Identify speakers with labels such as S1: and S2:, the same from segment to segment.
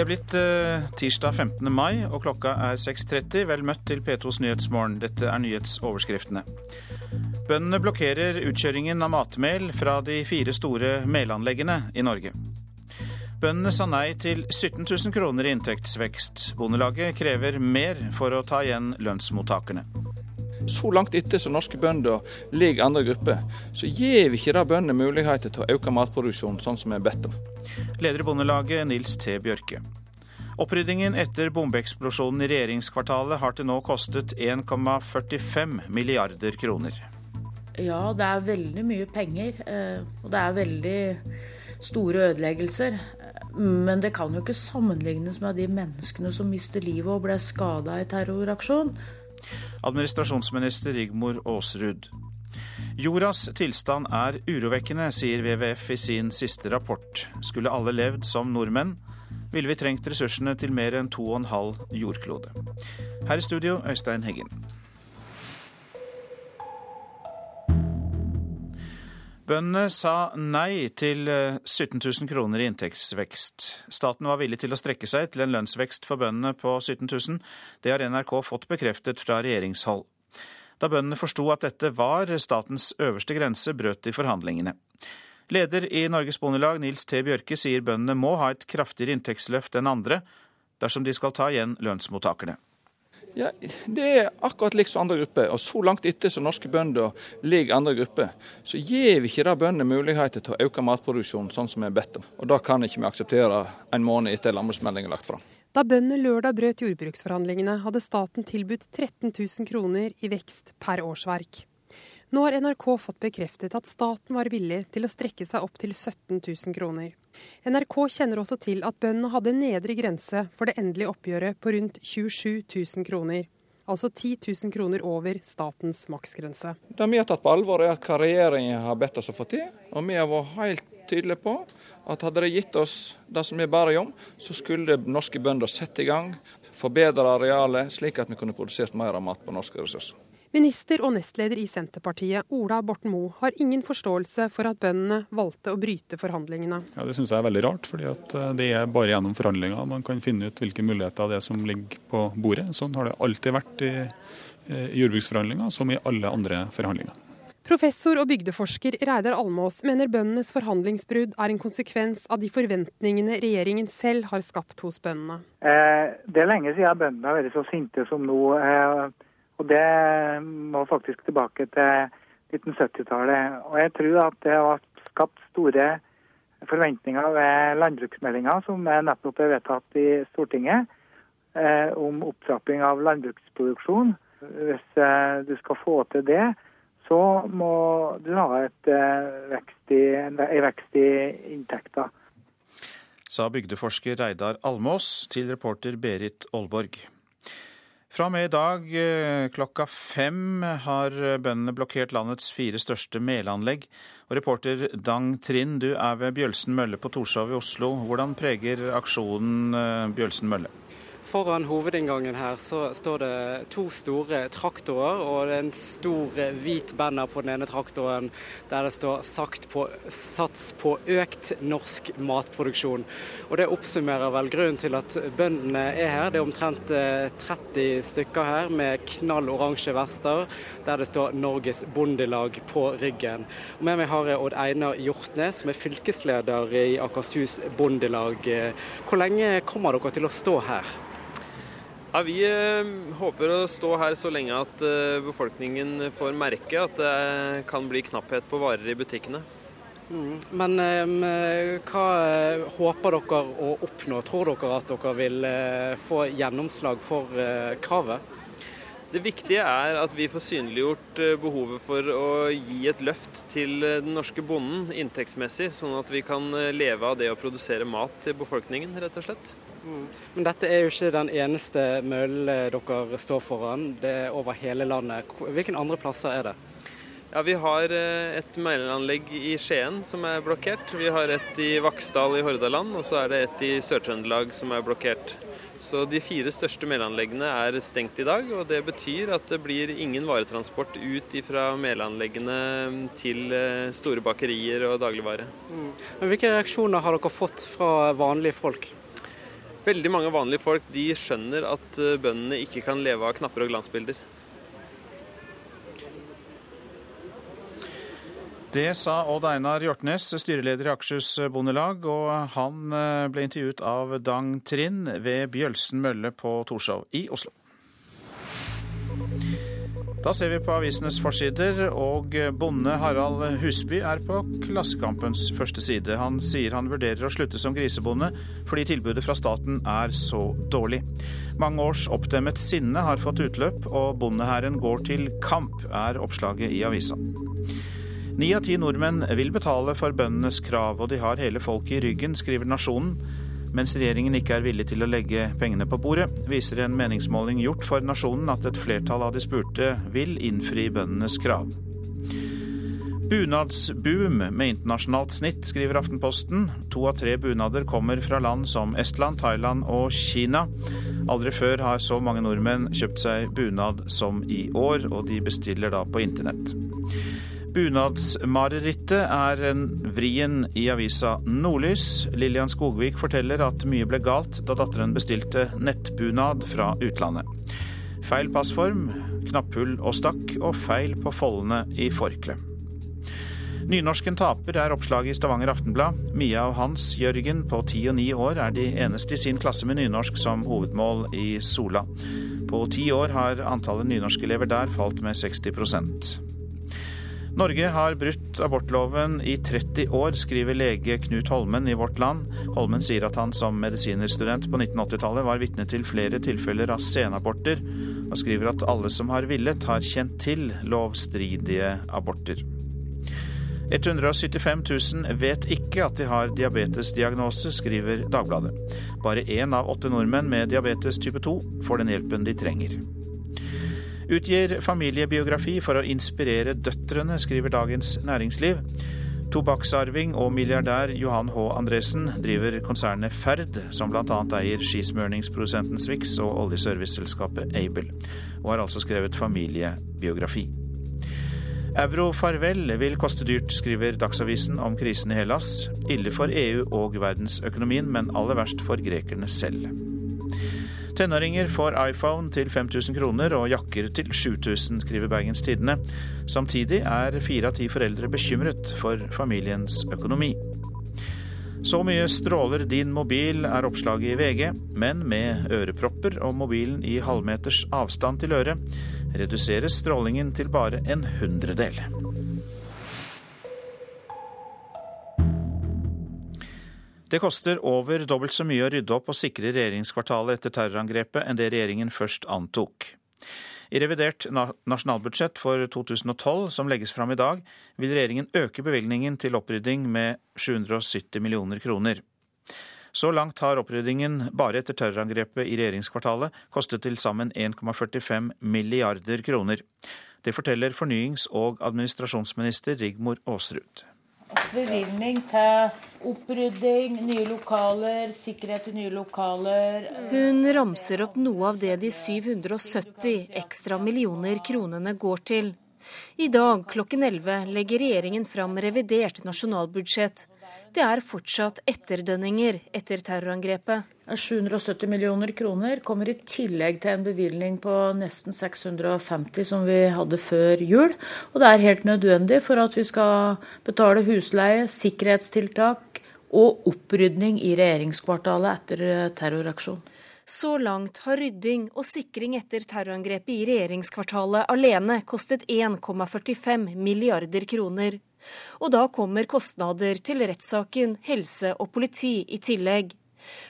S1: Det er blitt uh, tirsdag 15. mai, og klokka er 6.30. Vel møtt til P2s Nyhetsmorgen. Dette er nyhetsoverskriftene. Bøndene blokkerer utkjøringen av matmel fra de fire store melanleggene i Norge. Bøndene sa nei til 17 000 kroner i inntektsvekst. Bondelaget krever mer for å ta igjen lønnsmottakerne.
S2: Så langt etter som norske bønder ligger andre grupper, så gir vi ikke da bøndene muligheter til å øke matproduksjonen sånn som vi er bedt om.
S1: Leder i Bondelaget, Nils T. Bjørke. Oppryddingen etter bombeeksplosjonen i regjeringskvartalet har til nå kostet 1,45 milliarder kroner.
S3: Ja, det er veldig mye penger, eh, og det er veldig store ødeleggelser. Men det kan jo ikke sammenlignes med de menneskene som mister livet og ble skada i terroraksjon.
S1: Administrasjonsminister Rigmor Aasrud. Jordas tilstand er urovekkende, sier WWF i sin siste rapport. Skulle alle levd som nordmenn, ville vi trengt ressursene til mer enn 2,5 jordklode. Her i studio, Øystein Heggen. Bøndene sa nei til 17 eh, 000 kroner i inntektsvekst. Staten var villig til å strekke seg til en lønnsvekst for bøndene på 17 000. Det har NRK fått bekreftet fra regjeringshold. Da bøndene forsto at dette var statens øverste grense, brøt de forhandlingene. Leder i Norges Bondelag, Nils T. Bjørke, sier bøndene må ha et kraftigere inntektsløft enn andre dersom de skal ta igjen lønnsmottakerne.
S2: Ja, Det er akkurat likt som andre grupper. og Så langt etter som norske bønder ligger andre grupper, så gir vi ikke da bøndene muligheter til å øke matproduksjonen sånn som vi er bedt om. Og Da kan ikke vi akseptere en måned etter landbruksmeldingen er lagt fram.
S4: Da bøndene lørdag brøt jordbruksforhandlingene, hadde staten tilbudt 13 000 kroner i vekst per årsverk. Nå har NRK fått bekreftet at staten var villig til å strekke seg opp til 17 000 kroner. NRK kjenner også til at bøndene hadde nedre grense for det endelige oppgjøret på rundt 27 000 kroner. Altså 10 000 kroner over statens maksgrense.
S2: Det vi har tatt på alvor, er hva regjeringen har bedt oss å få til. Og vi har vært helt tydelige på at hadde de gitt oss det som vi ber om, så skulle norske bønder sette i gang, forbedre arealet, slik at vi kunne produsert mer mat på norske ressurser.
S4: Minister og nestleder i Senterpartiet, Ola Borten Moe, har ingen forståelse for at bøndene valgte å bryte forhandlingene.
S5: Ja, Det syns jeg er veldig rart, fordi eh, det er bare gjennom forhandlinger man kan finne ut hvilke muligheter det er som ligger på bordet. Sånn har det alltid vært i, eh, i jordbruksforhandlinger, som i alle andre forhandlinger.
S4: Professor og bygdeforsker Reidar Almås mener bøndenes forhandlingsbrudd er en konsekvens av de forventningene regjeringen selv har skapt hos bøndene.
S6: Eh, det er lenge siden bøndene har vært så sinte som nå. Og det må faktisk tilbake til 1970-tallet. Og jeg tror at det har skapt store forventninger ved landbruksmeldinga, som er nettopp er vedtatt i Stortinget, eh, om opptrapping av landbruksproduksjon. Hvis eh, du skal få til det, så må du ha et, eh, vekst i, en vekst i inntekter.
S1: Sa bygdeforsker Reidar Almås til reporter Berit Aalborg. Fra og med i dag eh, klokka fem har bøndene blokkert landets fire største melanlegg. Og reporter Dang Trind, du er ved Bjølsen mølle på Torshov i Oslo. Hvordan preger aksjonen eh, Bjølsen mølle?
S7: Foran hovedinngangen her så står det to store traktorer, og det er en stor eh, hvit banner på den ene traktoren der det står på, 'Sats på økt norsk matproduksjon'. Og Det oppsummerer vel grunnen til at bøndene er her. Det er omtrent 30 eh, stykker her med knall oransje vester der det står 'Norges Bondelag' på ryggen. Og med meg har jeg Odd Einar Hjortnes, som er fylkesleder i Akershus Bondelag. Hvor lenge kommer dere til å stå her?
S8: Ja, Vi eh, håper å stå her så lenge at eh, befolkningen får merke at det kan bli knapphet på varer i butikkene.
S7: Mm. Men eh, hva håper dere å oppnå? Tror dere at dere vil få gjennomslag for kravet?
S8: Det viktige er at vi får synliggjort behovet for å gi et løft til den norske bonden inntektsmessig, sånn at vi kan leve av det å produsere mat til befolkningen, rett og slett.
S7: Mm. Men dette er jo ikke den eneste møllen dere står foran, det er over hele landet. Hvilke andre plasser er det?
S8: Ja, Vi har eh, et meilanlegg i Skien som er blokkert. Vi har et i Vaksdal i Hordaland, og så er det et i Sør-Trøndelag som er blokkert. Så De fire største melanleggene er stengt i dag, og det betyr at det blir ingen varetransport ut fra melanleggene til eh, store bakerier og dagligvare. Mm.
S7: Men Hvilke reaksjoner har dere fått fra vanlige folk?
S8: Veldig mange vanlige folk de skjønner at eh, bøndene ikke kan leve av knapper og glansbilder.
S1: Det sa Odd Einar Hjortnes, styreleder i Akershus Bondelag, og han eh, ble intervjuet av Dang Trind ved Bjølsen mølle på Torshov i Oslo. Da ser vi på avisenes forsider, og bonde Harald Husby er på Klassekampens første side. Han sier han vurderer å slutte som grisebonde fordi tilbudet fra staten er så dårlig. Mange års oppdemmet sinne har fått utløp, og bondehæren går til kamp, er oppslaget i avisa. Ni av ti nordmenn vil betale for bøndenes krav, og de har hele folket i ryggen, skriver Nasjonen. Mens regjeringen ikke er villig til å legge pengene på bordet, viser en meningsmåling gjort for Nasjonen at et flertall av de spurte vil innfri bøndenes krav. Bunadsboom med internasjonalt snitt, skriver Aftenposten. To av tre bunader kommer fra land som Estland, Thailand og Kina. Aldri før har så mange nordmenn kjøpt seg bunad som i år, og de bestiller da på internett. Bunadsmarerittet er en vrien i avisa Nordlys. Lillian Skogvik forteller at mye ble galt da datteren bestilte nettbunad fra utlandet. Feil passform, knapphull og stakk, og feil på foldene i forkleet. Nynorsken taper er oppslaget i Stavanger Aftenblad. Mia og Hans Jørgen på ti og ni år er de eneste i sin klasse med nynorsk som hovedmål i Sola. På ti år har antallet nynorskelever der falt med 60 Norge har brutt abortloven i 30 år, skriver lege Knut Holmen i Vårt Land. Holmen sier at han som medisinerstudent på 1980-tallet var vitne til flere tilfeller av senaborter, og skriver at alle som har villet, har kjent til lovstridige aborter. 175 000 vet ikke at de har diabetesdiagnose, skriver Dagbladet. Bare én av åtte nordmenn med diabetes type 2 får den hjelpen de trenger. Utgir familiebiografi for å inspirere døtrene, skriver Dagens Næringsliv. Tobakksarving og milliardær Johan H. Andresen driver konsernet Ferd, som bl.a. eier skismørningsprodusenten Swix og oljeserviceselskapet Aibel, og har altså skrevet familiebiografi. Eurofarvel vil koste dyrt, skriver Dagsavisen om krisen i Hellas. Ille for EU og verdensøkonomien, men aller verst for grekerne selv. Tenåringer får iPhone til 5000 kroner og jakker til 7000, skriver Bergens Tidende. Samtidig er fire av ti foreldre bekymret for familiens økonomi. Så mye stråler din mobil, er oppslaget i VG, men med ørepropper og mobilen i halvmeters avstand til øret reduseres strålingen til bare en hundredel. Det koster over dobbelt så mye å rydde opp og sikre regjeringskvartalet etter terrorangrepet enn det regjeringen først antok. I revidert nasjonalbudsjett for 2012, som legges fram i dag, vil regjeringen øke bevilgningen til opprydding med 770 millioner kroner. Så langt har oppryddingen bare etter terrorangrepet i regjeringskvartalet kostet til sammen 1,45 milliarder kroner. Det forteller fornyings- og administrasjonsminister Rigmor Aasrud.
S3: Bevilgning til opprydding, nye lokaler, sikkerhet i nye lokaler.
S9: Hun ramser opp noe av det de 770 ekstra millioner kronene går til. I dag klokken 11 legger regjeringen fram revidert nasjonalbudsjett. Det er fortsatt etterdønninger etter terrorangrepet.
S3: 770 millioner kroner kommer i tillegg til en bevilgning på nesten 650 som vi hadde før jul. Og det er helt nødvendig for at vi skal betale husleie, sikkerhetstiltak og opprydning i regjeringskvartalet etter terroraksjon. terroraksjonen.
S9: Så langt har rydding og sikring etter terrorangrepet i regjeringskvartalet alene kostet 1,45 milliarder kroner. Og da kommer kostnader til rettssaken, helse og politi i tillegg.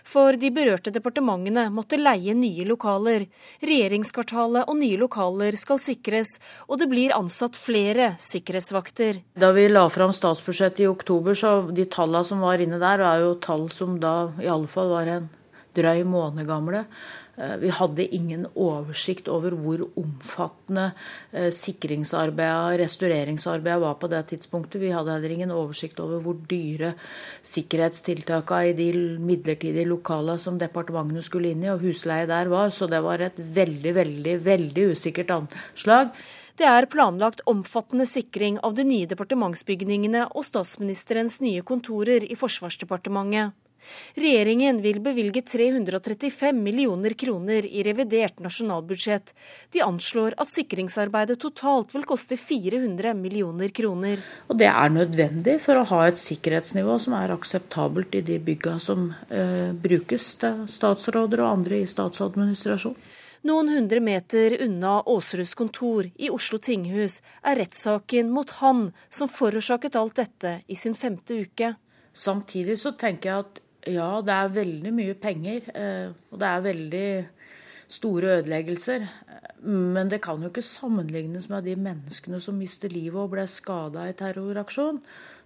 S9: For de berørte departementene måtte leie nye lokaler. Regjeringskvartalet og nye lokaler skal sikres, og det blir ansatt flere sikkerhetsvakter.
S3: Da vi la fram statsbudsjettet i oktober, så de tallene som var inne der, er jo tall som da iallfall var en drøy måned gamle. Eh, vi hadde ingen oversikt over hvor omfattende eh, sikringsarbeidet og restaureringsarbeidet var på det tidspunktet. Vi hadde heller ingen oversikt over hvor dyre sikkerhetstiltakene i de midlertidige lokalene som departementene skulle inn i, og husleie der var. Så det var et veldig, veldig, veldig usikkert anslag.
S9: Det er planlagt omfattende sikring av de nye departementsbygningene og statsministerens nye kontorer i Forsvarsdepartementet.
S10: Regjeringen vil bevilge 335 millioner kroner i revidert nasjonalbudsjett. De anslår at sikringsarbeidet totalt vil koste 400 millioner kroner.
S3: Og Det er nødvendig for å ha et sikkerhetsnivå som er akseptabelt i de bygga som eh, brukes til statsråder og andre i statsadministrasjon.
S10: Noen hundre meter unna Aasruds kontor i Oslo tinghus er rettssaken mot han som forårsaket alt dette i sin femte uke.
S3: Samtidig så tenker jeg at ja, det er veldig mye penger, eh, og det er veldig store ødeleggelser. Men det kan jo ikke sammenlignes med de menneskene som mister livet og ble skada i terroraksjon.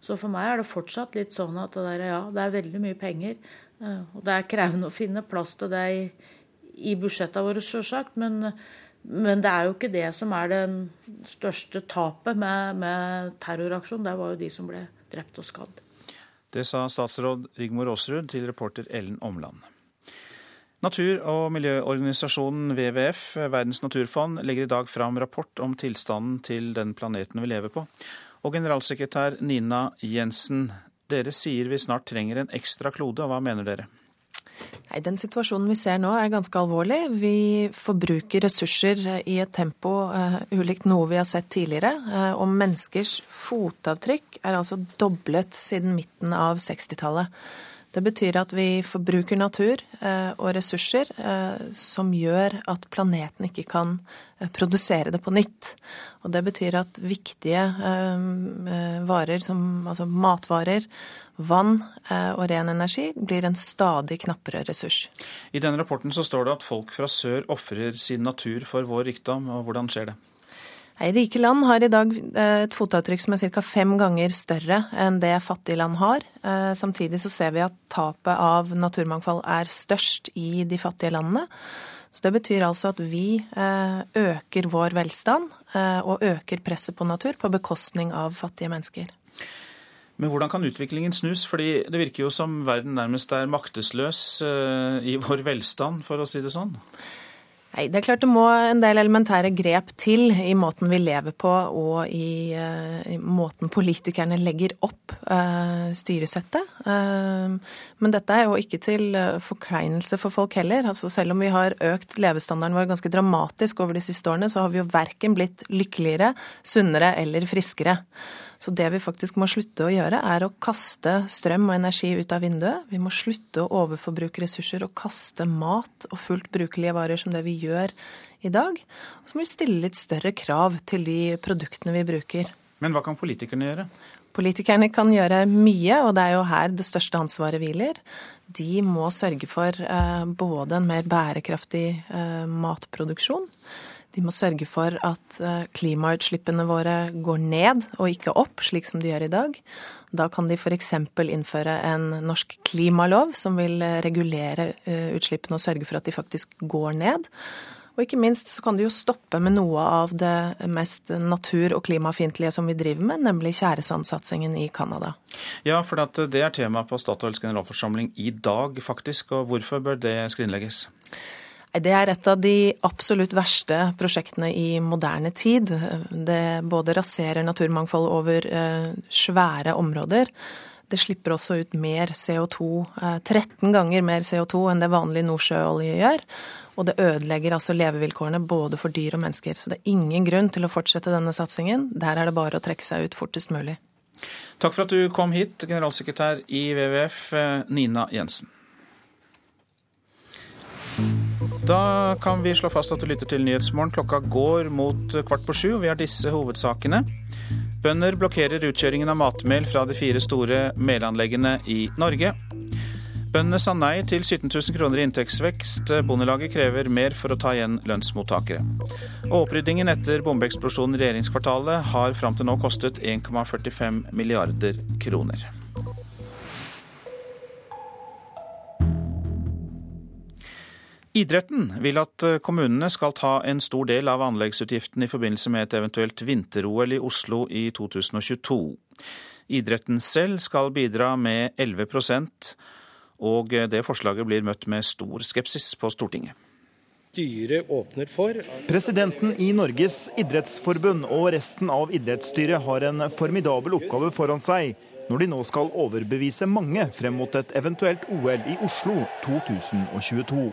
S3: Så for meg er det fortsatt litt sånn at det, der, ja, det er veldig mye penger. Eh, og det er krevende å finne plass til det i, i budsjettene våre, sjølsagt. Men, men, det er jo ikke det som er det største tapet med, med terroraksjon. Det var jo de som ble drept og skadd.
S1: Det sa statsråd Rigmor Aasrud til reporter Ellen Omland. Natur- og miljøorganisasjonen WWF, Verdens naturfond, legger i dag fram rapport om tilstanden til den planeten vi lever på. Og generalsekretær Nina Jensen, dere sier vi snart trenger en ekstra klode, og hva mener dere?
S11: Nei, Den situasjonen vi ser nå er ganske alvorlig. Vi forbruker ressurser i et tempo uh, ulikt noe vi har sett tidligere. Uh, og menneskers fotavtrykk er altså doblet siden midten av 60-tallet. Det betyr at vi forbruker natur uh, og ressurser som gjør at planeten ikke kan produsere det på nytt. Og det betyr at viktige varer som altså matvarer, Vann eh, og ren energi blir en stadig knappere ressurs.
S1: I denne rapporten så står det at folk fra sør ofrer sin natur for vår rikdom. og Hvordan skjer det?
S11: Rike land har i dag eh, et fotavtrykk som er ca. fem ganger større enn det fattige land har. Eh, samtidig så ser vi at tapet av naturmangfold er størst i de fattige landene. Så Det betyr altså at vi øker vår velstand og øker presset på natur på bekostning av fattige mennesker.
S1: Men hvordan kan utviklingen snus? Fordi det virker jo som verden nærmest er maktesløs eh, i vår velstand, for å si det sånn.
S11: Nei, Det er klart det må en del elementære grep til i måten vi lever på og i, uh, i måten politikerne legger opp uh, styresettet. Uh, men dette er jo ikke til forkleinelse for folk heller. Altså, selv om vi har økt levestandarden vår ganske dramatisk over de siste årene, så har vi jo verken blitt lykkeligere, sunnere eller friskere. Så det vi faktisk må slutte å gjøre, er å kaste strøm og energi ut av vinduet. Vi må slutte å overforbruke ressurser og kaste mat og fullt brukelige varer som det vi gjør i dag. Og så må vi stille litt større krav til de produktene vi bruker.
S1: Men hva kan politikerne gjøre?
S11: Politikerne kan gjøre mye, og det er jo her det største ansvaret hviler. De må sørge for eh, både en mer bærekraftig eh, matproduksjon de må sørge for at eh, klimautslippene våre går ned og ikke opp, slik som de gjør i dag. Da kan de f.eks. innføre en norsk klimalov som vil eh, regulere eh, utslippene og sørge for at de faktisk går ned. Og ikke minst så kan de jo stoppe med noe av det mest natur- og klimafiendtlige som vi driver med, nemlig tjæresandsatsingen i Canada.
S1: Ja, for det er tema på Statoils generalforsamling i dag, faktisk. Og hvorfor bør det skrinlegges?
S11: Det er et av de absolutt verste prosjektene i moderne tid. Det både raserer naturmangfold over eh, svære områder. Det slipper også ut mer CO2, 13 eh, ganger mer CO2 enn det vanlig nordsjøolje gjør. Og det ødelegger altså levevilkårene både for dyr og mennesker. Så det er ingen grunn til å fortsette denne satsingen. Der er det bare å trekke seg ut fortest mulig.
S1: Takk for at du kom hit, generalsekretær i WWF, eh, Nina Jensen. Da kan vi slå fast at du lytter til Nyhetsmorgen. Klokka går mot kvart på sju, og vi har disse hovedsakene. Bønder blokkerer utkjøringen av matmel fra de fire store melanleggene i Norge. Bøndene sa nei til 17 000 kroner i inntektsvekst. Bondelaget krever mer for å ta igjen lønnsmottakere. Oppryddingen etter bombeeksplosjonen i regjeringskvartalet har fram til nå kostet 1,45 milliarder kroner. Idretten vil at eh, kommunene skal ta en stor del av anleggsutgiften i forbindelse med et eventuelt vinter-OL i Oslo i 2022. Idretten selv skal bidra med 11% og det forslaget blir møtt med stor skepsis på Stortinget.
S12: Styret åpner for
S13: Presidenten i Norges idrettsforbund og resten av idrettsstyret har en formidabel oppgave foran seg når de nå skal overbevise mange frem mot et eventuelt OL i Oslo 2022.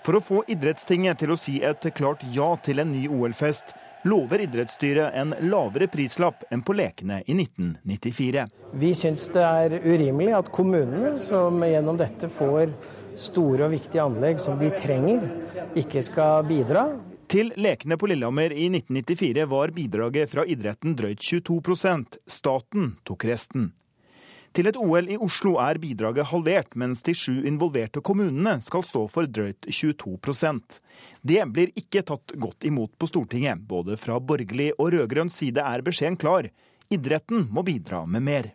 S13: For å få idrettstinget til å si et klart ja til en ny OL-fest, lover idrettsstyret en lavere prislapp enn på lekene i 1994.
S14: Vi syns det er urimelig at kommunene, som gjennom dette får store og viktige anlegg som de trenger, ikke skal bidra.
S13: Til lekene på Lillehammer i 1994 var bidraget fra idretten drøyt 22% Staten tok resten. Til et OL i Oslo er bidraget halvert, mens de sju involverte kommunene skal stå for drøyt 22% Det blir ikke tatt godt imot på Stortinget. Både fra borgerlig og rød-grønn side er beskjeden klar. Idretten må bidra med mer.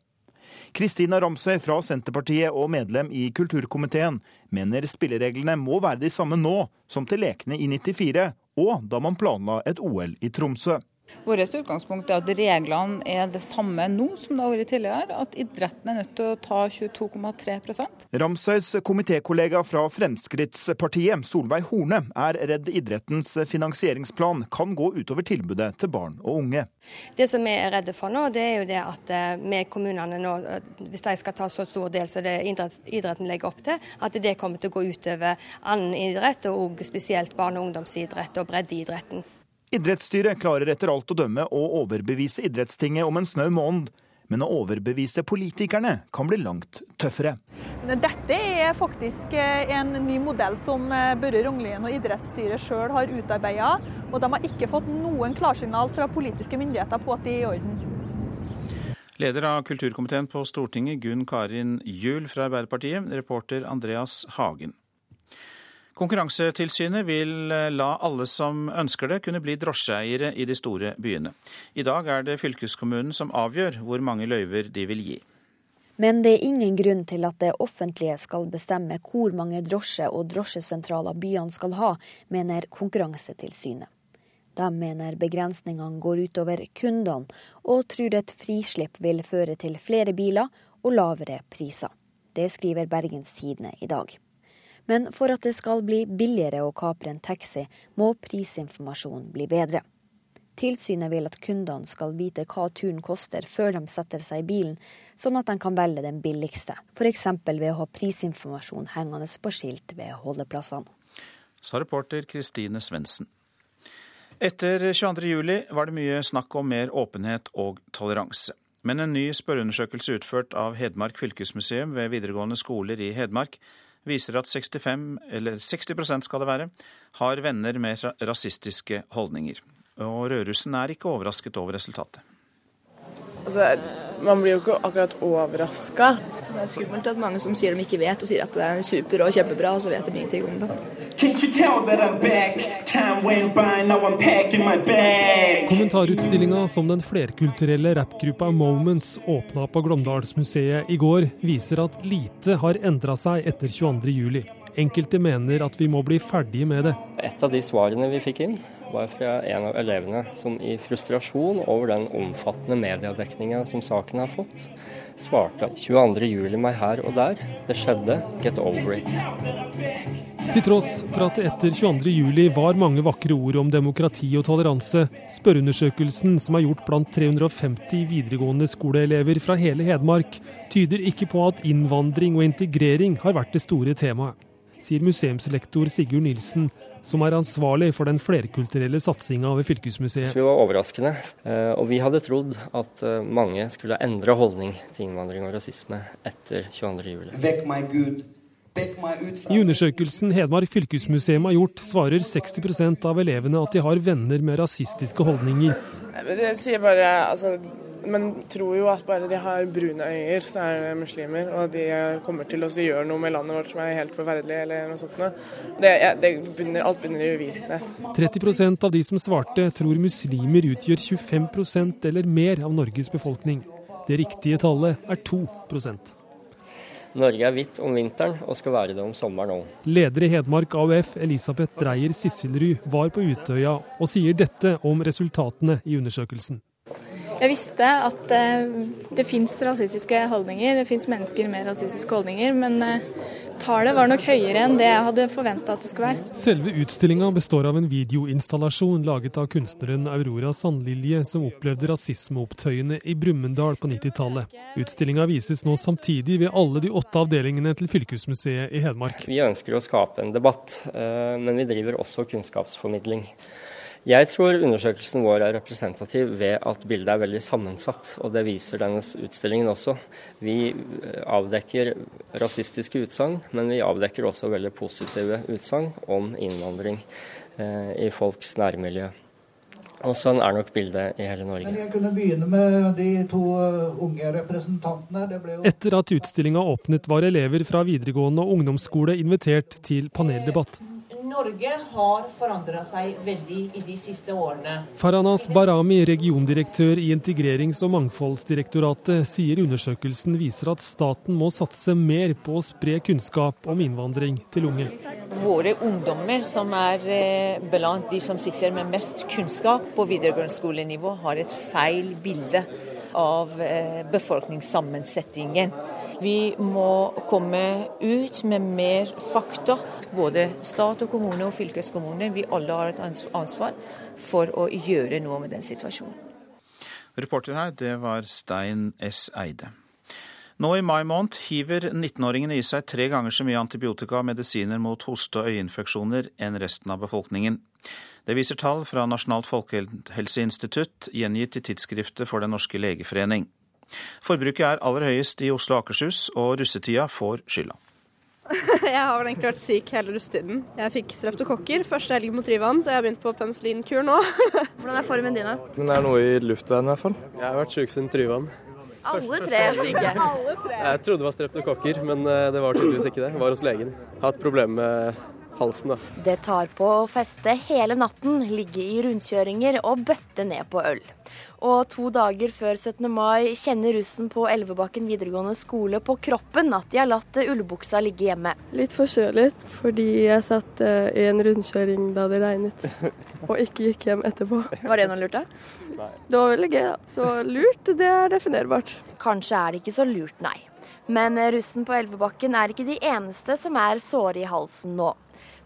S13: Kristina Ramsøy fra Senterpartiet og medlem i kulturkomiteen mener spillereglene må være de samme nå som til lekene i 94, og da man planla et OL i Tromsø.
S15: Vårt utgangspunkt er at reglene er det samme nå som det har vært tidligere. At idretten er nødt til å ta 22,3%
S13: Ramsøys komitékollega fra Fremskrittspartiet, Solveig Horne, er redd idrettens finansieringsplan kan gå utover tilbudet til barn og unge.
S16: Det som vi er redde for nå, det er jo det at med eh, kommunene nå, hvis de skal ta så stor del som det idretten legger opp til, at det kommer til å gå utover annen idrett, og spesielt barne- og ungdomsidrett og breddeidretten.
S13: Idrettsstyret klarer etter alt å dømme å overbevise idrettstinget om en snau måned. Men å overbevise politikerne kan bli langt tøffere.
S17: Dette er faktisk eh, en ny modell som eh, Børre Rognlien og idrettsstyret sjøl har utarbeida. Og de har ikke fått noen klarsignal fra politiske myndigheter på at de er i orden.
S1: Leder av kulturkomiteen på Stortinget, Gunn Karin Juel fra Arbeiderpartiet, reporter Andreas Hagen. Konkurransetilsynet vil eh, la alle som ønsker det, kunne bli drosjeeiere i de store byene. I dag er det fylkeskommunen som avgjør hvor mange løyver de vil gi.
S18: Men det er ingen grunn til at det offentlige skal bestemme hvor mange drosje- og drosjesentraler byene skal ha, mener Konkurransetilsynet. De mener begrensningene går utover kundene, og tror et frislipp vil føre til flere biler og lavere priser. Det skriver Bergens Tidende i dag. Men for at det skal bli billigere å kapre en taxi, må prisinformasjonen bli bedre. Tilsynet vil at kundene skal vite hva turen koster før de setter seg i bilen, sånn at de kan velge den billigste, f.eks. ved å ha prisinformasjon hengende på skilt ved holdeplassene.
S1: Sa reporter Kristine Svendsen. Etter 22.07 var det mye snakk om mer åpenhet og toleranse. Men en ny spørreundersøkelse utført av Hedmark fylkesmuseum ved videregående skoler i Hedmark viser at 65, eller 60% skal det være, har venner med rasistiske holdninger. Og Rødrussen er ikke overrasket over resultatet.
S19: Altså, Man blir jo ikke akkurat overraska.
S20: Det er skummelt at mange som sier de ikke vet, og sier at det er super og kjempebra, og så vet de ingenting om det.
S21: Kommentarutstillinga som den flerkulturelle rappgruppa Moments åpna på Glåmdalsmuseet i går, viser at lite har endra seg etter 22.07. Enkelte mener at vi må bli ferdige med det.
S22: Et av de svarene vi fikk inn, var fra en av elevene som i frustrasjon over den omfattende mediedekninga som saken har fått, svarte 22.07 meg her og der. Det skjedde. Get over it.
S21: Til tross for at det etter 22.07 var mange vakre ord om demokrati og toleranse, spørreundersøkelsen som er gjort blant 350 videregående skoleelever fra hele Hedmark, tyder ikke på at innvandring og integrering har vært det store temaet, sier museumslektor Sigurd Nilsen, som er ansvarlig for den flerkulturelle satsinga ved fylkesmuseet.
S22: Det var overraskende, eh, og vi hadde trodd at eh, mange skulle endre holdning til innvandring og rasisme etter 22.07.
S21: Vekk meg Gud. I undersøkelsen Hedmark fylkesmuseum har gjort, svarer 60% av elevene at de har venner med rasistiske holdninger.
S19: Det sier bare, altså, Man tror jo at bare de har brune øyer, så er det muslimer. Og de kommer til å gjøre noe med landet vårt som er helt forferdelig, eller noe sånt. Det, det begynner, alt begynner i uvitenhet.
S21: 30% av de som svarte, tror muslimer utgjør 25% eller mer av Norges befolkning. Det riktige tallet er 2
S22: Norge er hvitt om vinteren og skal være det om sommeren òg.
S21: Leder i Hedmark AUF, Elisabeth Dreyer Sisselrud, var på Utøya og sier dette om resultatene i undersøkelsen.
S20: Jeg visste at eh, det fins rasistiske holdninger, det fins mennesker med rasistiske holdninger, men eh, tallet var nok høyere enn det jeg hadde forventa at det skulle være.
S21: Selve utstillinga består av en videoinstallasjon laget av kunstneren Aurora Sandlilje, som opplevde rasismeopptøyene i Brumunddal på 90-tallet. Utstillinga vises nå samtidig ved alle de åtte avdelingene til Fylkesmuseet i Hedmark.
S22: Vi ønsker å skape en debatt, eh, men vi driver også kunnskapsformidling. Jeg tror undersøkelsen vår er representativ ved at bildet er veldig sammensatt. Og det viser denne utstillingen også. Vi eh, avdekker rasistiske utsagn, men vi avdekker også veldig positive utsagn om innvandring eh, i folks nærmiljø. Og sånn er nok bildet i hele Norge.
S23: Men jeg kunne begynne med de to eh, unge representantene. Jo...
S21: Etter at utstillinga åpnet, var elever fra videregående og ungdomsskole invitert til paneldebatt.
S24: Norge har forandra seg veldig i de siste årene.
S21: Faranas Barami, regiondirektør i Integrerings- og mangfoldsdirektoratet, sier undersøkelsen viser at staten må satse mer på å spre kunnskap om innvandring til unge.
S24: Våre ungdommer, som er eh, blant de som sitter med mest kunnskap på videregående skolenivå, har et feil bilde av eh, befolkningssammensetningen. Vi må komme ut med mer fakta. Både stat og kommune og fylkeskommune. Vi alle har et ansvar for å gjøre noe med den situasjonen.
S1: Reporter her, det var Stein S. Eide. Nå i mai måned hiver 19-åringene i seg tre ganger så mye antibiotika og medisiner mot hoste- og øyeinfeksjoner enn resten av befolkningen. Det viser tall fra Nasjonalt folkehelseinstitutt, gjengitt i tidsskriftet for Den norske legeforening. Forbruket er aller høyest i Oslo og Akershus, og russetida får skylda.
S25: Jeg har vel egentlig vært syk hele russetiden. Jeg fikk streptokokker første helg mot Rivan, og jeg har begynt på penicillinkur nå.
S26: Hvordan er formen din?
S27: Det er noe i luftveien i hvert fall. Jeg har vært syk siden Tryvann.
S26: Alle tre er syke.
S25: Tre.
S27: Jeg trodde det var streptokokker, men eh, det var tydeligvis ikke det. Jeg var hos legen. Jeg har hatt problemer med halsen, da.
S26: Det tar på å feste hele natten, ligge i rundkjøringer og bøtte ned på øl. Og to dager før 17. mai kjenner russen på Elvebakken videregående skole på kroppen at de har latt ullbuksa ligge hjemme.
S28: Litt forkjølet fordi jeg satt eh, i en rundkjøring da det regnet, og ikke gikk hjem etterpå.
S26: Var det noe lurt, da?
S28: Nei. Det var veldig gøy, da. Så lurt, det er definerbart.
S26: Kanskje er det ikke så lurt, nei. Men russen på Elvebakken er ikke de eneste som er såre i halsen nå.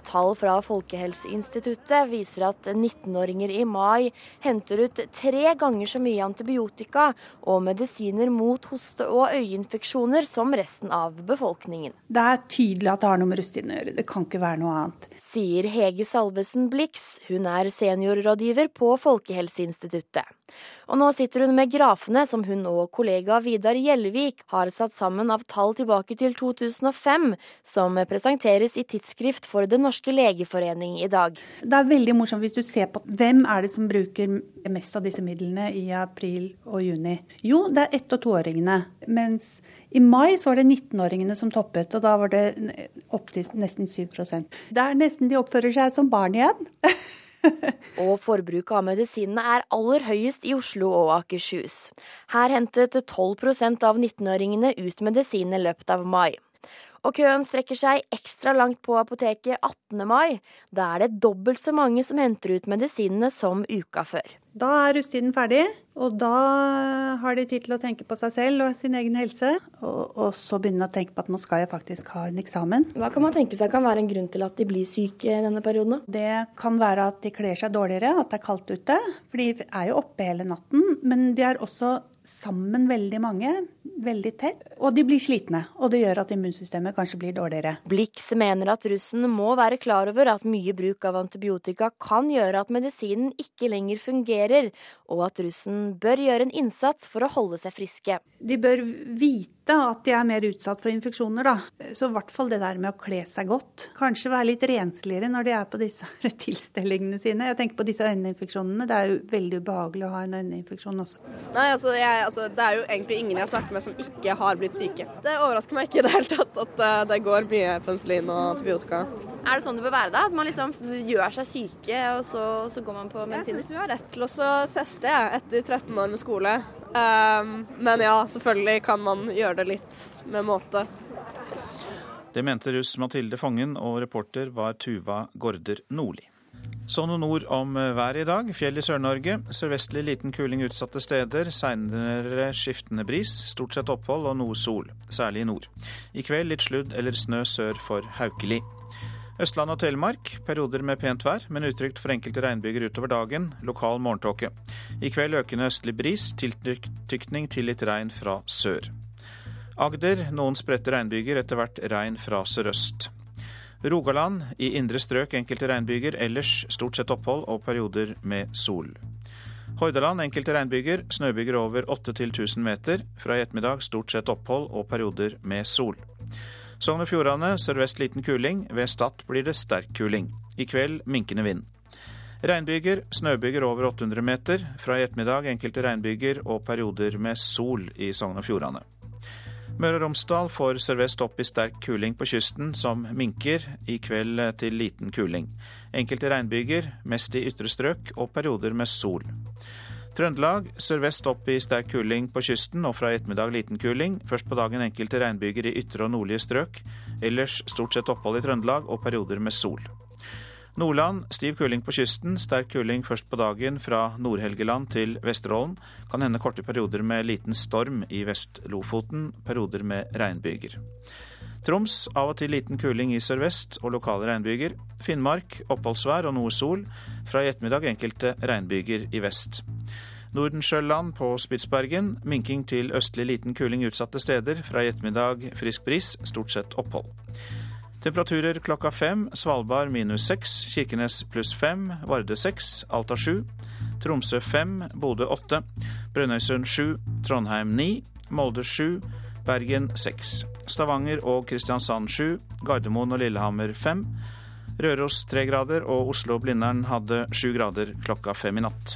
S26: Tall fra Folkehelseinstituttet viser at 19-åringer i mai henter ut tre ganger så mye antibiotika og medisiner mot hoste- og øyeinfeksjoner som resten av befolkningen.
S29: Det er tydelig at det har noe med rusttiden å gjøre. Det kan ikke være noe annet.
S26: Sier Hege Salvesen Blix. Hun er seniorrådgiver på Folkehelseinstituttet. Og nå sitter hun med grafene som hun og kollega Vidar Gjellvik har satt sammen av tall tilbake til 2005, som presenteres i Tidsskrift for Den norske legeforening i dag.
S29: Det er veldig morsomt hvis du ser på hvem er det som bruker mest av disse midlene i april og juni. Jo, det er ett- og toåringene. Mens i mai så var det 19-åringene som toppet, og da var det opp til nesten 7 Det er nesten de oppfører seg som barn igjen.
S26: og forbruket av medisinene er aller høyest i Oslo og Akershus. Her hentet 12% av 19-åringene ut medisin i løpet av mai. Og køen strekker seg ekstra langt på apoteket 18. mai. Da er det dobbelt så mange som henter ut medisinene som uka før.
S29: Da er rusttiden ferdig, og da har de tid til å tenke på seg selv og sin egen helse. Og, og så begynne å tenke på at nå skal jeg faktisk ha en eksamen.
S26: Hva kan man tenke seg kan være en grunn til at de blir syke i denne perioden?
S29: Det kan være at de kler seg dårligere, at det er kaldt ute. For de er jo oppe hele natten. Men de er også sammen veldig mange, veldig tett, og de blir slitne. Og det gjør at immunsystemet kanskje blir dårligere.
S26: Blix mener at russen må være klar over at mye bruk av antibiotika kan gjøre at medisinen ikke lenger fungerer, og at russen bør gjøre en innsats for å holde seg friske.
S29: De bør vite at de er mer utsatt for infeksjoner, da. Så i hvert fall det der med å kle seg godt. Kanskje være litt rensligere når de er på disse tilstellingene sine. Jeg tenker på disse øyeinfeksjonene. Det er jo veldig ubehagelig å ha en øyeinfeksjon også.
S25: Nei, altså, jeg, altså, Det er jo egentlig ingen jeg har snakket med som ikke har blitt syke. Det overrasker meg ikke i det hele tatt at uh, det går mye penicillin og antibiotika.
S26: Er det sånn det bør være da? At man liksom gjør seg syke, og så, så går man på medisiner?
S25: Jeg syns vi har rett til å feste etter 13 år med skole. Um, men ja, selvfølgelig kan man gjøre det litt med måte.
S1: Det mente russ Mathilde Fangen, og reporter var Tuva Gorder Nordli. Så noen ord om eh, været i dag. Fjell i Sør-Norge. Sørvestlig liten kuling utsatte steder. Seinere skiftende bris. Stort sett opphold og noe sol, særlig i nord. I kveld litt sludd eller snø sør for Haukeli. Østland og Telemark perioder med pent vær, men utrygt for enkelte regnbyger utover dagen. Lokal morgentåke. I kveld økende østlig bris, tiltykning til litt regn fra sør. Agder noen spredte regnbyger, etter hvert regn fra sørøst. Rogaland i indre strøk enkelte regnbyger, ellers stort sett opphold og perioder med sol. Hordaland enkelte regnbyger, snøbyger over 8-1000 meter. Fra i ettermiddag stort sett opphold og perioder med sol. Sogn og Fjordane sørvest liten kuling. Ved Stad blir det sterk kuling. I kveld minkende vind. Regnbyger, snøbyger over 800 meter. Fra i ettermiddag enkelte regnbyger og perioder med sol i Sogn og Fjordane. Møre og Romsdal får sørvest opp i sterk kuling på kysten, som minker. I kveld til liten kuling. Enkelte regnbyger, mest i ytre strøk, og perioder med sol. Trøndelag sørvest opp i sterk kuling på kysten, og fra i ettermiddag liten kuling. Først på dagen enkelte regnbyger i ytre og nordlige strøk. Ellers stort sett opphold i Trøndelag og perioder med sol. Nordland stiv kuling på kysten, sterk kuling først på dagen fra Nord-Helgeland til Vesterålen. Kan hende korte perioder med liten storm i Vest-Lofoten, perioder med regnbyger. Troms av og til liten kuling i sørvest og lokale regnbyger. Finnmark oppholdsvær og noe sol. Fra i ettermiddag enkelte regnbyger i vest. Nordensjøland på Spitsbergen. Minking til østlig liten kuling utsatte steder. Fra i ettermiddag frisk bris, stort sett opphold. Temperaturer klokka fem. Svalbard minus seks. Kirkenes pluss fem. Varde seks. Alta sju. Tromsø fem. Bodø åtte. Brønnøysund sju. Trondheim ni. Molde sju. Bergen seks. Stavanger og Kristiansand sju. Gardermoen og Lillehammer fem. Røros tre grader, og Oslo-Blindern hadde sju grader klokka fem i natt.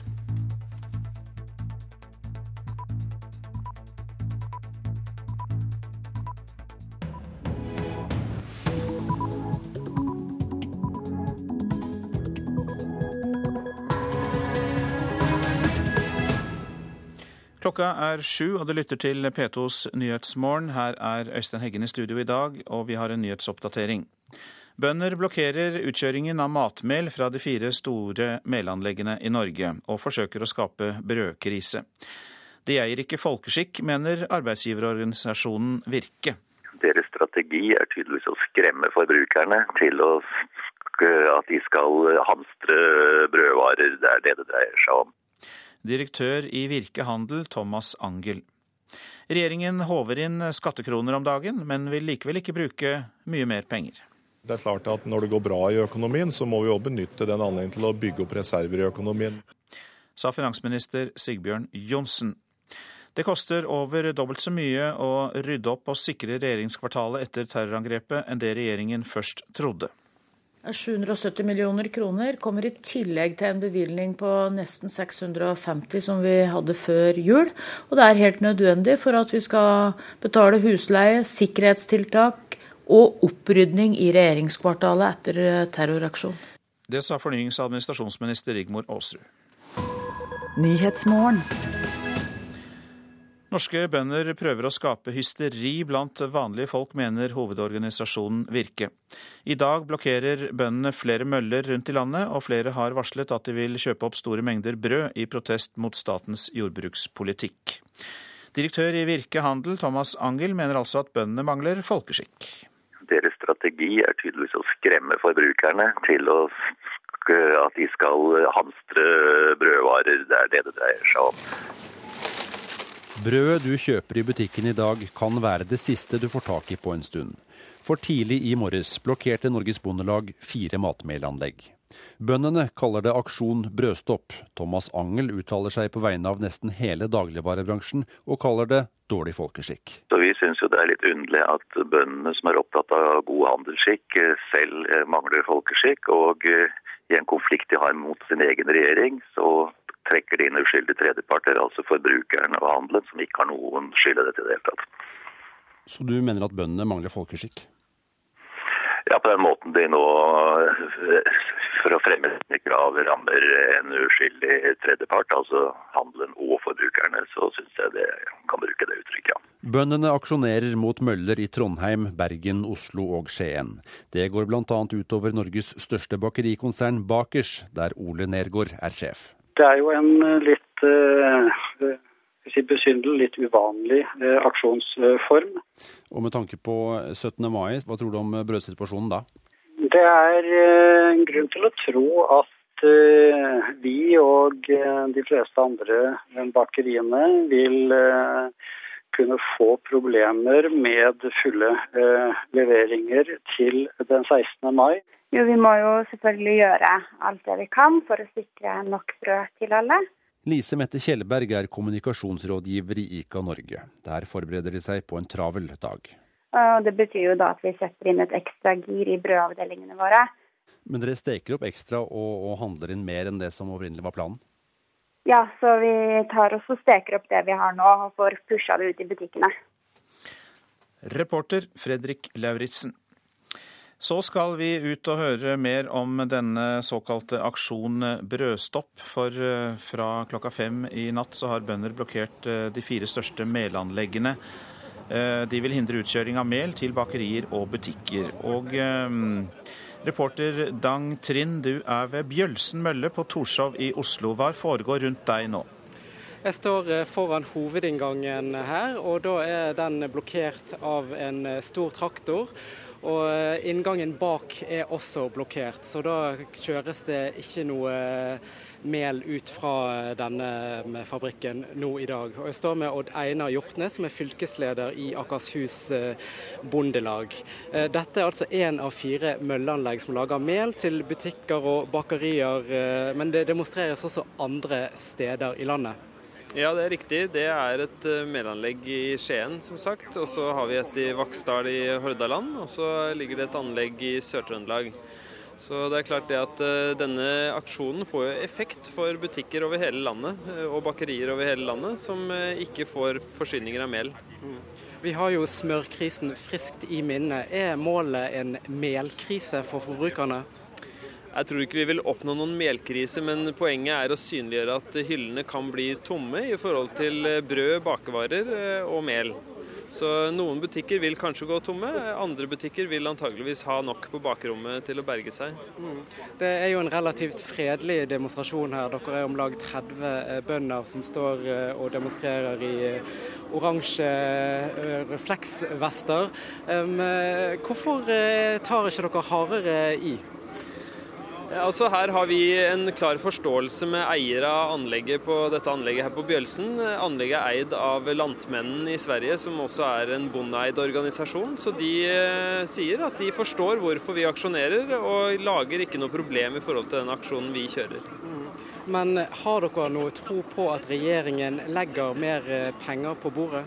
S1: Klokka er sju, og du lytter til P2s Nyhetsmorgen. Her er Øystein Heggen i studio i dag, og vi har en nyhetsoppdatering. Bønder blokkerer utkjøringen av matmel fra de fire store melanleggene i Norge, og forsøker å skape brødkrise. De eier ikke folkeskikk, mener arbeidsgiverorganisasjonen Virke.
S30: Deres strategi er tydeligvis å skremme forbrukerne til å, at de skal hamstre brødvarer. Det er det det dreier seg om
S1: direktør i Virke Handel, Thomas Angel. Regjeringen håver inn skattekroner om dagen, men vil likevel ikke bruke mye mer penger.
S31: Det er klart at Når det går bra i økonomien, så må vi også benytte den anledningen til å bygge opp reserver i økonomien.
S1: Sa finansminister Sigbjørn Johnsen. Det koster over dobbelt så mye å rydde opp og sikre regjeringskvartalet etter terrorangrepet enn det regjeringen først trodde.
S32: 770 millioner kroner kommer i tillegg til en bevilgning på nesten 650 som vi hadde før jul. Og det er helt nødvendig for at vi skal betale husleie, sikkerhetstiltak og opprydning i regjeringskvartalet etter terroraksjonen.
S1: Det sa fornyings- og administrasjonsminister Rigmor Aasrud. Norske bønder prøver å skape hysteri blant vanlige folk, mener hovedorganisasjonen Virke. I dag blokkerer bøndene flere møller rundt i landet, og flere har varslet at de vil kjøpe opp store mengder brød i protest mot statens jordbrukspolitikk. Direktør i Virke Handel, Thomas Angel, mener altså at bøndene mangler folkeskikk.
S30: Deres strategi er tydeligvis å skremme forbrukerne til å at de skal hamstre brødvarer. Det er det det dreier seg om.
S33: Brødet du kjøper i butikken i dag kan være det siste du får tak i på en stund. For tidlig i morges blokkerte Norges Bondelag fire matmelanlegg. Bøndene kaller det aksjon brødstopp. Thomas Angel uttaler seg på vegne av nesten hele dagligvarebransjen, og kaller det dårlig folkeskikk.
S30: Så Vi syns jo det er litt underlig at bøndene som er opptatt av god handelsskikk, selv mangler folkeskikk. Og i en konflikt de har mot sin egen regjering, så trekker de inn uskyldige tredjeparter, altså forbrukeren og handelen, som ikke har noen skyld i dette i det hele tatt.
S33: Så du mener at bøndene mangler folkeskikk?
S30: Ja, på den måten de nå, for å fremme sine krav, rammer en uskyldig tredjepart, altså handelen og forbrukerne, så syns jeg det kan bruke det uttrykket, ja.
S33: Bøndene aksjonerer mot møller i Trondheim, Bergen, Oslo og Skien. Det går bl.a. utover Norges største bakerikonsern Bakers, der Ole Nergård er sjef.
S34: Det er jo en litt eh, besynderlig, litt uvanlig eh, aksjonsform.
S33: Og med tanke på 17. mai, hva tror du om brødsituasjonen da?
S34: Det er eh, grunn til å tro at vi og de fleste andre bakeriene vil kunne få problemer med fulle eh, leveringer til den 16. mai.
S35: Jo, vi må jo selvfølgelig gjøre alt det vi kan for å sikre nok brød til alle.
S33: Lise Mette Kjellberg er kommunikasjonsrådgiver i ICA Norge. Der forbereder de seg på en travel dag.
S35: Det betyr jo da at vi setter inn et ekstra gir i brødavdelingene våre.
S33: Men dere steker opp ekstra og, og handler inn mer enn det som opprinnelig var planen?
S35: Ja, så vi tar oss og steker opp det vi har nå, og får pusha det ut i butikkene.
S1: Reporter Fredrik Lauritzen. Så skal vi ut og høre mer om denne såkalte aksjon Brødstopp. For eh, fra klokka fem i natt så har bønder blokkert eh, de fire største melanleggene. Eh, de vil hindre utkjøring av mel til bakerier og butikker. Og Reporter Dang Trind, du er ved Bjølsen mølle på Torshov i Oslo. Hva foregår rundt deg nå?
S7: Jeg står eh, foran hovedinngangen her, og da er den blokkert av en eh, stor traktor. Og eh, inngangen bak er også blokkert, så da kjøres det ikke noe mel ut fra denne fabrikken nå i dag. Og jeg står med Odd Einar Hjortnes, som er fylkesleder i Akershus eh, Bondelag. Eh, dette er altså én av fire mølleanlegg som lager mel til butikker og bakerier, eh, men det demonstreres også andre steder i landet.
S8: Ja, det er riktig. Det er et melanlegg i Skien, som sagt. Og så har vi et i Vaksdal i Hordaland. Og så ligger det et anlegg i Sør-Trøndelag. Så det er klart det at uh, denne aksjonen får jo effekt for butikker over hele landet uh, og bakerier over hele landet som uh, ikke får forsyninger av mel. Mm.
S7: Vi har jo smørkrisen friskt i minne. Er målet en melkrise for forbrukerne?
S8: Jeg tror ikke vi vil oppnå noen melkrise, men poenget er å synliggjøre at hyllene kan bli tomme i forhold til brød, bakevarer og mel. Så noen butikker vil kanskje gå tomme, andre butikker vil antageligvis ha nok på bakrommet til å berge seg. Mm.
S7: Det er jo en relativt fredelig demonstrasjon her. Dere er om lag 30 eh, bønder som står eh, og demonstrerer i eh, oransje refleksvester. Hvorfor tar ikke dere hardere i?
S8: Altså Her har vi en klar forståelse med eier av anlegget på dette anlegget her på Bjølsen. Anlegget er eid av Lantmännen i Sverige, som også er en bondeeid organisasjon. Så de eh, sier at de forstår hvorfor vi aksjonerer, og lager ikke noe problem i forhold til den aksjonen vi kjører. Mm.
S7: Men har dere noe tro på at regjeringen legger mer eh, penger på bordet?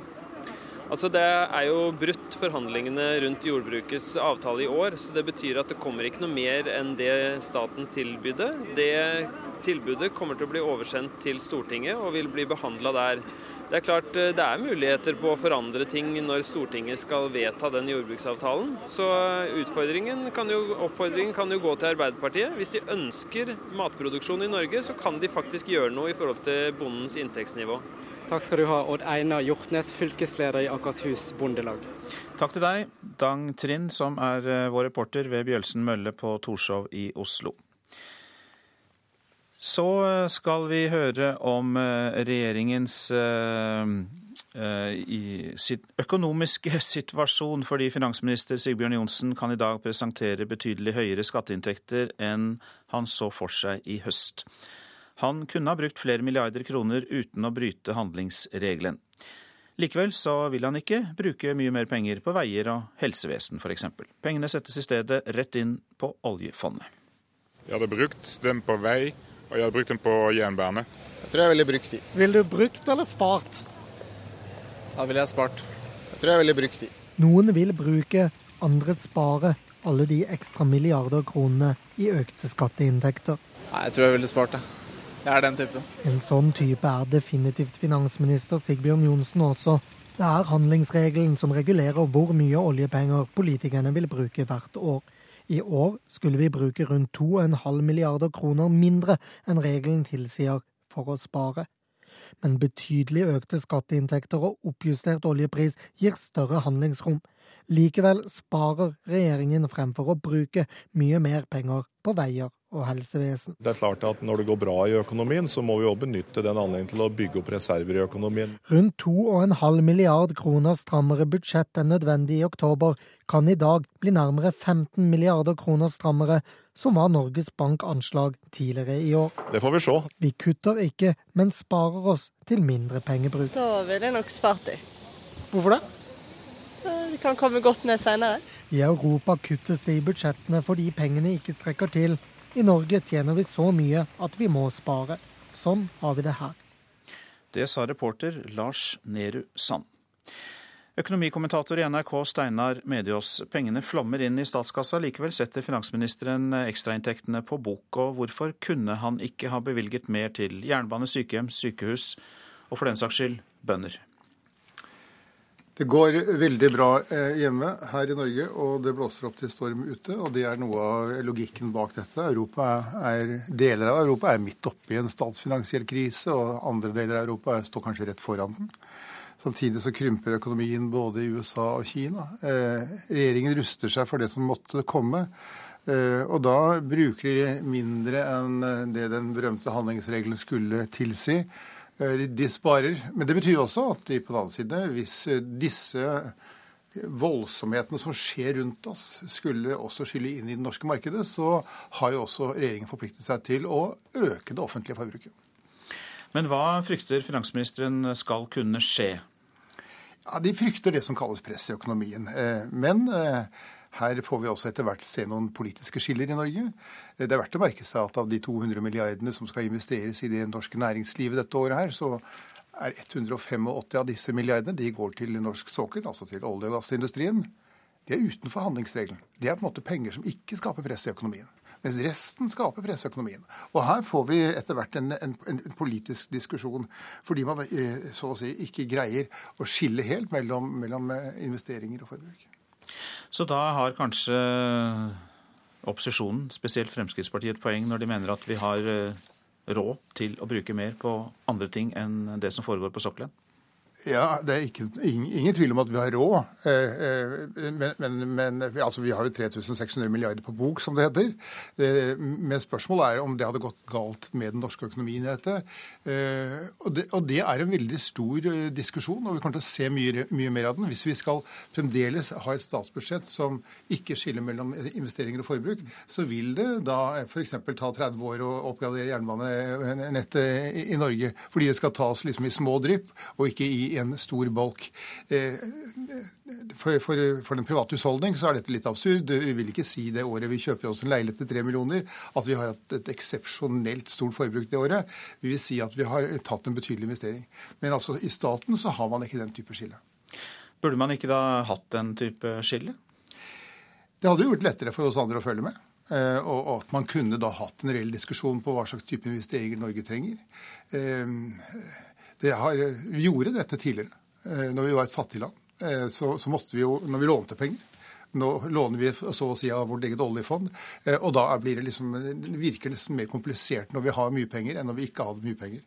S8: Altså Det er jo brutt forhandlingene rundt jordbrukets avtale i år. så Det betyr at det kommer ikke noe mer enn det staten tilbydde. Det tilbudet kommer til å bli oversendt til Stortinget og vil bli behandla der. Det er klart eh, det er muligheter på å forandre ting når Stortinget skal vedta den jordbruksavtalen. Så utfordringen kan jo, oppfordringen kan jo gå til Arbeiderpartiet. Hvis de ønsker matproduksjon i Norge, så kan de faktisk gjøre noe i forhold til bondens inntektsnivå.
S7: Takk skal du ha, Odd Einar Hjortnes, fylkesleder i Akershus Bondelag.
S1: Takk til deg, Dang Trind, som er eh, vår reporter ved Bjølsen mølle på Torshov i Oslo. Så eh, skal vi høre om eh, regjeringens økonomiske situasjon, fordi finansminister Sigbjørn Johnsen kan i dag presentere betydelig høyere skatteinntekter enn han så for seg i høst. Han kunne ha brukt flere milliarder kroner uten å bryte handlingsregelen. Likevel så vil han ikke bruke mye mer penger på veier og helsevesen f.eks. Pengene settes i stedet rett inn på oljefondet.
S36: Jeg hadde brukt dem på vei, og jeg hadde brukt dem på jernbane.
S37: Jeg tror jeg ville brukt de.
S38: Ville du brukt eller spart?
S37: Da ville jeg spart. Jeg tror jeg ville brukt de.
S38: Noen vil bruke, andre spare alle de ekstra milliarder kronene i økte skatteinntekter.
S37: Nei, jeg tror jeg ville spart det. Jeg er den typen.
S38: En sånn type er definitivt finansminister Sigbjørn Johnsen også. Det er handlingsregelen som regulerer hvor mye oljepenger politikerne vil bruke hvert år. I år skulle vi bruke rundt 2,5 milliarder kroner mindre enn regelen tilsier for å spare. Men betydelig økte skatteinntekter og oppjustert oljepris gir større handlingsrom. Likevel sparer regjeringen fremfor å bruke mye mer penger på veier og helsevesen.
S31: Det er klart at Når det går bra i økonomien, så må vi også benytte den anledningen til å bygge opp reserver i økonomien.
S38: Rundt 2,5 milliard kroner strammere budsjett enn nødvendig i oktober kan i dag bli nærmere 15 milliarder kroner strammere, som var Norges Bank anslag tidligere i år.
S31: Det får vi se.
S38: Vi kutter ikke, men sparer oss til mindre pengebruk.
S39: Da ville jeg nok spart det.
S38: Hvorfor det?
S39: Det kan komme godt med seinere.
S38: I Europa kuttes det i budsjettene fordi pengene ikke strekker til. I Norge tjener vi så mye at vi må spare. Sånn har vi det her.
S1: Det sa reporter Lars Nehru Sand. Økonomikommentator i NRK Steinar Mediås, pengene flommer inn i statskassa. Likevel setter finansministeren ekstrainntektene på bok. Og hvorfor kunne han ikke ha bevilget mer til jernbane, sykehjem, sykehus og for den saks skyld bønder?
S40: Det går veldig bra eh, hjemme her i Norge, og det blåser opp til storm ute. og Det er noe av logikken bak dette. Er, deler av Europa er midt oppe i en statsfinansiell krise, og andre deler av Europa står kanskje rett foran den. Samtidig så krymper økonomien både i USA og Kina. Eh, regjeringen ruster seg for det som måtte komme. Eh, og da bruker de mindre enn det den berømte handlingsregelen skulle tilsi. Eh, de sparer. Men det betyr også at de på den annen side, hvis eh, disse voldsomhetene som skjer rundt oss, skulle også skylle inn i det norske markedet, så har jo også regjeringen forpliktet seg til å øke det offentlige forbruket.
S1: Men hva frykter finansministeren skal kunne skje?
S40: Ja, De frykter det som kalles press i økonomien. Eh, men her får vi også etter hvert se noen politiske skiller i Norge. Det er verdt å merke seg at av de 200 milliardene som skal investeres i det norske næringslivet dette året her, så er 185 av disse milliardene de går til norsk sokkel, altså til olje- og gassindustrien. Det er utenfor handlingsregelen. Det er på en måte penger som ikke skaper press i økonomien. Mens resten skaper press i økonomien. Og her får vi etter hvert en, en, en, politisk diskusjon, fordi man eh, så å si ikke greier å skille helt mellom, mellom eh, investeringer og forbruk.
S1: Så da har kanskje opposisjonen, spesielt Fremskrittspartiet, et poeng når de mener at vi har eh, råd til å bruke mer på andre ting enn det som foregår på sokkelen?
S40: Ja, Det er ikke, ingen, ingen, tvil om at vi har råd. Eh, eh, men, men, men altså, vi har jo 3600 milliarder på bok, som det heter. Eh, men spørsmålet er om det hadde gått galt med den norske økonomien i dette. Og det, og det er en veldig stor diskusjon, og vi kommer til å se mye, mye, mer av den. Hvis vi skal fremdeles ha et statsbudsjett som ikke skiller mellom investeringer og forbruk, så vil det da f.eks. ta 30 år å oppgradere jernbanenettet i Norge. Fordi det skal tas liksom i små drypp, og ikke i en stor bolk. Eh, for, for, for, den private husholdning så er dette litt absurd. Vi vil ikke si det året vi kjøper oss en leilighet til tre millioner, at vi har hatt et eksepsjonelt stort forbruk det året. Vi vil si at vi har tatt en betydelig investering. Men altså i staten så har man ikke den type skille.
S1: Burde man ikke da hatt den type skille?
S40: Det hadde gjort lettere for oss andre å følge med. Eh, og at man kunne da hatt en reell diskusjon på hva slags type investeringer Norge trenger. Eh, har, vi gjorde dette tidligere, eh, når vi var et fattig land. Eh, så, så måtte vi jo, når vi lånte penger nå låner vi så å si av vårt eget oljefond. Eh, og da blir det liksom, det virker det mer komplisert når vi har mye penger, enn når vi ikke hadde mye penger.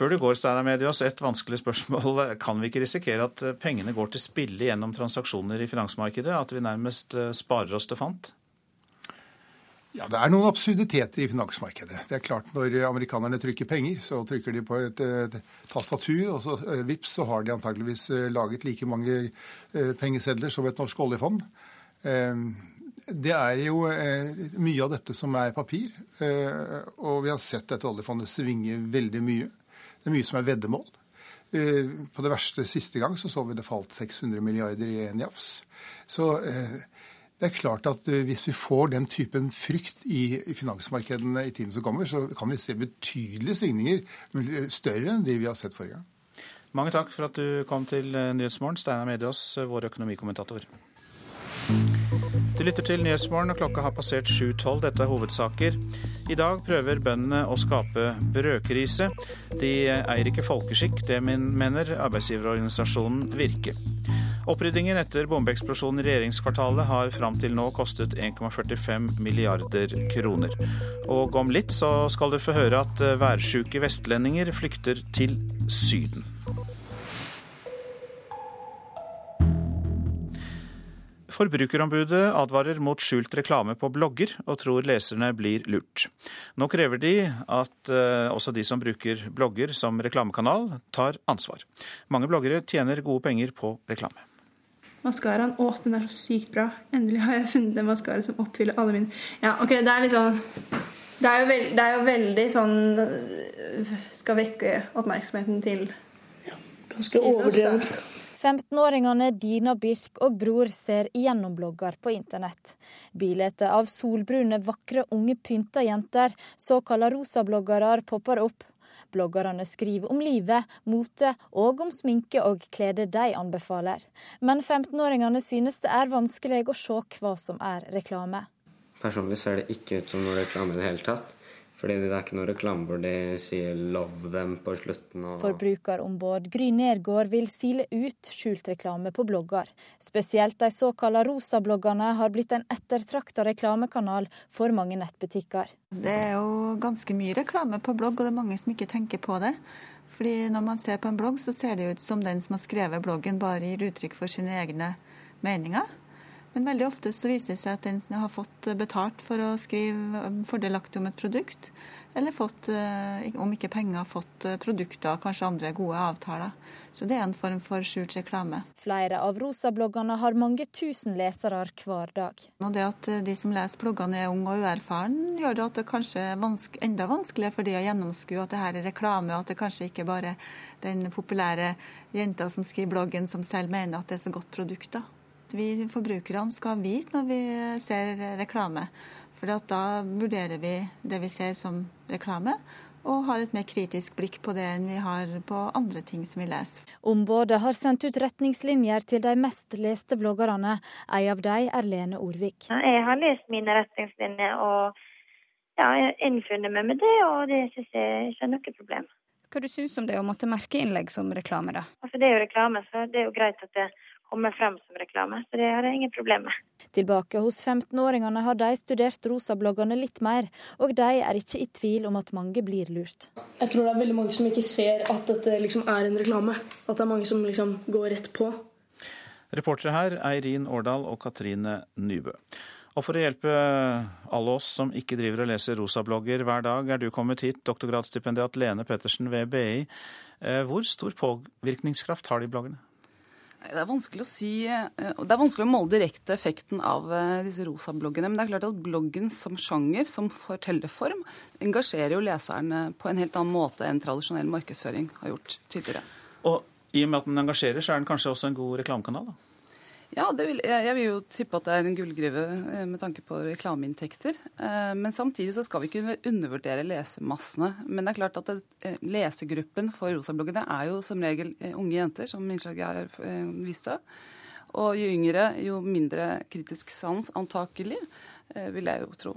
S1: Før du går, Steinar Medios, et vanskelig spørsmål. Kan vi ikke risikere at pengene går til spille gjennom transaksjoner i finansmarkedet? At vi nærmest sparer oss til fant?
S40: Ja, Det er noen absurditeter i finansmarkedet. Det er klart Når amerikanerne trykker penger, så trykker de på et, et tastatur, og så eh, vips, så har de antageligvis eh, laget like mange eh, pengesedler som et norsk oljefond. Det er jo mye av dette som er papir, og vi har sett dette oljefondet svinge veldig mye. Det er mye som er veddemål. På det verste siste gang så så vi det falt 600 milliarder i en jafs. Så det er klart at eh, Hvis vi får den typen frykt i finansmarkedene i tiden som kommer, så kan vi se betydelige svingninger, større enn de vi har sett forrige gang.
S1: Mange takk for at du kom til eh, Nyhetsmorgen, Steinar Mediås, eh, vår økonomikommentator. Du lytter til Nyhetsmorgen, og klokka har passert 7.12. Dette er hovedsaker. I dag prøver bøndene å skape brødkrise. De eier ikke folkeskikk, det mener arbeidsgiverorganisasjonen Virke. Oppryddingen etter bombeeksplosjonen i regjeringskvartalet har fram til nå kostet 1,45 milliarder kroner. Og om litt så skal du få høre at værsjuke vestlendinger flykter til Syden. Forbrukerombudet advarer mot skjult reklame på blogger, og tror leserne blir lurt. Nå krever de at uh, også de som bruker blogger som reklamekanal, tar ansvar. Mange bloggere tjener gode penger på reklame.
S41: Maskaraen, å, den er så sykt bra. Endelig har jeg funnet en maskara som oppfyller alle mine Ja, ok, det er litt sånn det er, veld, det er, jo veldig sånn Skal vekke oppmerksomheten til
S42: Ja, ganske overdrevet.
S43: 15-åringene Dina Birk og Bror ser igjennom blogger på internett. Bilder av solbrune, vakre, unge pynta jenter, såkalte rosabloggere, popper opp. Bloggerne skriver om livet, mote og om sminke og klede de anbefaler. Men 15-åringene synes det er vanskelig å se hva som er reklame.
S44: Personlig ser det ikke ut som noe reklame i det hele tatt. Fordi det er ikke noe reklame hvor de sier 'love them' på slutten. Og...
S43: Forbrukerombud Gry Nergård vil sile ut skjult reklame på blogger. Spesielt de såkalte rosabloggerne har blitt en ettertrakta reklamekanal for mange nettbutikker.
S45: Det er jo ganske mye reklame på blogg, og det er mange som ikke tenker på det. Fordi når man ser på en blogg, så ser det ut som den som har skrevet bloggen, bare gir uttrykk for sine egne meninger. Men veldig ofte så viser det seg at den har fått betalt for å skrive fordelaktig om et produkt, eller fått, eh, om ikke penger, fått eh, produkter, kanskje andre gode avtaler. Så det er en form for skjult reklame.
S43: Flere av rosabloggene har mange tusen lesere hver dag.
S45: Og det at eh, de som leser bloggene er unge og uerfaren, gjør det at det kanskje er vanske, enda vanskeligere for de å gjennomskue at det her er reklame, og at det kanskje ikke bare er den populære jenta som skriver bloggen som selv mener at det er så godt produkt. da vi forbrukerne skal vite når vi ser reklame. For da vurderer vi det vi ser som reklame, og har et mer kritisk blikk på det enn vi har på andre ting som vi leser.
S43: Ombudet har sendt ut retningslinjer til de mest leste bloggerne. En av dem er Lene Orvik.
S46: Jeg har lest mine retningslinjer og ja, jeg innfunnet meg med det, og det syns jeg ikke er noe problem.
S43: Hva du syns om det å måtte merke innlegg som reklame, da?
S46: Altså, det er jo reklame, så det er jo greit at det kommer frem som reklame. Så det har jeg ingen problem med.
S43: Tilbake hos 15-åringene har de studert rosabloggene litt mer, og de er ikke i tvil om at mange blir lurt.
S42: Jeg tror det er veldig mange som ikke ser at dette liksom er en reklame. At det er mange som liksom går rett på.
S1: Reportere her Eirin Årdal og Katrine Nybø. Og for å hjelpe alle oss som ikke driver og leser rosablogger hver dag, er du kommet hit, doktorgradsstipendiat Lene Pettersen ved BI. Eh, hvor stor påvirkningskraft har de bloggerne?
S47: Det er vanskelig å si, eh, det er vanskelig å måle direkte effekten av eh, disse rosabloggene. Men det er klart at bloggen som sjanger, som fortellerform, engasjerer jo leserne på en helt annen måte enn tradisjonell markedsføring har gjort tidligere.
S1: Og i og med at den engasjerer, så er den kanskje også en god reklamekanal? da?
S47: Ja, vil, jeg vil jo tippe at det er en gullgrive eh, med tanke på reklameinntekter. Eh, men samtidig så skal vi ikke undervurdere lesemassene. Men det er klart at det, eh, lesegruppen for rosabloggene er jo som regel unge jenter, som innslaget vist viste. Og jo yngre, jo mindre kritisk sans, antakelig, vil jeg jo tro.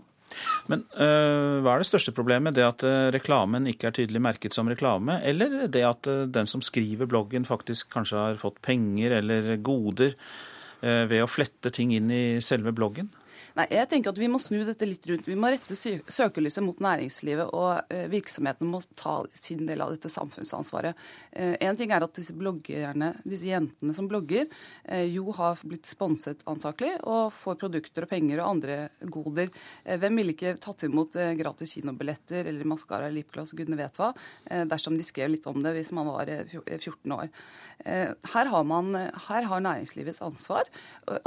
S1: Men øh, hva er det største problemet? Det at reklamen ikke er tydelig merket som reklame, eller det at den som skriver bloggen faktisk kanskje har fått penger eller goder ved å flette ting inn i selve bloggen?
S47: Nei, jeg tenker at Vi må snu dette litt rundt. Vi må rette søkelyset mot næringslivet, og eh, virksomhetene må ta sin del av dette samfunnsansvaret. En eh, ting er at disse bloggerne, disse jentene som blogger, jo har blitt sponset antakelig, og får produkter og penger og andre goder. Hvem ville ikke tatt imot gratis kinobilletter eller maskara lipgloss, gudene vet hva, dersom de skrev litt om det hvis man var 14 år. Her har, man, her har næringslivets ansvar,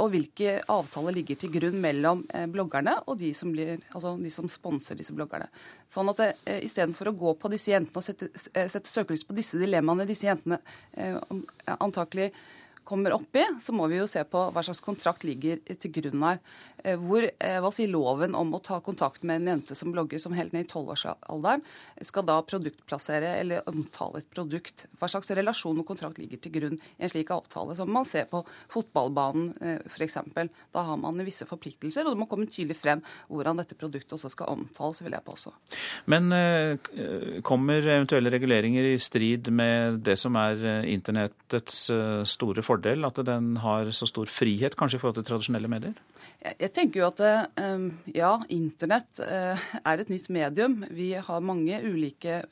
S47: og hvilke avtaler ligger til grunn mellom eh, bloggerne og de som, blir, altså de som sponser disse bloggerne. Sånn at eh, Istedenfor å gå på disse jentene og sette, eh, sette søkelys på disse dilemmaene disse jentene eh, antakelig kommer opp i, så må vi jo se på hva slags kontrakt ligger til grunn her. Eh, hvor eh, hva sier loven om å ta kontakt med en jente som blogger som helt ned i tolvårsalderen, skal da produktplassere eller omtale et produkt. Hva slags relasjon og kontrakt ligger til grunn i en slik avtale? Som man ser på fotballbanen eh, f.eks. Da har man visse forpliktelser, og det må komme tydelig frem hvordan dette produktet også skal omtales, vil jeg påstå.
S1: Men kommer eventuelle reguleringer i strid med det som er internettets store fordel? Fordel at den har så stor frihet, kanskje i forhold til tradisjonelle medier?
S47: Jeg tenker jo at eh, ja, internett eh, er et nytt medium. Vi har mange ulike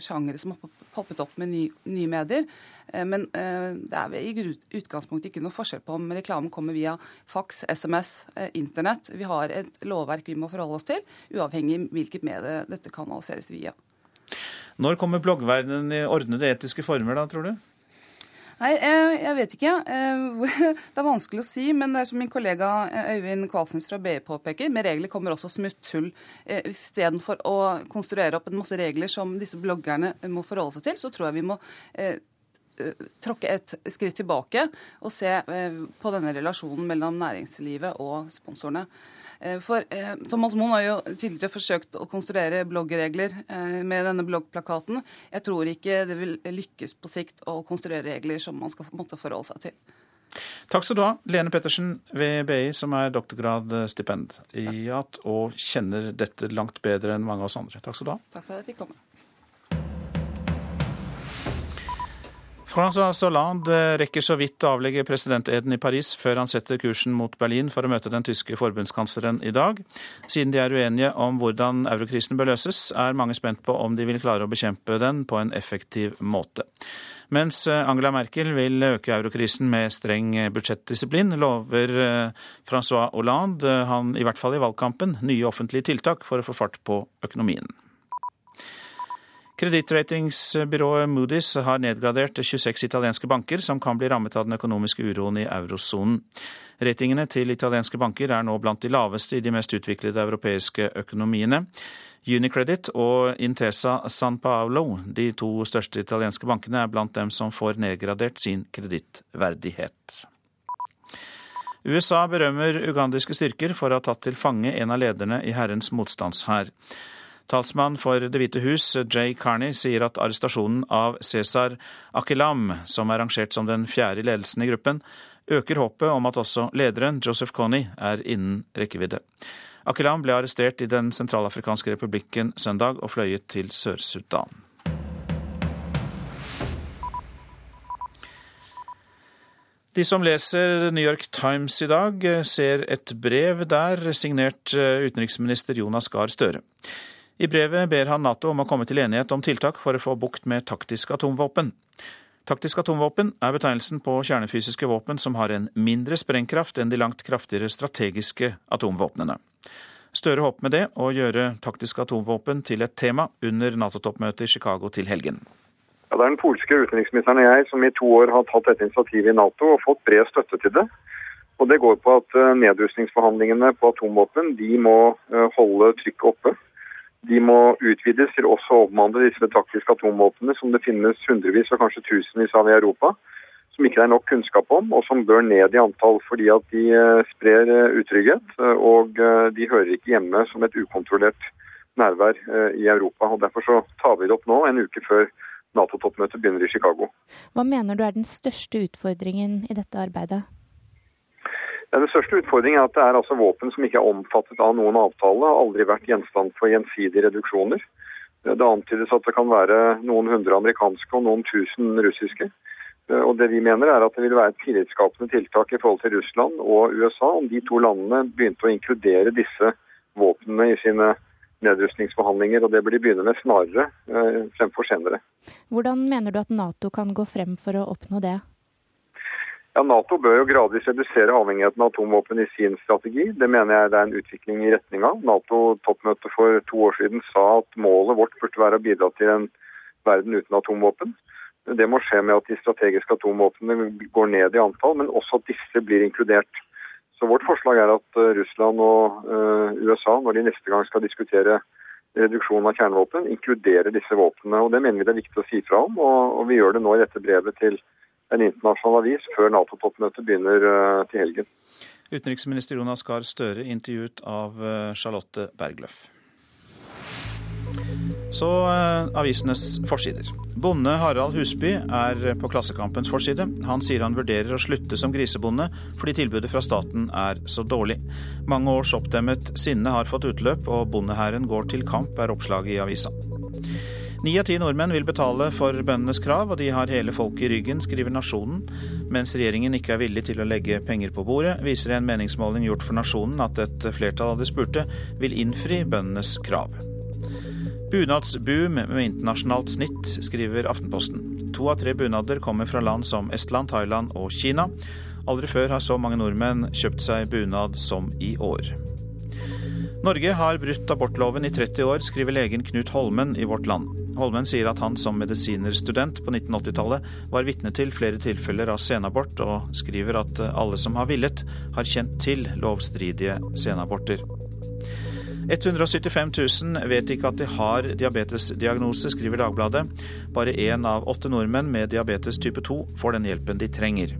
S47: sjangere som har poppet opp med nye medier. Men det er i utgangspunktet ikke noe forskjell på om reklamen kommer via fax, SMS, internett. Vi har et lovverk vi må forholde oss til, uavhengig hvilket medie dette kanaliseres via.
S1: Når kommer bloggverdenen i ordnede etiske former, da, tror du?
S47: Nei, jeg vet ikke. Det er vanskelig å si. Men det er som min kollega eh, Øyvind Kvalsnes fra BI påpeker, med regler kommer også smutthull. Eh, istedenfor å konstruere opp en masse regler som disse bloggerne må forholde seg til, så tror jeg vi må eh, tråkke et skritt tilbake og se på denne relasjonen mellom næringslivet og sponsorene. Eh, for eh, Thomas Moen har jo tidligere forsøkt å konstruere bloggregler eh, med denne bloggplakaten. Jeg tror ikke det vil lykkes på sikt å konstruere regler som man skal måtte forholde seg til.
S1: Takk skal du ha, Lene Pettersen ved BI, som er doktorgradsstipendiat og kjenner dette langt bedre enn mange av oss andre. Takk skal du ha.
S47: Takk for at jeg fikk komme.
S1: Francois Hollande rekker så vidt å avlegge presidenteden i Paris før han setter kursen mot Berlin for å møte den tyske forbundskansleren i dag. Siden de er uenige om hvordan eurokrisen bør løses, er mange spent på om de vil klare å bekjempe den på en effektiv måte. Mens Angela Merkel vil øke eurokrisen med streng budsjettdisiplin, lover eh, Francois Hollande, han i hvert fall i valgkampen, nye offentlige tiltak for å få fart på økonomien. Kredittratingsbyrået Moody's har nedgradert 26 italienske banker som kan bli rammet av den økonomiske uroen i eurosonen. Ratingene til italienske banker er nå blant de laveste i de mest utviklede europeiske økonomiene. Unicredit og Intesa San Paolo, de to største italienske bankene, er blant dem som får nedgradert sin kredittverdighet. USA berømmer ugandiske styrker for å ha tatt til fange en av lederne i Herrens motstandshær. Talsmann for Det hvite hus, Jay Carney, sier at arrestasjonen av Cæsar Akilam, som er rangert som den fjerde ledelsen i gruppen, øker håpet om at også lederen, Joseph Connie, er innen rekkevidde. Akilam ble arrestert i Den sentralafrikanske republikken søndag og fløyet til Sør-Sudan. De som leser New York Times i dag, ser et brev der signert eh, utenriksminister Jonas Gahr Støre. I brevet ber han Nato om å komme til enighet om tiltak for å få bukt med taktiske atomvåpen. Taktiske atomvåpen er betegnelsen på kjernefysiske våpen som har en mindre sprengkraft enn de langt kraftigere strategiske atomvåpnene. Støre håper med det å gjøre taktiske atomvåpen til et tema under Nato-toppmøtet i Chicago til helgen.
S48: Ja, det er den polske utenriksministeren og jeg som i to år har tatt dette initiativet i Nato og fått bred støtte til det. Og Det går på at eh, nedrustningsforhandlingene på atomvåpen de må eh, holde trykket oppe. De må utvides til også å omhandle disse taktiske atomvåpnene som det finnes hundrevis og kanskje tusenvis av i Europa, som ikke det er nok kunnskap om, og som bør ned i antall fordi at de eh, sprer eh, utrygghet. Eh, og de hører ikke hjemme som et ukontrollert nærvær i Europa. og Derfor så tar vi det opp nå, en uke før Nato-toppmøtet begynner i Chicago.
S49: Hva mener du er den største utfordringen i dette arbeidet?
S48: Det største utfordringen er at det er altså våpen som ikke er omfattet av noen avtale, aldri vært gjenstand for gjensidige reduksjoner. Det antydes at det kan være noen hundre amerikanske og noen tusen russiske. Og det vi mener er at det vil være et tillitsskapende tiltak i forhold til Russland og USA om de to landene begynte å inkludere disse våpnene i sine nedrustningsforhandlinger. Og det bør de begynne med snarere eh, fremfor senere.
S49: Hvordan mener du at Nato kan gå frem for å oppnå det?
S48: Ja, Nato bør jo gradvis redusere avhengigheten av atomvåpen i sin strategi. Det mener jeg det er en utvikling i retning av. Nato-toppmøtet for to år siden sa at målet vårt burde være å bidra til en verden uten atomvåpen. Det må skje med at de strategiske atomvåpnene går ned i antall, men også at disse blir inkludert. Så Vårt forslag er at eh, Russland og uh, USA, når de neste gang skal diskutere reduksjon av kjernevåpen, inkluderer disse våpnene. Og Det mener vi det er viktig å si fra om, og vi gjør det nå i dette brevet til en internasjonal avis før Nato-toppmøtet begynner eh, til helgen.
S1: Utenriksminister Jonas Gahr Støre intervjuet av eh, Charlotte Bergløff. Så eh, avisenes forsider. Bonde Harald Husby er på Klassekampens forside. Han sier han vurderer å slutte som grisebonde fordi tilbudet fra staten er så dårlig. Mange års oppdemmet sinne har fått utløp, og bondehæren går til kamp, er oppslaget i avisa. Ni av ti nordmenn vil betale for bøndenes krav, og de har hele folket i ryggen, skriver Nasjonen. Mens regjeringen ikke er villig til å legge penger på bordet, viser en meningsmåling gjort for Nasjonen at et flertall av de spurte vil innfri bøndenes krav. Bunadsboom med internasjonalt snitt, skriver Aftenposten. To av tre bunader kommer fra land som Estland, Thailand og Kina. Aldri før har så mange nordmenn kjøpt seg bunad som i år. Norge har brutt abortloven i 30 år, skriver legen Knut Holmen i Vårt Land. Holmen sier at han som medisinerstudent på 1980-tallet var vitne til flere tilfeller av senabort, og skriver at alle som har villet, har kjent til lovstridige senaborter. 175 000 vet ikke at de har diabetesdiagnose, skriver Dagbladet. Bare én av åtte nordmenn med diabetes type 2 får den hjelpen de trenger.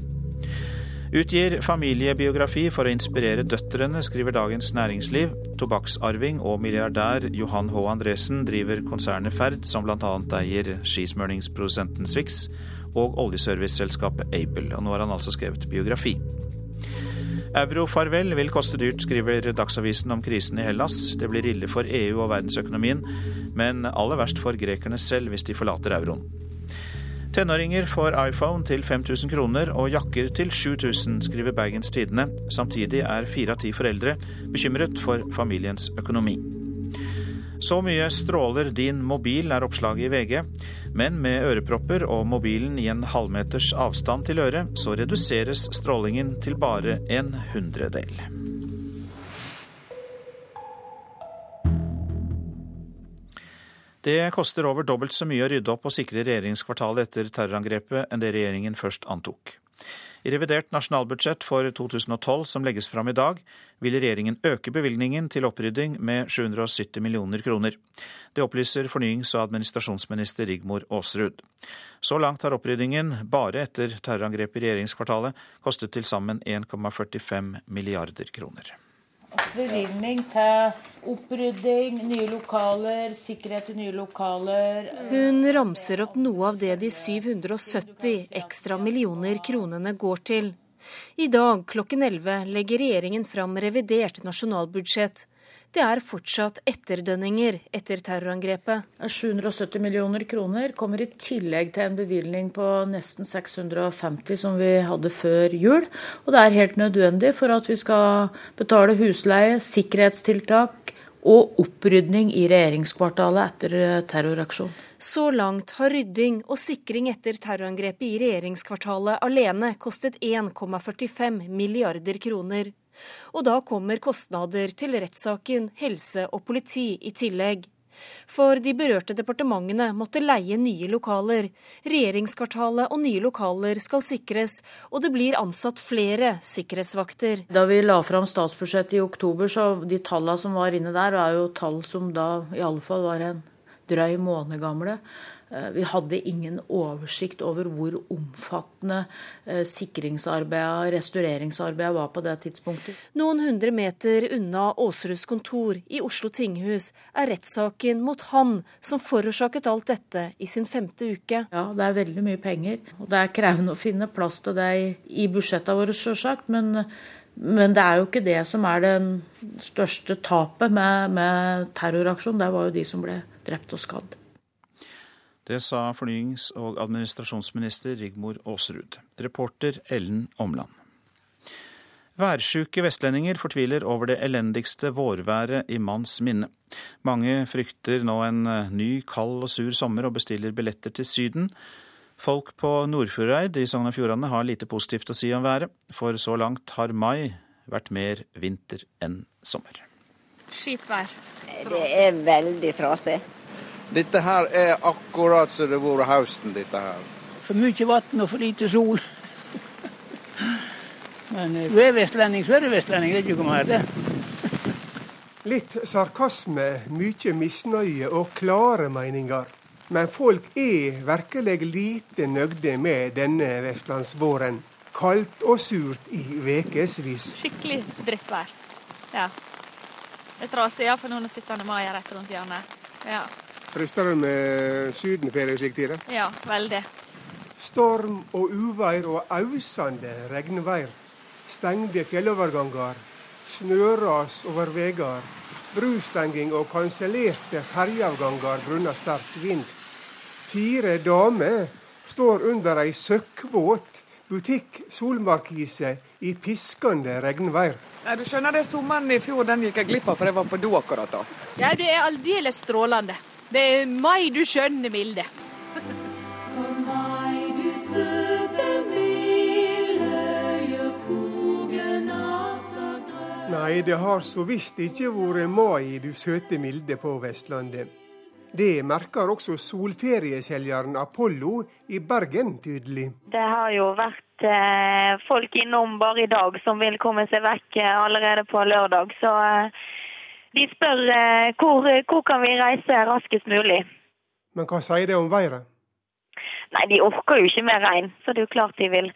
S1: Utgir familiebiografi for å inspirere døtrene, skriver Dagens Næringsliv. Tobakksarving og milliardær Johan H. Andresen driver konsernet Ferd, som bl.a. eier skismøringsprodusenten Swix og oljeserviceselskapet Able. Og nå har han altså skrevet biografi. Eurofarvel vil koste dyrt, skriver Dagsavisen om krisen i Hellas. Det blir ille for EU og verdensøkonomien, men aller verst for grekerne selv hvis de forlater euroen. Tenåringer får iPhone til 5000 kroner og jakker til 7000, skriver Bergens Tidende. Samtidig er fire av ti foreldre bekymret for familiens økonomi. Så mye stråler din mobil, er oppslaget i VG. Men med ørepropper og mobilen i en halvmeters avstand til øret, så reduseres strålingen til bare en hundredel. Det koster over dobbelt så mye å rydde opp og sikre regjeringskvartalet etter terrorangrepet enn det regjeringen først antok. I revidert nasjonalbudsjett for 2012 som legges fram i dag, vil regjeringen øke bevilgningen til opprydding med 770 millioner kroner. Det opplyser fornyings- og administrasjonsminister Rigmor Aasrud. Så langt har oppryddingen, bare etter terrorangrepet i regjeringskvartalet, kostet til sammen 1,45 milliarder kroner
S3: bevilgning til opprydding, nye lokaler, sikkerhet i nye lokaler.
S9: Hun ramser opp noe av det de 770 ekstra millioner kronene går til. I dag klokken 11 legger regjeringen fram revidert nasjonalbudsjett. Det er fortsatt etterdønninger etter terrorangrepet.
S3: 770 millioner kroner kommer i tillegg til en bevilgning på nesten 650 som vi hadde før jul. Og det er helt nødvendig for at vi skal betale husleie, sikkerhetstiltak og opprydning i regjeringskvartalet etter terroraksjonen.
S9: Så langt har rydding og sikring etter terrorangrepet i regjeringskvartalet alene kostet 1,45 milliarder kroner. Og da kommer kostnader til rettssaken, helse og politi i tillegg. For de berørte departementene måtte leie nye lokaler. Regjeringskvartalet og nye lokaler skal sikres, og det blir ansatt flere sikkerhetsvakter.
S3: Da vi la fram statsbudsjettet i oktober, så de tallene som var inne der, er jo tall som da iallfall var en drøy måned gamle. Eh, vi hadde ingen oversikt over hvor omfattende eh, sikringsarbeidet, restaureringsarbeidet var på det tidspunktet.
S9: Noen hundre meter unna Aasruds kontor i Oslo tinghus er rettssaken mot han som forårsaket alt dette i sin femte uke.
S3: Ja, det er veldig mye penger. Og det er krevende å finne plass til det i budsjettene våre, sjølsagt. Men, men det er jo ikke det som er det største tapet med, med terroraksjonen. Det var jo de som ble drept og skadd.
S1: Det sa fornyings- og administrasjonsminister Rigmor Aasrud. Reporter Ellen Omland. Værsjuke vestlendinger fortviler over det elendigste vårværet i manns minne. Mange frykter nå en eh, ny, kald og sur sommer og bestiller billetter til Syden. Folk på Nordfjordeid i Sogn og Fjordane har lite positivt å si om været, for så langt har mai vært mer vinter enn sommer.
S50: Skitvær.
S51: Det er veldig trasig.
S52: Dette her er akkurat som det har vært høsten, dette her.
S53: For mye vann og for lite sol. Men eh, du er vestlending, så er du vestlending. Det er ikke noe mer, det.
S54: Litt sarkasme, mye misnøye og klare meninger. Men folk er virkelig lite nøgde med denne vestlandsvåren. Kaldt og surt i ukevis.
S50: Skikkelig drittvær. Ja. Det er trasig, iallfall nå når 17. mai er rett rundt hjørnet. Ja.
S54: Frister det med sydenferie slik tid?
S50: Ja, veldig.
S54: Storm og uvær og ausende regnvær. Stengte fjelloverganger. Snøras over veier. Brustenging og kansellerte ferjeavganger grunnet sterk vind. Fire damer står under ei søkkbåt, butikk-solmarkise i piskende regnvær.
S55: Nei, du skjønner det Sommeren i fjor den gikk jeg glipp av, for jeg var på do akkurat da.
S56: Ja, det er aldeles strålende. Det er mai, du skjønne milde.
S54: Nei, det har så visst ikke vært mai, du søte milde, på Vestlandet. Det merker også solferieselgeren Apollo i Bergen tydelig.
S46: Det har jo vært eh, folk innom bare i dag som vil komme seg vekk eh, allerede på lørdag. Så eh, de spør eh, hvor, hvor kan vi reise raskest mulig.
S54: Men hva sier det om været?
S46: Nei, de orker jo ikke mer regn, så det er jo klart de vil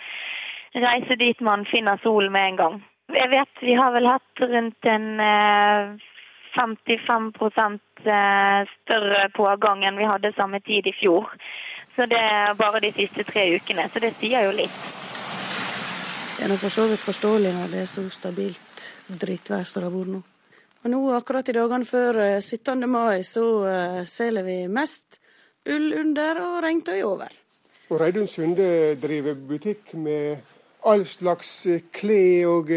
S46: reise dit man finner sol med en gang. Jeg vet vi har vel hatt rundt en eh, 55 eh, større pågang enn vi hadde samme tid i fjor. Så det er bare de siste tre ukene, så det sier jo litt.
S57: Det er for så vidt forståelig når det er så stabilt drittvær som det har vært nå. Og nå akkurat i dagene før 17. Eh, mai så uh, selger vi mest ull under og regntøy over.
S54: Og Reidun Sunde driver butikk med all slags klær og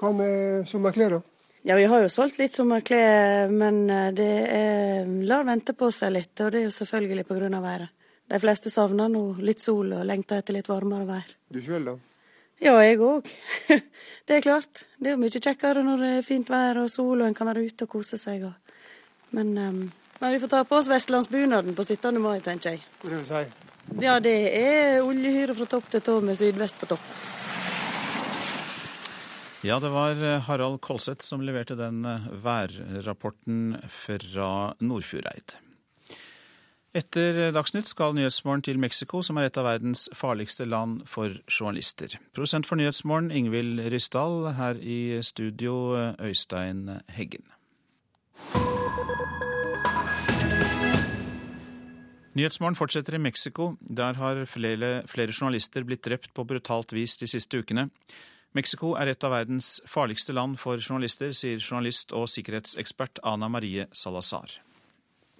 S54: Hva med sommerklær, da?
S57: Ja, vi har jo solgt litt sommerklær, men det er, lar vente på seg litt. Og det er jo selvfølgelig pga. været. De fleste savner nå litt sol og lengter etter litt varmere vær.
S54: Du sjøl, da?
S57: Ja, jeg òg. det er klart. Det er jo mye kjekkere når det er fint vær og sol og en kan være ute og kose seg. Men, um, men vi får ta på oss vestlandsbunaden på 17. mai, tenker jeg.
S54: Hva det vil si?
S57: Ja, det er oljehyre fra topp til tå med sydvest på topp.
S1: Ja, det var eh, Harald Kolseth som leverte den eh, værrapporten fra Nordfjordeid. Etter Dagsnytt skal Nyhetsmorgen til Mexico, som er et av verdens farligste land for journalister. Produsent for Nyhetsmorgen, Ingvild Ryssdal. Her i studio, Øystein Heggen. Nyhetsmorgen fortsetter i Mexico. Der har flere, flere journalister blitt drept på brutalt vis de siste ukene. Mexico er et av verdens farligste land for journalister, sier journalist og sikkerhetsekspert Ana Marie Salazar.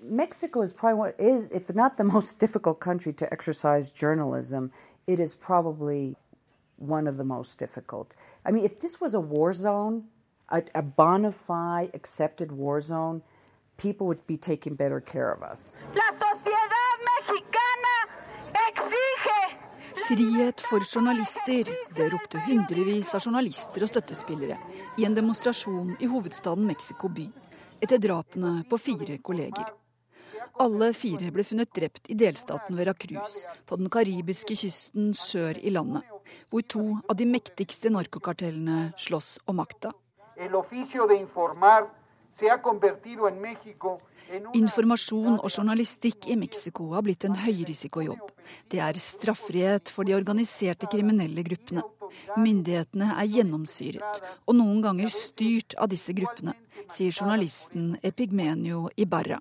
S58: Mexico is probably one, is, if not the most difficult country to exercise journalism, it is probably one of the most difficult. I mean, if this was a war zone, a, a bona fide accepted war zone, people would be taking better care of us.
S59: La sociedad mexicana exige
S60: Frihet for journalister, det ropte hundrevis av journalister og støttespillere i en demonstrasjon i hovedstaden Mexico by etter drapene på fire kolleger. Alle fire ble funnet drept i delstaten Veracruz, på den karibiske kysten sør i landet, hvor to av de mektigste narkokartellene slåss om makta. Informasjon og journalistikk i Mexico har blitt en høyrisikojobb. Det er straffrihet for de organiserte kriminelle gruppene. Myndighetene er gjennomsyret, og noen ganger styrt av disse gruppene, sier journalisten Epigmenio Ibarra.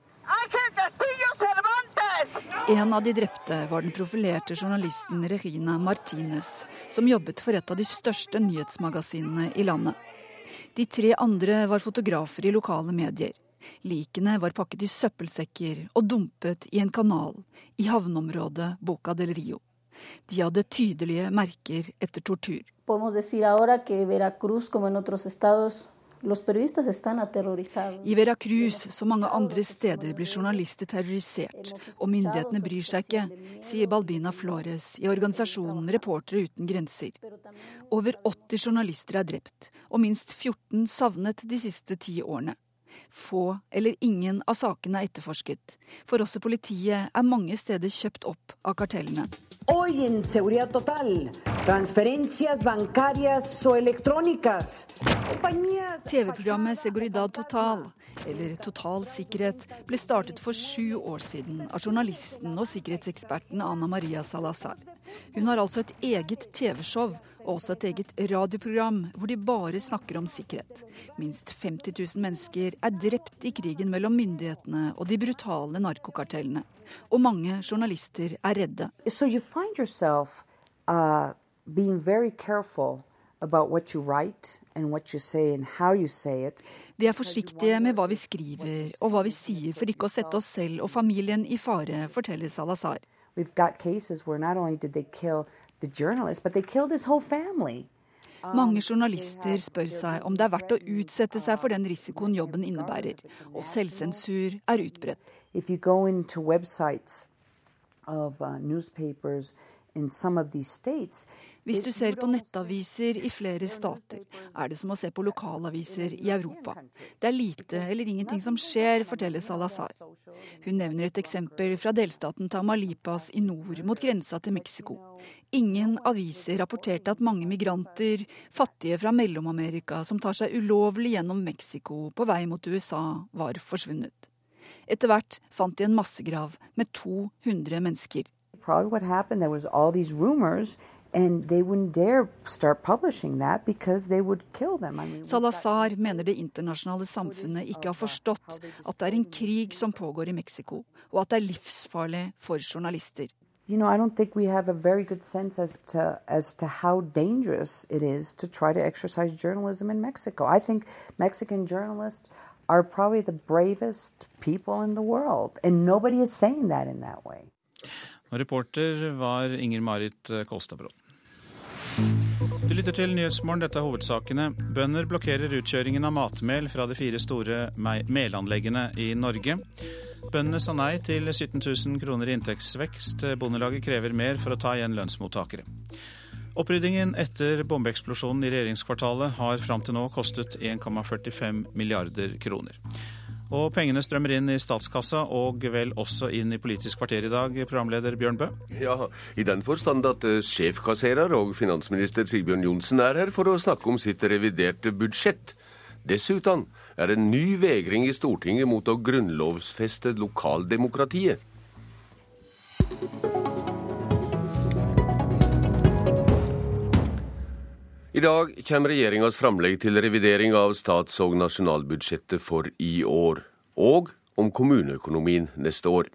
S60: En av de drepte var den profilerte journalisten Regina Martinez, som jobbet for et av de største nyhetsmagasinene i landet. De tre andre var fotografer i lokale medier. Likene var pakket i søppelsekker og dumpet i en kanal i havneområdet Boca del Rio. De hadde tydelige merker etter tortur. I Veracruz, som mange andre steder, blir journalister terrorisert, og myndighetene bryr seg ikke, sier Balbina Flores i organisasjonen Reportere uten grenser. Over 80 journalister er drept, og minst 14 savnet de siste ti årene. Få eller ingen av sakene er etterforsket, for også politiet er mange steder kjøpt opp av kartellene. TV-programmet Seguridad Total, eller Total sikkerhet, ble startet for sju år siden av journalisten og sikkerhetseksperten Ana Maria Salazar. Hun har altså et eget TV-show og også et eget radioprogram hvor de bare snakker om sikkerhet. Minst 50 000 mennesker er drept i krigen mellom myndighetene og de brutale narkokartellene. Og mange journalister er redde.
S58: So you find yourself uh, being very careful about what you write.
S60: Vi er forsiktige med hva vi skriver og hva vi sier for ikke å sette oss selv og familien i fare, forteller Salazar.
S58: We've got cases where not only did they kill the journalist, but they killed his whole family.
S60: Mange journalister spør seg om det er verdt å utsette seg for den risikoen jobben innebærer, og selvsensur er utbredt.
S58: Of uh, newspapers in some of these states,
S60: Hvis du ser på nettaviser i flere stater, er det som å se på lokalaviser i Europa. Det er lite eller ingenting som skjer, forteller Salazar. Hun nevner et eksempel fra delstaten Tamalipas i nord, mot grensa til Mexico. Ingen aviser rapporterte at mange migranter, fattige fra Mellom-Amerika, som tar seg ulovlig gjennom Mexico på vei mot USA, var forsvunnet. Etter hvert fant de en massegrav med 200 mennesker.
S58: Probably what happened, there was all these rumors And they wouldn't dare start publishing that because they would kill them. I mean,
S60: Salazar mener det internasjonale samfunnet ikke har forstått at det er en krig som pågår i Mexico, og at det er livsfarlig for journalister.
S58: You know, I don't think we have a very good sense as to as to how dangerous it is to try to exercise journalism in Mexico. I think Mexican journalists are probably the bravest people in the world, and nobody is saying that in that way.
S1: Og reporter var Inger Marit Kolstadbråten. Du lytter til Nyhetsmorgen, dette er hovedsakene. Bønder blokkerer utkjøringen av matmel fra de fire store melanleggene i Norge. Bøndene sa nei til 17 000 kroner i inntektsvekst. Bondelaget krever mer for å ta igjen lønnsmottakere. Oppryddingen etter bombeeksplosjonen i regjeringskvartalet har fram til nå kostet 1,45 milliarder kroner. Og pengene strømmer inn i statskassa og vel også inn i Politisk kvarter i dag, programleder Bjørn Bø?
S61: Ja, i den forstand at uh, sjefkasserer og finansminister Sigbjørn Johnsen er her for å snakke om sitt reviderte budsjett. Dessuten er det en ny vegring i Stortinget mot å grunnlovfeste lokaldemokratiet. I dag kommer regjeringas framlegg til revidering av stats- og nasjonalbudsjettet for i år, og om kommuneøkonomien neste år.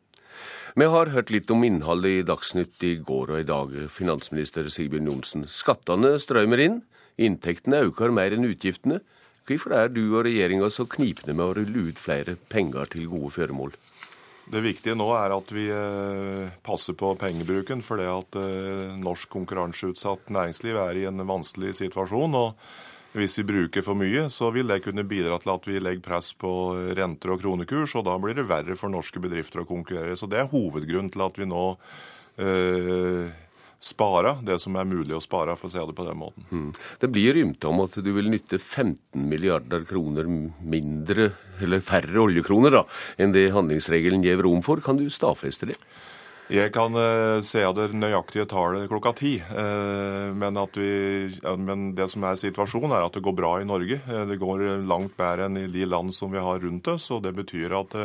S61: Vi har hørt litt om innholdet i Dagsnytt i går og i dag, finansminister Sigbjørn Johnsen. Skattene strømmer inn, inntektene øker mer enn utgiftene. Hvorfor er du og regjeringa så knipne med å rulle ut flere penger til gode føremål?
S62: Det viktige nå er at vi eh, passer på pengebruken, for det at eh, norsk konkurranseutsatt næringsliv er i en vanskelig situasjon. og Hvis vi bruker for mye, så vil det kunne bidra til at vi legger press på renter og kronekurs, og da blir det verre for norske bedrifter å konkurrere. Så Det er hovedgrunnen til at vi nå eh, spare det som er mulig å spare, for å si det på den måten. Mm.
S61: Det blir rymte om at du vil nytte 15 milliarder kroner mindre, eller færre oljekroner, da, enn det handlingsregelen gir rom for. Kan du stadfeste det?
S62: Jeg kan uh, se det nøyaktige tallet klokka ti. Uh, men, vi, uh, men, det som er situasjonen, er at det går bra i Norge. Uh, det går langt bedre enn i de land som vi har rundt oss. og Det betyr at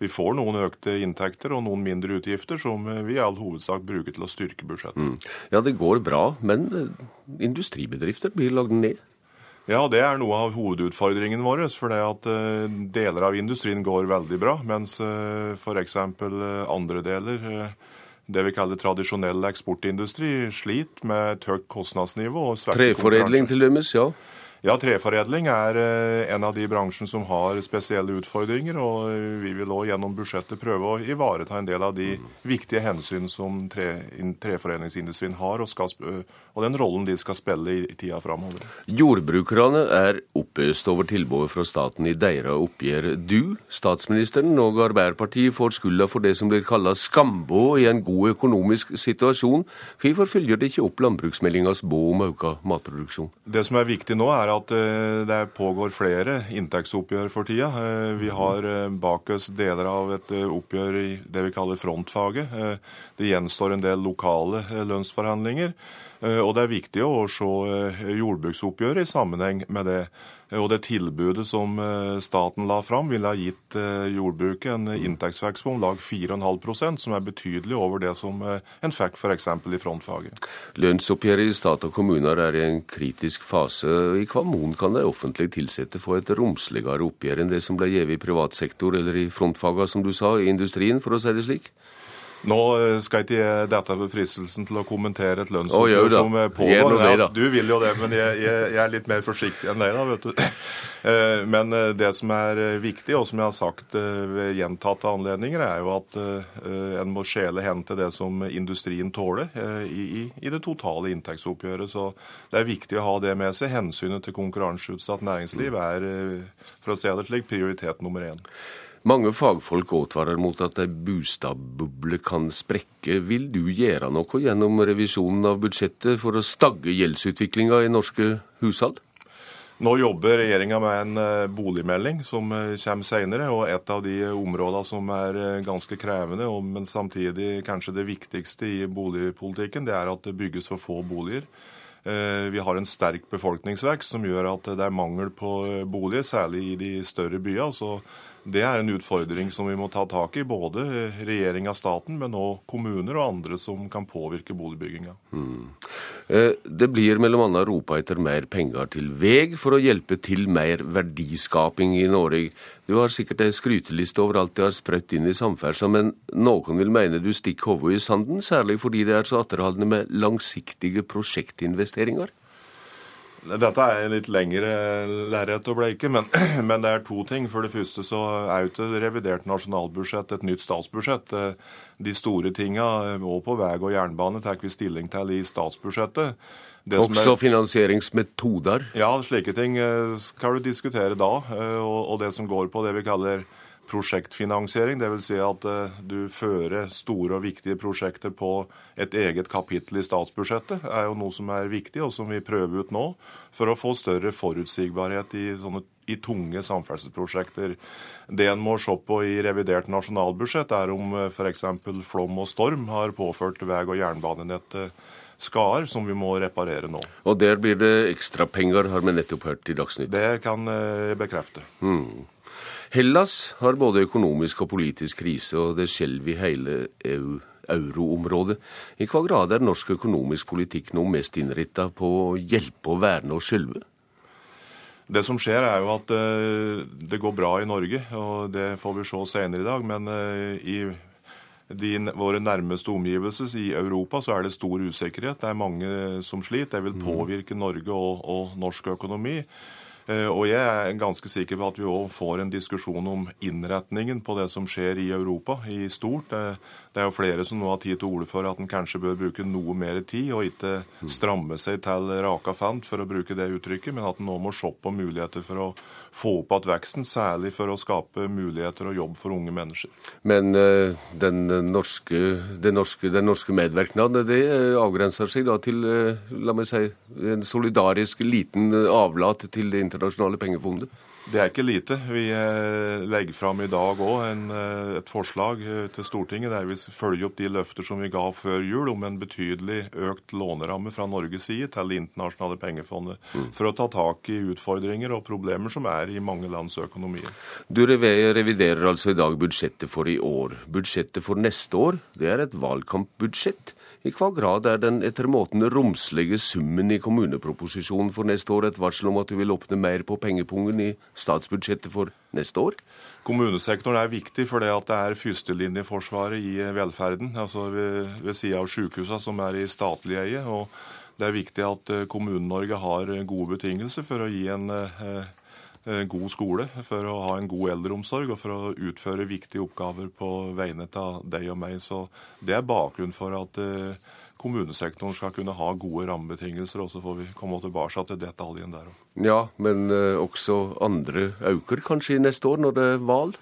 S62: vi får noen økte inntekter og noen mindre utgifter som vi i all hovedsak bruker til å styrke budsjettet. Mm.
S61: Ja, det går bra, men eh, industribedrifter blir lagd ned?
S62: Ja, det er noe av hovedutfordringen vår. For det at eh, deler av industrien går veldig bra, mens f.eks. andre deler det vi kaller tradisjonell eksportindustri, sliter med et høyt kostnadsnivå. og
S61: Treforedling til dømes, ja.
S62: Ja, treforedling er eh, en av de bransjene som har spesielle utfordringer. Og vi vil òg gjennom budsjettet prøve å ivareta en del av de viktige hensyn som tre, treforedlingsindustrien har, og, skal, og, den rollen de skal spille i, tida framover.
S61: Jordbrukerne er oppøst over tilbudet fra staten i deres oppgjør. Du, statsministeren og Arbeiderpartiet får skylda for det som blir kalla skambå i en god økonomisk situasjon. Hvorfor følger det ikke opp landbruksmeldingas bå om økt matproduksjon?
S62: Det som er viktig nå, er at eh, det pågår flere inntektsoppgjør for tida. Eh, vi har eh, bak oss deler av et oppgjør i det vi kaller frontfaget. Det gjenstår en del lokale lønnsforhandlinger. Og det er viktig å se jordbruksoppgjøret i sammenheng med det. Og det tilbudet som eh, staten la fram, ville ha gitt eh, jordbruket en inntektsvekst på om lag 4,5% som er betydelig over det som eh, en fikk f.eks. i frontfaget.
S61: Lønnsoppgjøret i stat og kommuner er i en kritisk fase. I hva mån kan de offentlig ansatte få et romsligere oppgjør enn det som ble gitt i privat sektor eller i frontfagene, som du sa, i industrien, for å si det slik?
S62: Nå skal skal ikke jeg dette ved fristelsen til å kommentere et lønnsoppgjør som eh, pågår. Ja, du vil jo det, men jeg, jeg, jeg er litt mer forsiktig enn deg, da, vet du. Eh, Men eh, det som er eh, viktig, og som jeg har sagt eh, ved gjentatte anledninger, er jo at eh, en må skjele hen til det som industrien tåler eh, i, i, det totale inntektsoppgjøret. Så det er viktig å ha det med seg. Hensynet til konkurranseutsatt næringsliv er, eh, for å si det slik, prioritet nummer én.
S61: Mange fagfolk advarer mot at ei bostadboble kan sprekke. Vil du gjøre noe gjennom revisjonen av budsjettet for å stagge gjeldsutviklinga i norske hushold?
S62: Nå jobber regjeringa med en eh, boligmelding som eh, kommer senere. Og et av de områdene som er eh, ganske krevende, men samtidig kanskje det viktigste i boligpolitikken, det er at det bygges for få boliger. Vi har en sterk befolkningsvekst som gjør at det er mangel på boliger, særlig i de større byene. Det er en utfordring som vi må ta tak i, både regjeringa, staten, men òg kommuner og andre som kan påvirke boligbygginga.
S61: Eh, Det blir bl.a. ropa etter mer penger til veg for å hjelpe til mer verdiskaping i Norge. Du har sikkert ei skryteliste over alt de har sprøtt inn i samferdsel, men noen vil mene du stikker hodet i sanden, særlig fordi det er så atterholdende med langsiktige prosjektinvesteringer.
S62: Dette er litt lengre lerret å bleike, men, men det er to ting. For det første så er jo ikke revidert nasjonalbudsjett et nytt statsbudsjett. Eh, De store tinga, òg på vei og jernbane, tar vi stilling til i statsbudsjettet. Det som
S61: Også
S62: er-
S61: finansieringsmetoder.
S62: ja, slike ting eh, skal du diskutere da. eh, Og og det som går på det vi kaller prosjektfinansiering, dvs. Si at eh, du fører store og viktige prosjekter på et eget kapittel i statsbudsjettet, er jo noe som er viktig, og som vi prøver ut nå, for å få større forutsigbarhet i sånne i tunge samferdselsprosjekter. Det en må se på i revidert nasjonalbudsjett, er om f.eks. flom og storm har påført vei- og jernbanenettet skader som vi må reparere nå.
S61: Og der blir det ekstrapenger, har vi nettopp hørt i Dagsnytt.
S62: Det kan jeg bekrefte.
S61: Mm. Hellas har både økonomisk og politisk krise, og det skjelver i hele EU euroområdet. I hva grad er norsk økonomisk politikk nå mest innretta på å hjelpe og verne oss sjølve?
S62: Det som skjer, er jo at eh, det går bra i Norge, og det får vi se senere i dag. Men eh, i de, våre nærmeste omgivelser i Europa så er det stor usikkerhet. Det er mange som sliter. Det vil påvirke Norge og, og norsk økonomi. Eh, Og jeg er ganske sikker på at vi òg får en diskusjon om innretningen på det som skjer i Europa i stort. Det er jo flere som nå har tid til orde for at en kanskje bør bruke noe mer tid, og ikke stramme seg til raka fant, for å bruke det uttrykket, men at en nå må se på muligheter for å få opp igjen veksten, særlig for å skape muligheter og jobb for unge mennesker.
S61: Men eh, den norske, den norske, den norske medvirknaden, det eh, avgrenser seg da til eh, la meg si, en solidarisk liten avlat til Det internasjonale pengefondet?
S62: Det er ikke lite. Vi eh, legger fram i dag òg et forslag eh, til Stortinget der vi følger opp de løfter som vi ga før jul om en betydelig økt låneramme fra Norges side til Det internasjonale pengefondet, for å ta tak i utfordringer og problemer som er i mange lands økonomier.
S61: Du reviderer altså i dag budsjettet for i år. Budsjettet for neste år, det er et valgkampbudsjett. I hva grad er den etter måten romslige summen i kommuneproposisjonen for neste år et varsel om at du vil åpne mer på pengepungen i statsbudsjettet for neste år?
S62: Kommunesektoren er viktig fordi det er førstelinjeforsvaret i velferden, altså ved, ved sida av sykehusene som er i statlig eie. og Det er viktig at eh, Kommune-Norge har gode betingelser for å gi en eh, god skole, for å ha en god eldreomsorg og for å utføre viktige oppgaver på vegne av deg og meg. Så Det er bakgrunnen for at eh, kommunesektoren skal kunne ha gode rammebetingelser. og Så får vi komme tilbake til detaljen der òg.
S61: Ja, men eh, også andre øker kanskje neste år, når det er valg?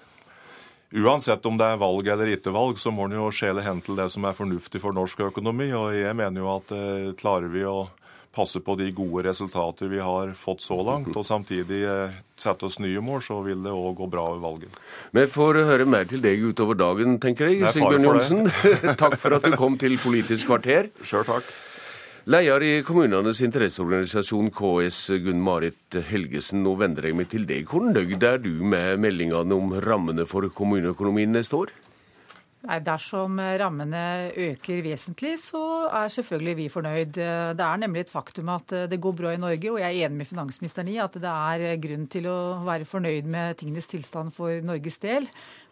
S62: Uansett om det er valg eller ikke valg, så må en jo skjele hen til det som er fornuftig for norsk økonomi. Og jeg mener jo at eh, klarer vi å passe på de gode resultater vi har fått så langt, og samtidig eh, sette oss nye mål, så vil det òg gå bra ved valget.
S61: Vi får høre mer til deg utover dagen, tenker jeg. Sigbjørn
S62: for
S61: Johnsen, takk for at du kom til Politisk kvarter.
S62: Sjøl takk.
S61: Leder i kommunenes interesseorganisasjon KS, Gunn Marit Helgesen, nå vender jeg meg til deg. Hvor nøyd er du med meldingene om rammene for kommuneøkonomien neste år?
S63: Nei, Dersom rammene øker vesentlig, så er selvfølgelig vi fornøyd. Det er nemlig et faktum at det går bra i Norge, og jeg er enig med finansministeren i at det er grunn til å være fornøyd med tingenes tilstand for Norges del,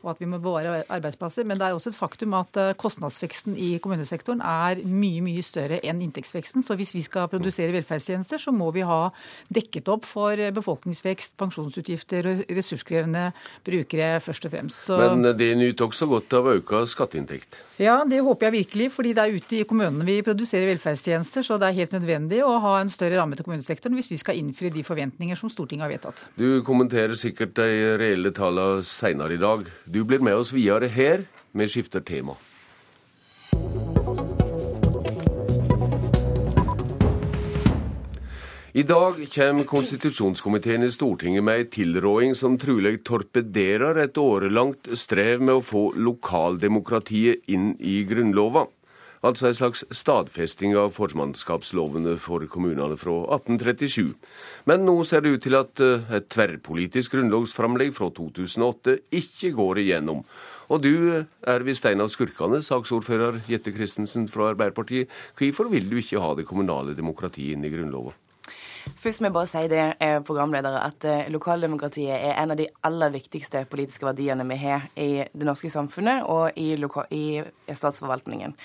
S63: og at vi må bevare arbeidsplasser. Men det er også et faktum at kostnadsveksten i kommunesektoren er mye, mye større enn inntektsveksten. Så hvis vi skal produsere velferdstjenester, så må vi ha dekket opp for befolkningsvekst, pensjonsutgifter og ressurskrevende brukere først og fremst.
S61: Så... Men det nyter også godt av økt skatteinntekt?
S63: Ja, det håper jeg virkelig. fordi det er ute i kommunene vi produserer velferdstjenester. Så det er helt nødvendig å ha en større ramme til kommunesektoren hvis vi skal innfri de forventninger som Stortinget har vedtatt.
S61: Du kommenterer sikkert de reelle tallene seinere i dag. Du blir med oss videre her. Vi skifter tema. I dag kommer konstitusjonskomiteen i Stortinget med ei tilråding som trolig torpederer et årelangt strev med å få lokaldemokratiet inn i Grunnlova. Altså en slags stadfesting av formannskapslovene for kommunene fra 1837. Men nå ser det ut til at eh, et tverrpolitisk grunnlovsframlegg fra 2008 ikke går igjennom. Og du er visst en av skurkene, saksordfører Jette Christensen fra Arbeiderpartiet. Hvorfor vil du ikke ha det kommunale demokratiet inn i Grunnloven?
S64: Først må jeg bare si det, eh, programledere, at eh, lokaldemokratiet er en av de aller viktigste politiske verdiene vi har i det norske samfunnet og i, i statsforvaltningen.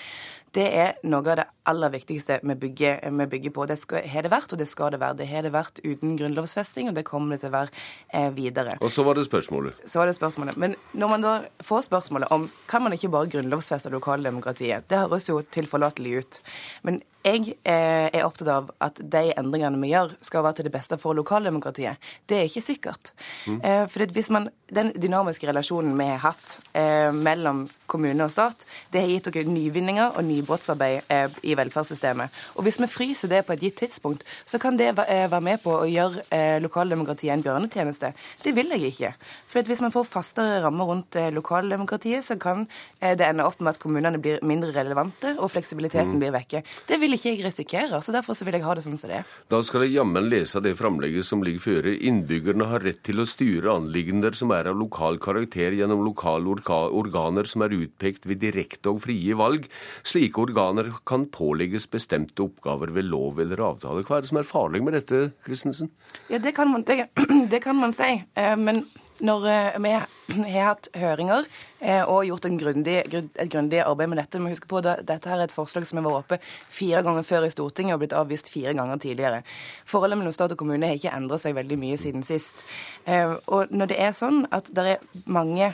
S64: Det er noe av det aller viktigste vi bygger, vi bygger på. Det har det vært, og det skal det være. Det har det vært uten grunnlovfesting, og det kommer det til å være eh, videre.
S61: Og så var det spørsmålet.
S64: Så var det spørsmålet. Men når man da får spørsmålet om kan man ikke bare grunnlovfeste lokaldemokratiet, det høres jo tilforlatelig ut. Men jeg eh, er opptatt av at de endringene vi gjør, skal være til det beste for lokaldemokratiet. Det er ikke sikkert. Mm. Eh, for hvis man, Den dynamiske relasjonen vi har hatt eh, mellom kommune og stat, det har gitt dere nyvinninger og nybrottsarbeid i velferdssystemet. Og Hvis vi fryser det på et gitt tidspunkt, så kan det være med på å gjøre lokaldemokratiet en bjørnetjeneste. Det vil jeg ikke. For Hvis man får fastere rammer rundt lokaldemokratiet, så kan det ende opp med at kommunene blir mindre relevante, og fleksibiliteten mm. blir vekke. Det vil ikke jeg risikere, så derfor så vil jeg ha det sånn som det er.
S61: Da skal jeg jammen lese det framlegget som ligger føre. Innbyggerne har rett til å styre anliggender som er av lokal karakter gjennom lokale organer som er utpekt ved direkte og frie valg. Slike organer kan pålegges bestemte oppgaver ved lov eller avtale. Hva er det som er farlig med dette, Christensen?
S64: Ja, det kan man, det, det kan man si. Eh, men når eh, vi har hatt høringer eh, og gjort grundig, et grundig arbeid med dette. Men husk på Dette er et forslag som har vært oppe fire ganger før i Stortinget og blitt avvist fire ganger tidligere. Forholdet mellom stat og kommune har ikke endret seg veldig mye siden sist. Eh, og når det er sånn at det er mange,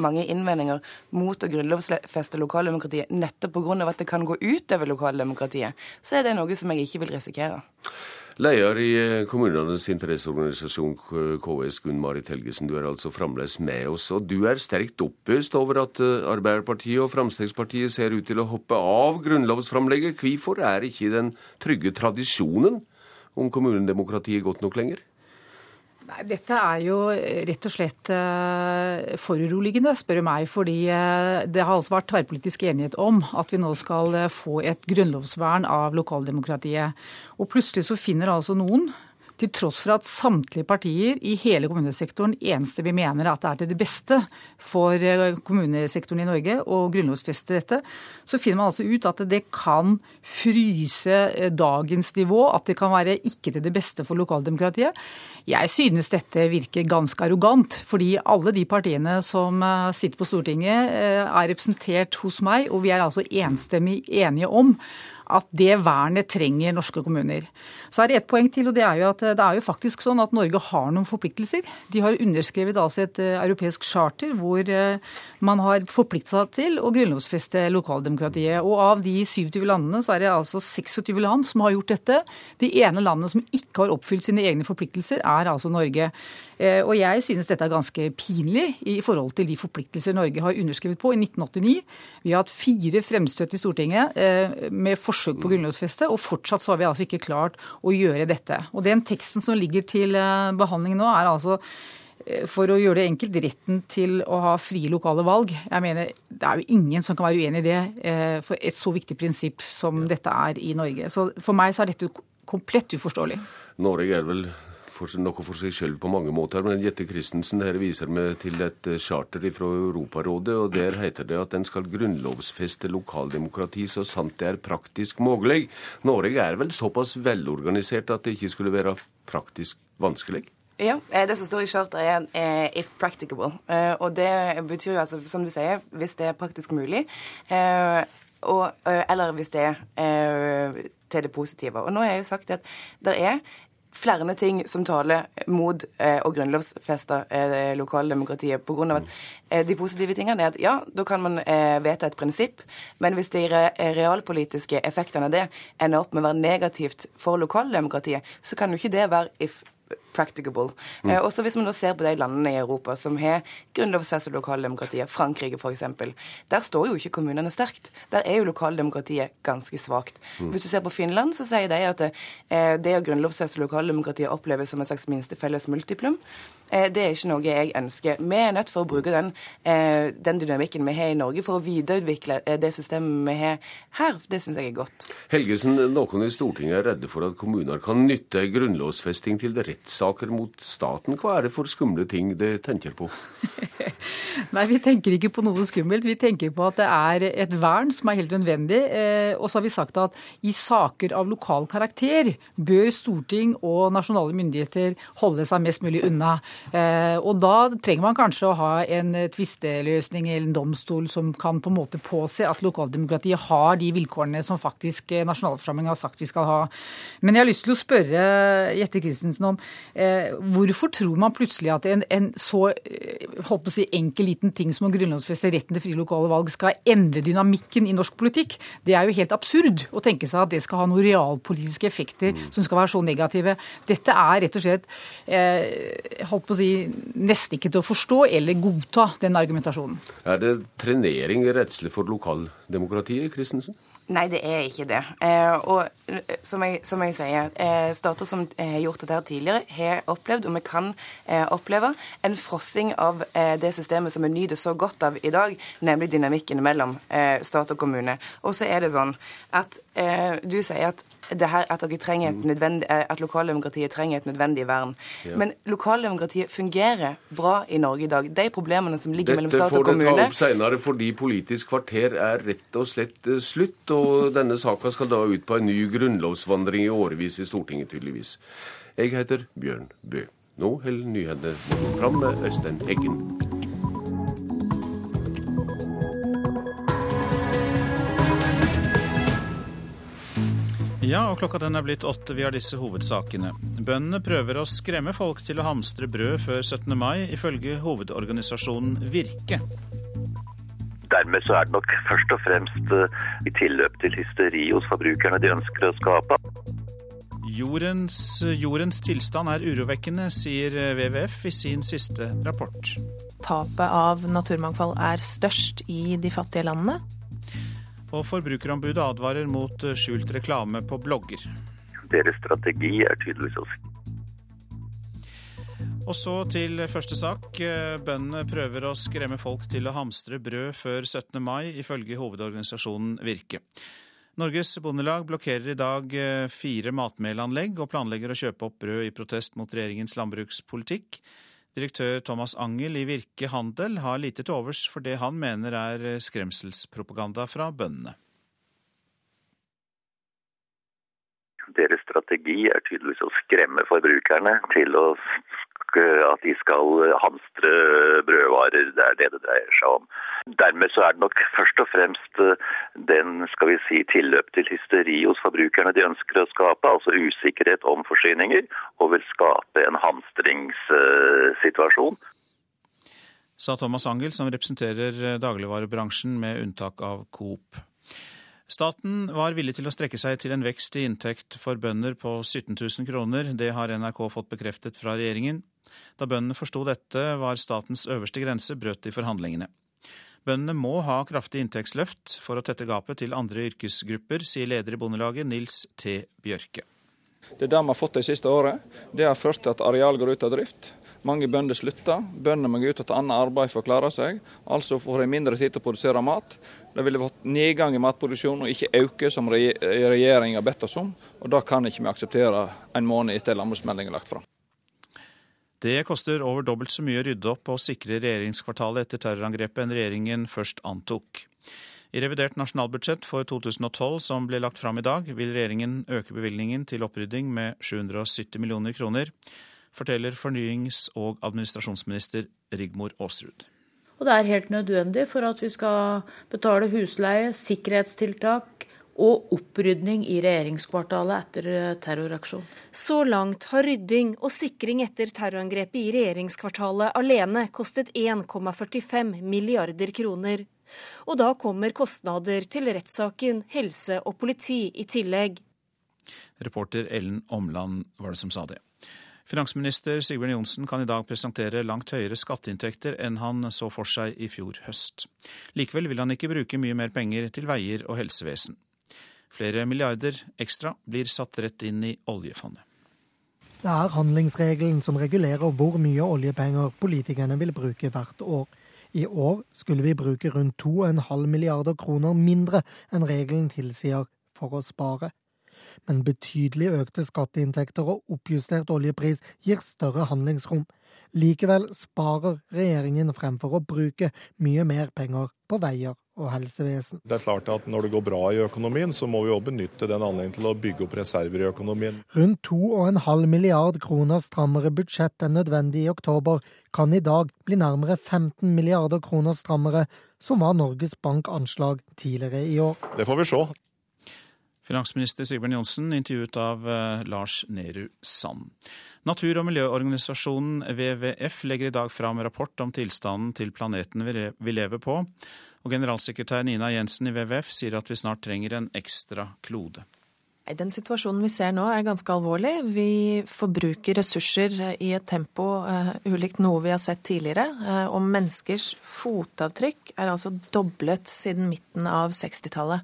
S64: mange innvendinger mot å grunnlovfeste lokaldemokratiet nettopp pga. at det kan gå utover lokaldemokratiet, så er det noe som jeg ikke vil risikere.
S61: Leder i eh, kommunenes interesseorganisasjon KS, Gunn Marit Helgesen, du er altså fremdeles med oss. Og du er sterkt oppøst over at eh, Arbeiderpartiet og Fremskrittspartiet ser ut til å hoppe av grunnlovsframlegget. Hvorfor er ikke den trygge tradisjonen om kommunedemokratiet godt nok lenger?
S63: Nei, Dette er jo rett og slett uh, foruroligende, spør du meg. Fordi uh, det har altså vært tverrpolitisk enighet om at vi nå skal få et grunnlovsvern av lokaldemokratiet. Og plutselig så finner altså noen til tross for at samtlige partier i hele kommunesektoren eneste vi mener at det er til det beste for eh, kommunesektoren i Norge å grunnlovfeste dette, så finner man altså ut at det kan fryse eh, dagens nivå, at det kan være ikke til det beste for lokaldemokratiet. Jeg synes dette virker ganske arrogant, fordi alle de partiene som eh, sitter på Stortinget er representert hos meg, og vi er altså enstemmig enige om at det vernet trenger norske kommuner. Så er det ett poeng til, og det er jo at det er jo faktisk sånn at Norge har noen forpliktelser. De har underskrevet altså et uh, europeisk charter hvor uh, man har forpliktet seg til å grunnlovfeste lokaldemokratiet. Og av de 27 landene så er det altså 26 land som har gjort dette. De ene landene som ikke har oppfylt sine egne forpliktelser, er altså Norge. Og jeg synes dette er ganske pinlig i forhold til de forpliktelser Norge har underskrevet på i 1989. Vi har hatt fire fremstøt i Stortinget med forsøk forsøk på grunnlovfeste, og fortsatt så har vi altså ikke klart å gjøre dette. Og Den teksten som ligger til eh, behandling nå, er altså eh, for å gjøre det enkelt, retten til å ha frie lokale valg. Jeg mener, Det er jo ingen som kan være uenig i det eh, for et så viktig prinsipp som dette er i Norge. Så For meg så er dette komplett uforståelig.
S61: Norge er vel for, noe for seg sjøl på mange måter. Men Jette Christensen her viser meg til et eh, charter fra Europarådet, og der heter det at en skal grunnlovfeste lokaldemokrati så sant det er praktisk mulig. Norge er vel såpass velorganisert at det ikke skulle være praktisk vanskelig?
S64: Ja, eh, det som står i charteret er 'if practicable'. Og det betyr jo altså, som du sier, hvis det er praktisk mulig. Og, eller hvis det er til det positive. Og nå har jeg jo sagt at det er flere ting som taler mot eh, å grunnlovfeste eh, lokaldemokratiet. På grunn av at eh, De positive tingene er at ja, da kan man eh, vedta et prinsipp, men hvis de re realpolitiske effektene av det ender opp med å være negativt for lokaldemokratiet, så kan jo ikke det være if practicable. Mm. Eh, også hvis man da ser på de landene i Europa som har grunnlovsfestet lokaldemokratiet, Frankrike f.eks., der står jo ikke kommunene sterkt. Der er jo lokaldemokratiet ganske svakt. Mm. Hvis du ser på Finland, så sier de at det, eh, det å grunnlovfeste lokaldemokratiet oppleves som et slags minste felles multiplum. Eh, det er ikke noe jeg ønsker. Vi er nødt for å bruke den, eh, den dynamikken vi har i Norge, for å videreutvikle eh, det systemet vi har her. Det syns jeg er godt.
S61: Helgesen, noen i Stortinget er redde for at kommuner kan nytte grunnlovfesting til rettssaker mot staten. Hva er det for skumle ting det tenker på?
S63: Nei, vi tenker ikke på noe skummelt. Vi tenker på at det er et vern som er helt nødvendig. Og så har vi sagt at i saker av lokal karakter bør storting og nasjonale myndigheter holde seg mest mulig unna. Eh, og da trenger man kanskje å ha en tvisteløsning eller en domstol som kan på en måte påse at lokaldemokratiet har de vilkårene som faktisk eh, nasjonalforsamlingen har sagt vi skal ha. Men jeg har lyst til å spørre Jette Christensen om eh, hvorfor tror man plutselig at en, en så å si, enkel liten ting som å grunnlovfeste retten til frie lokale valg skal endre dynamikken i norsk politikk? Det er jo helt absurd å tenke seg at det skal ha noen realpolitiske effekter mm. som skal være så negative. Dette er rett og slett eh, holdt på å si, nesten ikke til å forstå eller godta den argumentasjonen.
S61: Er det trenering rettslig for lokaldemokratiet, Christensen?
S64: Nei, det er ikke det. Eh, og eh, som jeg, som jeg sier, eh, stater som har gjort dette tidligere, har opplevd, og vi kan oppleve, en frossing av det systemet som vi nyter så godt av i dag, nemlig dynamikken mellom stat og kommune. Og så er det sånn at du sier at at, eh, at lokaldemokratiet trenger et nødvendig vern. Ja. Men lokaldemokratiet fungerer bra i Norge i dag. De problemene som ligger
S61: Dette
S64: mellom stat og kommune
S61: Dette får dere ta opp senere, fordi Politisk kvarter er rett og slett eh, slutt. Og denne saka skal da ut på en ny grunnlovsvandring i årevis i Stortinget, tydeligvis. Jeg heter Bjørn Bø. Nå holder nyhetene fram med Øystein Heggen.
S1: Ja, og klokka den er blitt åtte. Vi har disse hovedsakene. Bøndene prøver å skremme folk til å hamstre brød før 17. mai, ifølge hovedorganisasjonen Virke.
S65: Dermed så er det nok først og fremst eh, i tilløp til hysteri hos forbrukerne de ønsker å skape.
S1: Jordens, jordens tilstand er urovekkende, sier WWF i sin siste rapport.
S66: Tapet av naturmangfold er størst i de fattige landene.
S1: Og Forbrukerombudet advarer mot eh, skjult reklame på blogger.
S65: Deres strategi er tydeligvis å
S1: og så til første sak. Eh, bøndene prøver å skremme folk til å hamstre brød før 17. mai, ifølge hovedorganisasjonen Virke. Norges Bondelag blokkerer i dag eh, fire matmelanlegg og planlegger å kjøpe opp brød i protest mot regjeringens landbrukspolitikk. Direktør Thomas Angel i Virke Handel har lite til overs for det han mener er skremselspropaganda fra bøndene.
S65: Deres strategi er tydeligvis å skremme forbrukerne til å at de skal hamstre brødvarer. Det er det det dreier seg om. Dermed så er det nok først og fremst eh, den skal vi si, tilløp til hysteri hos forbrukerne de ønsker å skape, altså usikkerhet om forsyninger, og vil skape en hamstringssituasjon.
S1: Sa Thomas Angel, som representerer eh, dagligvarebransjen med unntak av Coop. Staten var villig til å strekke seg til en vekst i inntekt for bønder på 17 000 kroner. Det har NRK fått bekreftet fra regjeringen. Da bøndene forsto dette, var statens øverste grense, brøt i forhandlingene. Bøndene må ha kraftig inntektsløft for å tette gapet til andre yrkesgrupper, sier leder i Bondelaget, Nils T. Bjørke.
S2: Det er det vi har fått de siste året. Det har ført til at areal går ut av drift. Mange bønder slutter. Bøndene må gå ut og ta annet arbeid for å klare seg. Altså får de mindre tid til å produsere mat. Det ville fått nedgang i matproduksjonen og ikke øke, som regjeringa har bedt oss om. Og Da kan ikke vi akseptere en måned etter landbruksmeldingen er lagt fram.
S1: Det koster over dobbelt så mye å rydde opp og sikre regjeringskvartalet etter terrorangrepet enn regjeringen først antok. I revidert nasjonalbudsjett for 2012 som ble lagt fram i dag, vil regjeringen øke bevilgningen til opprydding med 770 millioner kroner, forteller fornyings- og administrasjonsminister Rigmor Aasrud.
S3: Og det er helt nødvendig for at vi skal betale husleie, sikkerhetstiltak og opprydning i regjeringskvartalet etter terroraksjon.
S9: Så langt har rydding og sikring etter terrorangrepet i regjeringskvartalet alene kostet 1,45 milliarder kroner. Og da kommer kostnader til rettssaken, helse og politi i tillegg.
S1: Reporter Ellen Omland var det som sa det. Finansminister Sigbjørn Johnsen kan i dag presentere langt høyere skatteinntekter enn han så for seg i fjor høst. Likevel vil han ikke bruke mye mer penger til veier og helsevesen. Flere milliarder ekstra blir satt rett inn i oljefondet.
S50: Det er handlingsregelen som regulerer hvor mye oljepenger politikerne vil bruke hvert år. I år skulle vi bruke rundt 2,5 milliarder kroner mindre enn regelen tilsier for å spare. Men betydelig økte skatteinntekter og oppjustert oljepris gir større handlingsrom. Likevel sparer regjeringen fremfor å bruke mye mer penger på veier og helsevesen.
S62: Det er klart at Når det går bra i økonomien, så må vi også benytte den anledningen til å bygge opp reserver i økonomien.
S50: Rundt 2,5 milliard kroner strammere budsjett enn nødvendig i oktober kan i dag bli nærmere 15 milliarder kroner strammere, som var Norges Bank anslag tidligere i år.
S62: Det får vi se.
S1: Finansminister Sigbjørn Johnsen intervjuet av eh, Lars Nehru Sand. Natur- og miljøorganisasjonen WWF legger i dag fram rapport om tilstanden til planeten vi lever på. Og generalsekretær Nina Jensen i WWF sier at vi snart trenger en ekstra klode.
S11: Den situasjonen vi ser nå er ganske alvorlig. Vi forbruker ressurser i et tempo uh, ulikt noe vi har sett tidligere. Uh, og menneskers fotavtrykk er altså doblet siden midten av 60-tallet.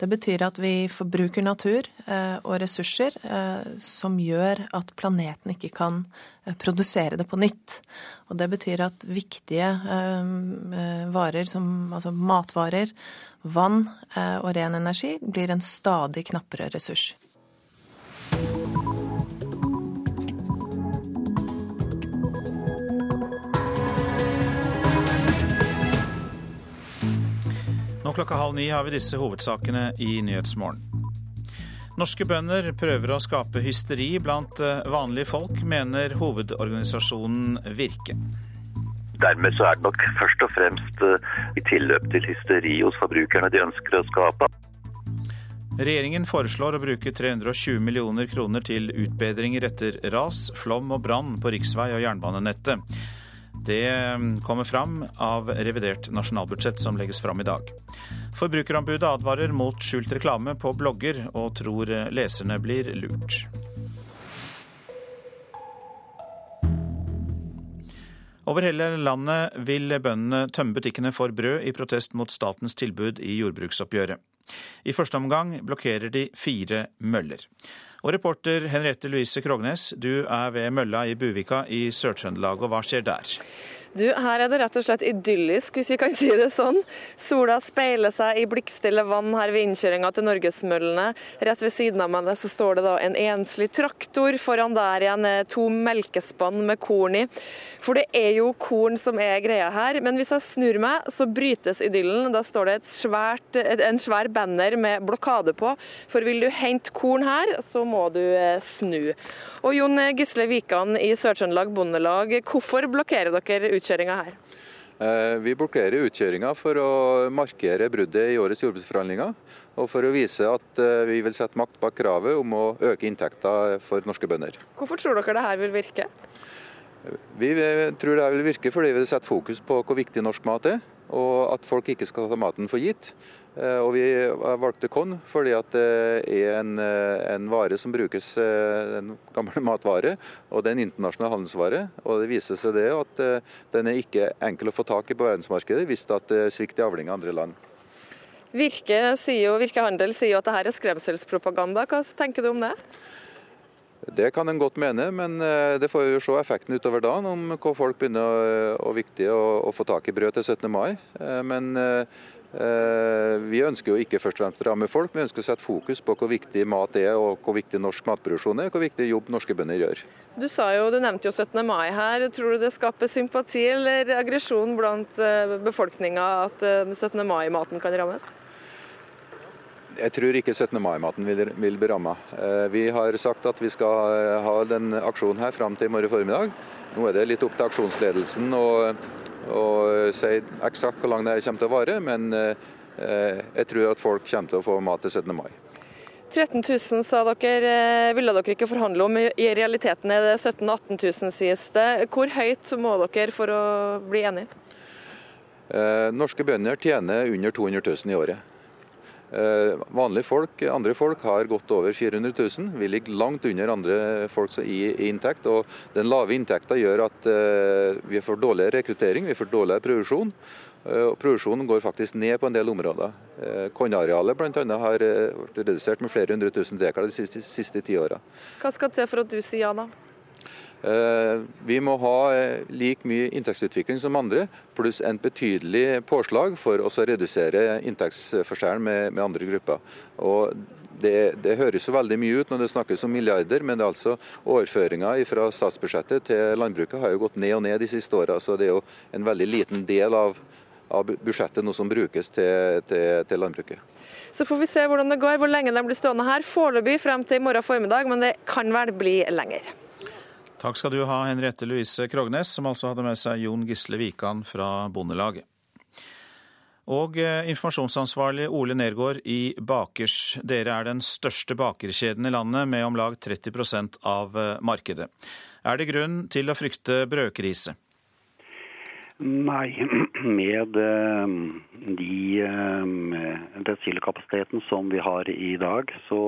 S11: Det betyr at vi forbruker natur eh, og ressurser eh, som gjør at planeten ikke kan eh, produsere det på nytt. Og det betyr at viktige varer som altså matvarer, vann og ren energi blir en stadig knappere ressurs.
S1: Nå klokka halv ni har vi disse hovedsakene i Nyhetsmorgen. Norske bønder prøver å skape hysteri blant eh, vanlige folk, mener hovedorganisasjonen Virke.
S30: Dermed så er det nok først og fremst eh, i tilløp til hysteri hos forbrukerne de ønsker å skape.
S1: Regjeringen foreslår å bruke 320 millioner kroner til utbedringer etter ras, flom og brann på riksvei og jernbanenettet. Det mm, kommer fram av revidert nasjonalbudsjett som legges fram i dag. Forbrukerombudet advarer mot skjult reklame på blogger, og tror leserne blir lurt. Over hele landet vil bøndene tømme butikkene for brød i protest mot statens tilbud i jordbruksoppgjøret. I første omgang blokkerer de fire møller. Og reporter Henriette Louise Krognes, du er ved mølla i Buvika i Sør-Trøndelag, og hva skjer der?
S67: Du, Her er det rett og slett idyllisk, hvis vi kan si det sånn. Sola speiler seg i blikkstille vann her ved innkjøringa til Norgesmøllene. Rett ved siden av meg så står det da en enslig traktor. Foran der igjen to melkespann med korn i. For det er jo korn som er greia her. Men hvis jeg snur meg, så brytes idyllen. Da står det svært, en svær banner med blokade på. For vil du hente korn her, så må du eh, snu. Og Jon Gisle Vikan i Sør-Trøndelag Bondelag, hvorfor blokkerer dere utkjøringa her?
S68: Eh, vi blokkerer utkjøringa for å markere bruddet i årets jordbruksforhandlinger. Og for å vise at eh, vi vil sette makt bak kravet om å øke inntekta for norske bønder.
S67: Hvorfor tror dere det her vil virke?
S68: Vi tror det vil virke fordi vi vil sette fokus på hvor viktig norsk mat er, og at folk ikke skal ta maten for gitt. Eh, og vi valgte korn fordi det er en, eh, en, vare som brukes, eh, en gammel matvare, og det er en internasjonal handelsvare. Og det viser seg det at den er ikke enkel å få tak i på verdensmarkedet hvis det er svikt i avling i andre land.
S67: Virke, sier jo, Virke Handel sier jo at dette er skremselspropaganda. Hva tenker du om det?
S68: Det kan en godt mene, men det får vi se effekten utover dagen, om hva folk begynner å, å viktig å, å få tak i brød til 17. mai. Men Eh, vi ønsker jo ikke først og fremst å ramme folk, vi ønsker å sette fokus på hvor viktig mat er og hvor viktig norsk matproduksjon er, og hvor viktig jobb norske bønder gjør.
S67: Du sa jo, du nevnte jo 17. mai her. Tror du det skaper sympati eller aggresjon blant eh, befolkninga at 17. mai-maten kan rammes?
S68: Jeg tror ikke 17. mai-maten vil, vil bli ramma. Vi har sagt at vi skal ha den aksjonen her fram til i morgen formiddag. Nå er det litt opp til aksjonsledelsen å si eksakt hvor lang det kommer til å vare, men eh, jeg tror at folk kommer til å få mat til 17. mai.
S67: 13 000 sa dere, eh, ville dere ikke forhandle om. I realiteten er det 17 000-18 000, sies det. Hvor høyt må dere for å bli enige?
S68: Eh, norske bønder tjener under 200 000 i året. Eh, vanlige folk, andre folk har gått over 400 000. Vi ligger langt under andre folk i, inntekt. og Den lave inntekta gjør at uh, vi får dårligere rekruttering, vi får dårligere produksjon. Uh, og Produksjonen går faktisk ned på en del områder. Kornarealet bl.a. har vært redusert med flere hundre tusen dekar de siste, siste ti åra.
S67: Hva skal til for at du sier ja, da?
S68: Eh, vi må ha eh, like mye inntektsutvikling som andre, pluss en betydelig påslag for å redusere inntektsforskjellen med, med, andre grupper. Og det, det, høres jo veldig mye ut når det snakkes om milliarder, men det er altså overføringer fra statsbudsjettet til landbruket har jo gått ned og ned de siste åra. Så det er jo en veldig liten del av, av budsjettet nå som brukes til, til, til landbruket.
S67: Så får vi se hvordan det går, hvor lenge de blir stående her. Foreløpig frem til i morgen formiddag, men det kan vel bli lenger.
S1: Takk skal du ha, Henriette Louise Krognes, som altså hadde med seg Jon Gisle Wikan fra Bondelaget. Og eh, informasjonsansvarlig Ole Nergård i Bakers. Dere er den største bakerkjeden i landet med om lag 30 av eh, markedet. Er det grunn til å frykte brødkrise?
S69: Nei, med de, de desilekapasiteten som vi har i dag, så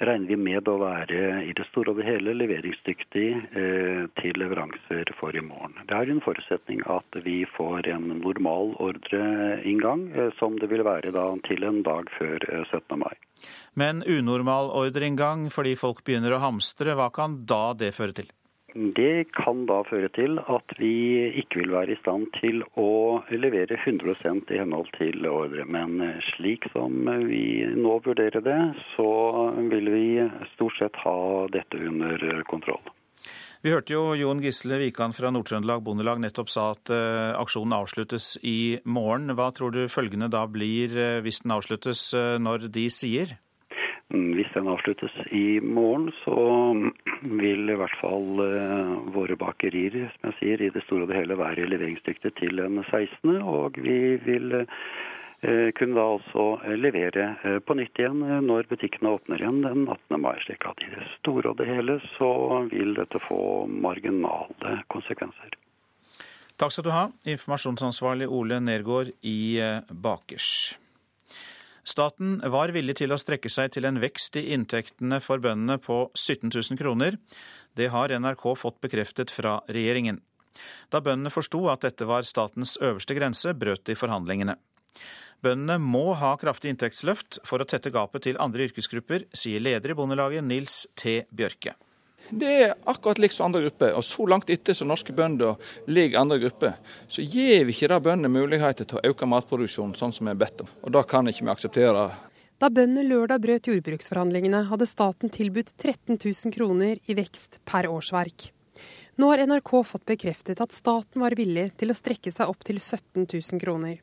S69: regner vi med å være i det store og det hele leveringsdyktig eh, til leveranser for i morgen. Det er en forutsetning at vi får en normal ordreinngang, eh, som det vil være da til en dag før 17. Eh, mai.
S1: Men unormal ordreinngang fordi folk begynner å hamstre, hva kan da det føre til?
S69: Det kan da føre til at vi ikke vil være i stand til å levere 100% i henhold til ordre. Men slik som vi nå vurderer det, så vil vi stort sett ha dette under kontroll.
S1: Vi hørte jo Jon Gisle Wikan fra Nord-Trøndelag Bondelag nettopp sa at uh, aksjonen avsluttes i morgen. Hva tror du følgende da blir hvis den avsluttes når de sier?
S69: Mm, hvis den avsluttes i morgen, så vil i hvert fall uh, våre bakerier som jeg sier, i det store og det hele være leveringsdyktige til den 16. Og vi vil uh, kunne da også levere på nytt igjen når butikkene åpner igjen den 18. mai. slik at i det store og det hele så vil dette få marginale konsekvenser.
S1: Takk skal du ha, informasjonsansvarlig Ole Nergård i Bakers. Staten var villig til å strekke seg til en vekst i inntektene for bøndene på 17 000 kroner. Det har NRK fått bekreftet fra regjeringen. Da bøndene forsto at dette var statens øverste grense, brøt de forhandlingene. Bøndene må ha kraftig inntektsløft for å tette gapet til andre yrkesgrupper, sier leder i Bondelaget Nils T. Bjørke.
S2: Det er akkurat likt som andre grupper. Og så langt etter som norske bønder ligger andre grupper, så gir vi ikke da bøndene muligheter til å øke matproduksjonen sånn som vi er bedt om. Og det kan ikke vi akseptere.
S4: Da bøndene lørdag brøt jordbruksforhandlingene, hadde staten tilbudt 13 000 kroner i vekst per årsverk. Nå har NRK fått bekreftet at staten var villig til å strekke seg opp til 17 000 kroner.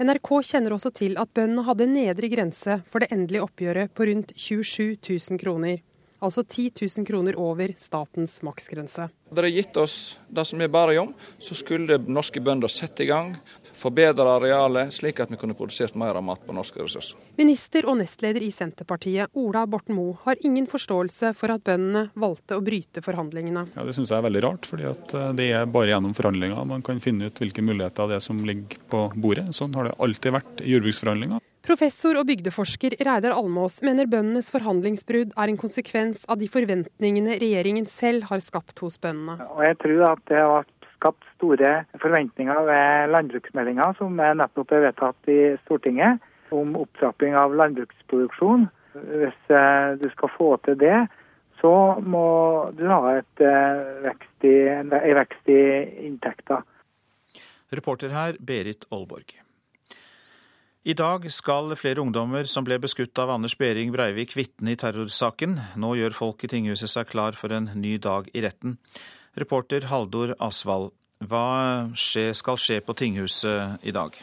S4: NRK kjenner også til at bøndene hadde en nedre grense for det endelige oppgjøret på rundt 27 000 kroner altså 10 000 kroner over statens maksgrense.
S2: Hadde de gitt oss det som vi bare om, så skulle norske bønder sette i gang, forbedre arealet, slik at vi kunne produsert mer av mat på norske ressurser.
S4: Minister og nestleder i Senterpartiet, Ola Borten Moe, har ingen forståelse for at bøndene valgte å bryte forhandlingene.
S70: Ja, Det syns jeg er veldig rart, fordi eh, det er bare gjennom forhandlinger man kan finne ut hvilke muligheter det er som ligger på bordet. Sånn har det alltid vært i jordbruksforhandlinger.
S4: Professor og bygdeforsker Reidar Almås mener bøndenes forhandlingsbrudd er en konsekvens av de forventningene regjeringen selv har skapt hos bøndene.
S6: Og jeg tror at det har skapt store forventninger ved landbruksmeldinga som er nettopp er vedtatt i Stortinget, om opptrapping av landbruksproduksjon. Hvis eh, du skal få til det, så må du ha et eh, vekst i, en vekst i inntekter.
S1: Reporter her, Berit Aalborg. I dag skal flere ungdommer som ble beskutt av Anders Behring Breivik vitne i terrorsaken. Nå gjør folk i tinghuset seg klar for en ny dag i retten. Reporter Haldor Asvald, hva skal skje på tinghuset i dag?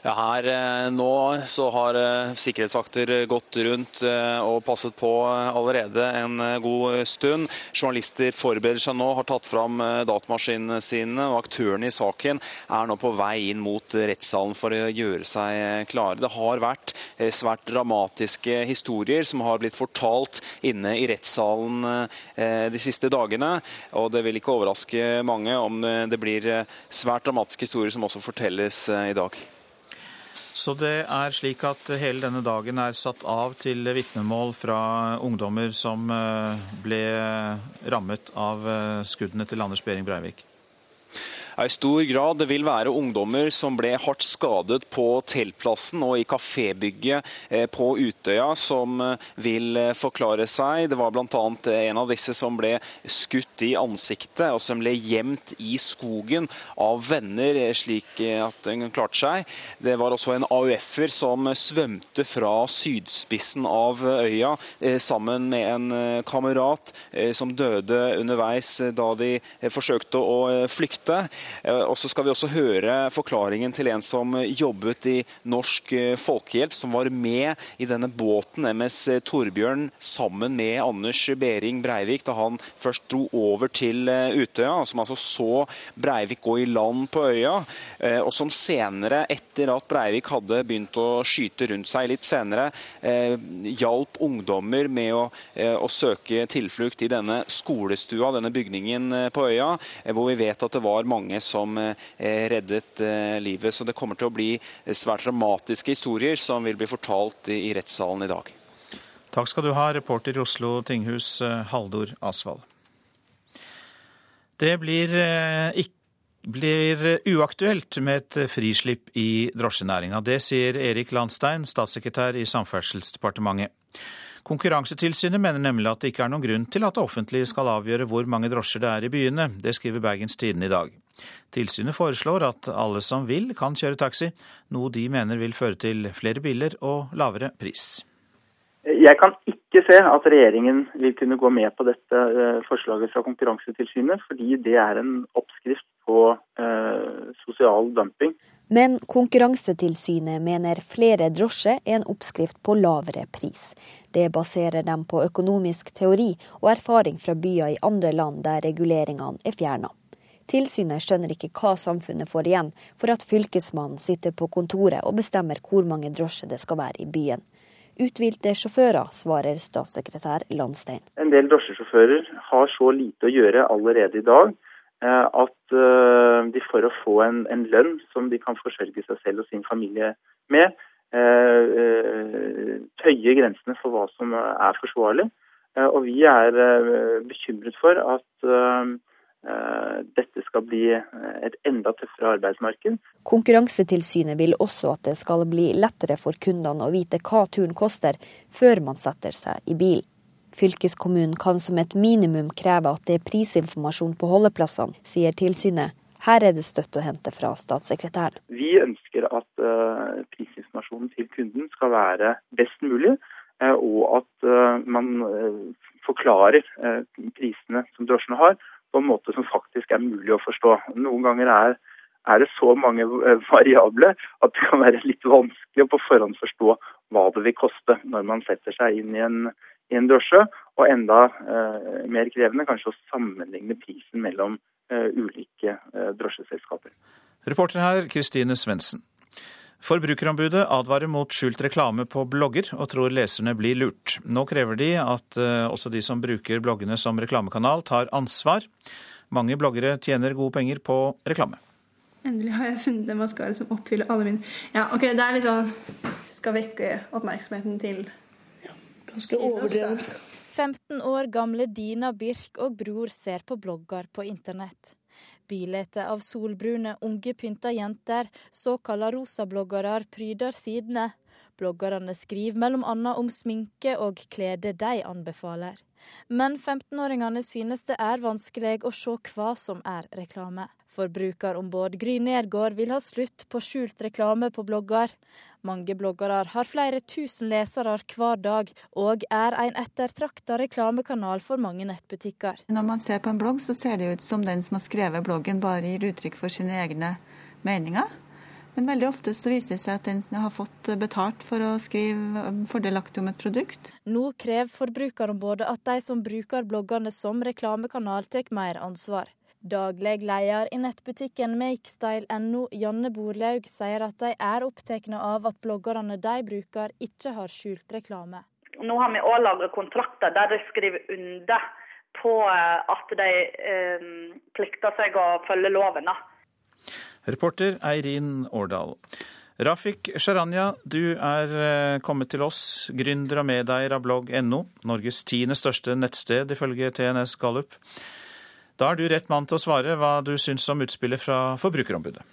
S71: Ja, her eh, nå så har eh, sikkerhetsvakter gått rundt eh, og passet på allerede en god stund. Journalister forbereder seg nå, har tatt fram datamaskinene sine, og aktørene i saken er nå på vei inn mot rettssalen for å gjøre seg klare. Det har vært svært dramatiske historier som har blitt fortalt inne i rettssalen de siste dagene. Og det vil ikke overraske mange om det blir svært dramatiske historier som også fortelles i dag.
S1: Så det er slik at hele denne dagen er satt av til vitnemål fra ungdommer som eh, ble rammet av eh, skuddene til Anders Behring Breivik?
S71: I stor grad. Vil være ungdommer som ble hardt skadet på teltplassen og i kafébygget eh, på Utøya, som eh, vil eh, forklare seg. Det var bl.a. en av disse som ble skutt i ansiktet, og som ble gjemt i skogen av venner, slik at hun klarte seg. Det var også en AUF-er som svømte fra sydspissen av øya sammen med en kamerat som døde underveis da de forsøkte å flykte. Eh, og så skal vi også høre forklaringen til en som jobbet i Norsk eh, Folkehjelp, som var med i denne båten MS Torbjørn sammen med Anders Behring Breivik da han først dro over til eh, Utøya, som altså så Breivik gå i land på øya, og som senere, etter at Breivik hadde begynt å skyte rundt seg litt senere, hjalp ungdommer med å, å søke tilflukt i denne skolestua, denne bygningen på øya, hvor vi vet at det var mange som eh, reddet eh, livet. Så det kommer til å bli svært dramatiske historier som vil bli fortalt i rettssalen i dag.
S1: Takk skal du ha, reporter i Oslo tinghus, eh, Haldor Asvald. Det blir, blir uaktuelt med et frislipp i drosjenæringa. Det sier Erik Landstein, statssekretær i Samferdselsdepartementet. Konkurransetilsynet mener nemlig at det ikke er noen grunn til at det offentlige skal avgjøre hvor mange drosjer det er i byene. Det skriver Bergens Tidende i dag. Tilsynet foreslår at alle som vil, kan kjøre taxi, noe de mener vil føre til flere biler og lavere pris.
S68: Jeg kan ikke se at regjeringen vil kunne gå med på dette eh, forslaget fra Konkurransetilsynet, fordi det er en oppskrift på eh, sosial dumping.
S72: Men Konkurransetilsynet mener flere drosjer er en oppskrift på lavere pris. Det baserer dem på økonomisk teori og erfaring fra byer i andre land der reguleringene er fjerna. Tilsynet skjønner ikke hva samfunnet får igjen for at fylkesmannen sitter på kontoret og bestemmer hvor mange drosjer det skal være i byen. Uthvilte sjåfører, svarer statssekretær Landstein.
S68: En del drosjesjåfører har så lite å gjøre allerede i dag eh, at eh, de for å få en, en lønn som de kan forsørge seg selv og sin familie med, tøye tøyer grensene for hva som er forsvarlig. Og vi er bekymret for at Eh, dette skal bli eh, et enda tøffere arbeidsmarked.
S72: Konkurransetilsynet vil også at det skal bli lettere for kundene å vite hva turen koster, før man setter seg i bil. Fylkeskommunen kan som et minimum kreve at det er prisinformasjon på holdeplassene, sier tilsynet. Her er det støtt å hente fra statssekretæren.
S68: Vi ønsker at uh, prisinformasjonen til kunden skal være best mulig, og at man forklarer prisene som drosjene har, på en måte som faktisk er mulig å forstå. Noen ganger er, er det så mange variabler at det kan være litt vanskelig å på forhånd forstå hva det vil koste når man setter seg inn i en, i en drosje, og enda eh, mer krevende kanskje å sammenligne prisen mellom eh, ulike eh, drosjeselskaper.
S1: Reporter her, Kristine Svendsen. Forbrukerombudet advarer mot skjult reklame på blogger, og tror leserne blir lurt. Nå krever de at uh, også de som bruker bloggene som reklamekanal, tar ansvar. Mange bloggere tjener gode penger på reklame.
S70: Endelig har jeg funnet en maskara som oppfyller alle mine Ja, ok, det er litt sånn Skal vekke oppmerksomheten til ja, Ganske overdrevent.
S43: 15 år gamle Dina Birk og bror ser på blogger på internett. Bilder av solbrune, unge pynta jenter, såkalla rosabloggere, pryder sidene. Bloggerne skriver bl.a. om sminke og klede de anbefaler. Men 15-åringene synes det er vanskelig å se hva som er reklame.
S73: Forbrukerombud Gry Nergård vil ha slutt på skjult reklame på blogger. Mange bloggere har flere tusen lesere hver dag, og er en ettertrakta reklamekanal for mange nettbutikker.
S74: Når man ser på en blogg, så ser det ut som den som har skrevet bloggen, bare gir uttrykk for sine egne meninger. Men veldig ofte så viser det seg at den har fått betalt for å skrive fordelaktig om et produkt.
S73: Nå krever Forbrukerombudet at de som bruker bloggene som reklamekanal, tar mer ansvar. Daglig leder i nettbutikken makestyle.no, Janne Borlaug, sier at de er opptatt av at bloggerne de bruker, ikke har skjult reklame.
S75: Nå har vi òg laget kontrakter der de skriver under på eh, at de eh, plikter seg å følge loven.
S1: Reporter Eirin Årdal. Rafik Sharanya, du er eh, kommet til oss, gründer og medeier av blogg.no, Norges tiende største nettsted ifølge TNS Gallup. Da er du rett mann til å svare hva du syns om utspillet fra Forbrukerombudet.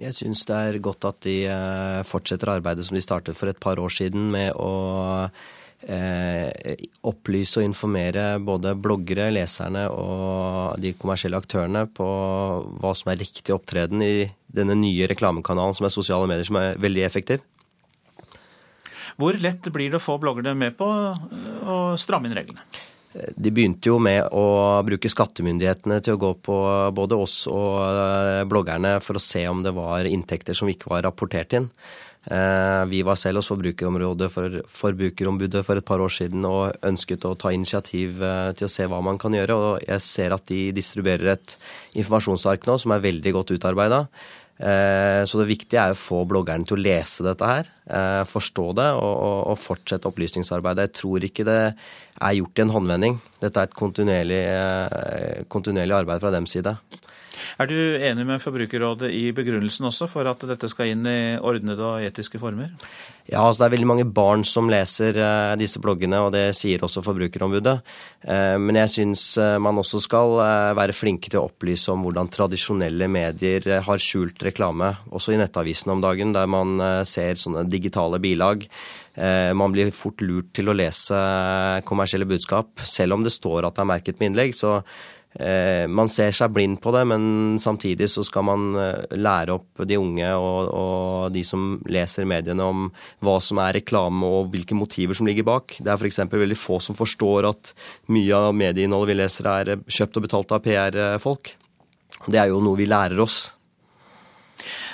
S76: Jeg syns det er godt at de eh, fortsetter arbeidet som de startet for et par år siden med å opplyse og informere både bloggere, leserne og de kommersielle aktørene på hva som er riktig opptreden i denne nye reklamekanalen som er sosiale medier, som er veldig effektiv.
S1: Hvor lett blir det å få bloggerne med på å stramme inn reglene?
S76: De begynte jo med å bruke skattemyndighetene til å gå på både oss og eh, bloggerne for å se om det var inntekter som ikke var rapportert inn. Eh, vi var selv hos Forbrukerområdet for Forbrukerombudet for et par år siden og ønsket å ta initiativ eh, til å se hva man kan gjøre. Og jeg ser at de distribuerer et informasjonsark nå som er veldig godt utarbeida. Eh, så det viktige er å få bloggerne til å lese dette her, forstå det og, fortsette opplysningsarbeidet. Jeg tror ikke det er gjort i en håndvending. Dette er et kontinuerlig, kontinuerlig arbeid fra dems side.
S1: Er du enig med Forbrukerrådet i begrunnelsen også for at dette skal inn i ordnede og etiske former?
S76: Ja, altså det er veldig mange barn som leser uh, disse bloggene, og det sier også Forbrukerombudet. Uh, men jeg syns uh, man også skal være flinke til å opplyse om hvordan tradisjonelle medier har skjult reklame, også i nettavisen om dagen, der man ser sånne digitale bilag. Man blir fort lurt til å lese kommersielle budskap, selv om det står at det er merket med innlegg. så Eh, man ser seg blind på det, men samtidig så skal man eh, lære opp de unge og, og de som leser mediene om hva som er reklame og hvilke motiver som ligger bak. Det er f.eks. veldig få som forstår at mye av medieinnholdet vi leser er kjøpt og betalt av PR-folk. Det er jo noe vi lærer oss.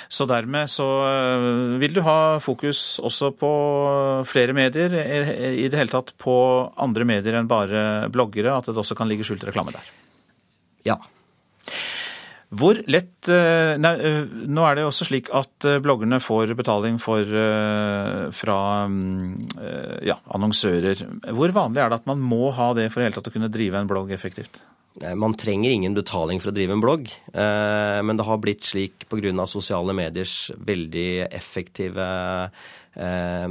S1: Så dermed så eh, vil du ha fokus også på flere medier, i det hele tatt på andre medier enn bare bloggere, at det også kan ligge skjult reklame der?
S76: Ja.
S1: Hvor lett eh, nei, eh, Nå er det jo også slik at eh, bloggerne får betaling for, fra mm, ja, annonsører. Hvor vanlig er det at man må ha det for i hele tatt å kunne drive en blogg effektivt?
S76: Man trenger ingen betaling for å drive en blogg, men det har blitt slik pga. sosiale mediers veldig effektive eh,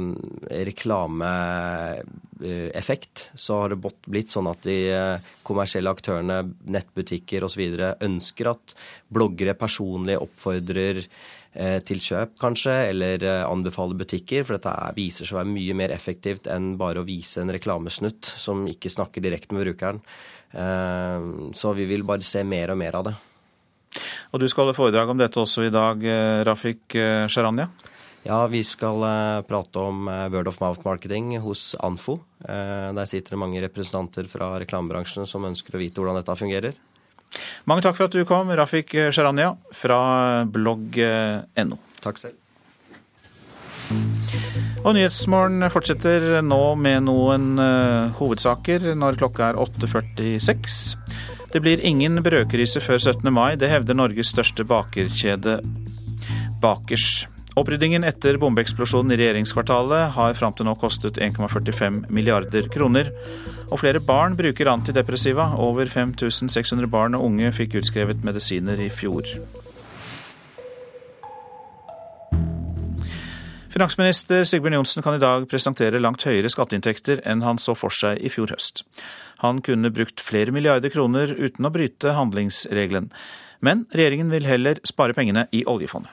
S76: reklameeffekt, så har det blitt sånn at de eh, kommersielle aktørene, nettbutikker osv. ønsker at bloggere personlig oppfordrer eh, til kjøp, kanskje, eller anbefale butikker. For dette viser seg å være mye mer effektivt enn bare å vise en reklamesnutt som ikke snakker direkte med brukeren. Så vi vil bare se mer og mer av det.
S1: Og du skal holde foredrag om dette også i dag, Rafik Sharanya?
S76: Ja, vi skal prate om word of mouth marketing hos Anfo. Der sitter det mange representanter fra reklamebransjen som ønsker å vite hvordan dette fungerer.
S1: Mange takk for at du kom, Rafik Sharanya fra blogg.no.
S76: Takk selv.
S1: Og Nyhetsmorgen fortsetter nå med noen hovedsaker når klokka er 8.46. Det blir ingen brødkrise før 17. mai. Det hevder Norges største bakerkjede Bakers. Oppryddingen etter bombeeksplosjonen i regjeringskvartalet har fram til nå kostet 1,45 milliarder kroner. Og flere barn bruker antidepressiva. Over 5600 barn og unge fikk utskrevet medisiner i fjor. Finansminister Sigbjørn Johnsen kan i dag presentere langt høyere skatteinntekter enn han så for seg i fjor høst. Han kunne brukt flere milliarder kroner uten å bryte handlingsregelen. Men regjeringen vil heller spare pengene i oljefondet.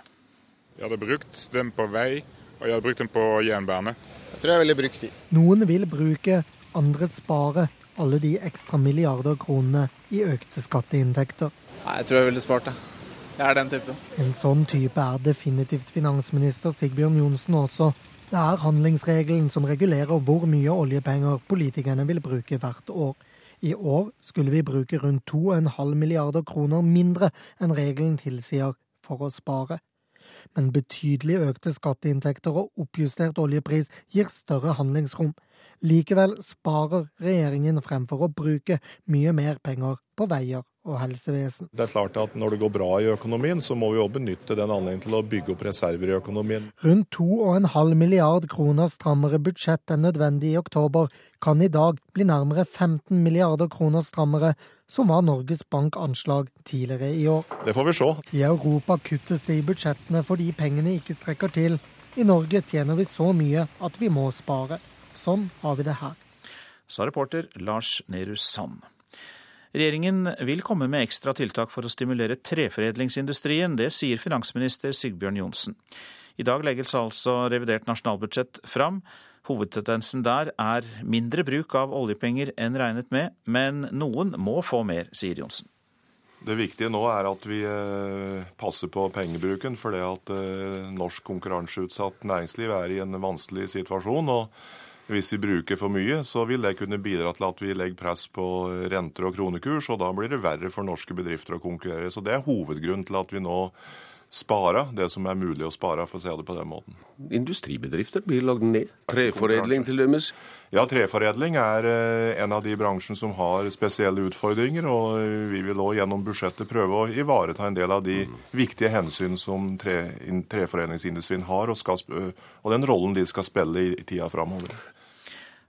S77: Jeg hadde brukt den på vei, og jeg hadde brukt den på jernbane.
S78: Jeg tror jeg ville brukt de.
S50: Noen vil bruke, andre spare alle de ekstra milliarder kronene i økte skatteinntekter.
S78: Nei, Jeg tror jeg ville spart det.
S71: Jeg er den typen.
S50: En sånn type er definitivt finansminister Sigbjørn Johnsen også. Det er handlingsregelen som regulerer hvor mye oljepenger politikerne vil bruke hvert år. I år skulle vi bruke rundt 2,5 milliarder kroner mindre enn regelen tilsier for å spare. Men betydelig økte skatteinntekter og oppjustert oljepris gir større handlingsrom. Likevel sparer regjeringen fremfor å bruke mye mer penger på veier og helsevesen.
S62: Det er klart at Når det går bra i økonomien, så må vi også benytte den anledningen til å bygge opp reserver i økonomien.
S50: Rundt 2,5 milliard kroner strammere budsjett enn nødvendig i oktober kan i dag bli nærmere 15 milliarder kroner strammere, som var Norges Bank anslag tidligere i år.
S62: Det får vi se.
S50: I Europa kuttes det i budsjettene fordi pengene ikke strekker til. I Norge tjener vi så mye at vi må spare. Sånn har vi det her.
S1: Sa reporter Lars Nehru Sand. Regjeringen vil komme med ekstra tiltak for å stimulere treforedlingsindustrien. Det sier finansminister Sigbjørn Johnsen. I dag legges altså revidert nasjonalbudsjett fram. Hovedtendensen der er mindre bruk av oljepenger enn regnet med, men noen må få mer, sier Johnsen.
S62: Det viktige nå er at vi eh, passer på pengebruken, fordi at eh, norsk konkurranseutsatt næringsliv er i en vanskelig situasjon. og hvis vi bruker for mye, så vil det kunne bidra til at vi legger press på renter og kronekurs, og da blir det verre for norske bedrifter å konkurrere. Så det er hovedgrunnen til at vi nå sparer det som er mulig å spare, for å si det på den måten.
S61: Industribedrifter blir lagd ned. Treforedling til dømes?
S62: Ja, treforedling er eh, en av de bransjene som har spesielle utfordringer. Og vi vil òg gjennom budsjettet prøve å ivareta en del av de viktige hensyn som tre, treforedlingsindustrien har, og, skal, og den rollen de skal spille i, i tida framover.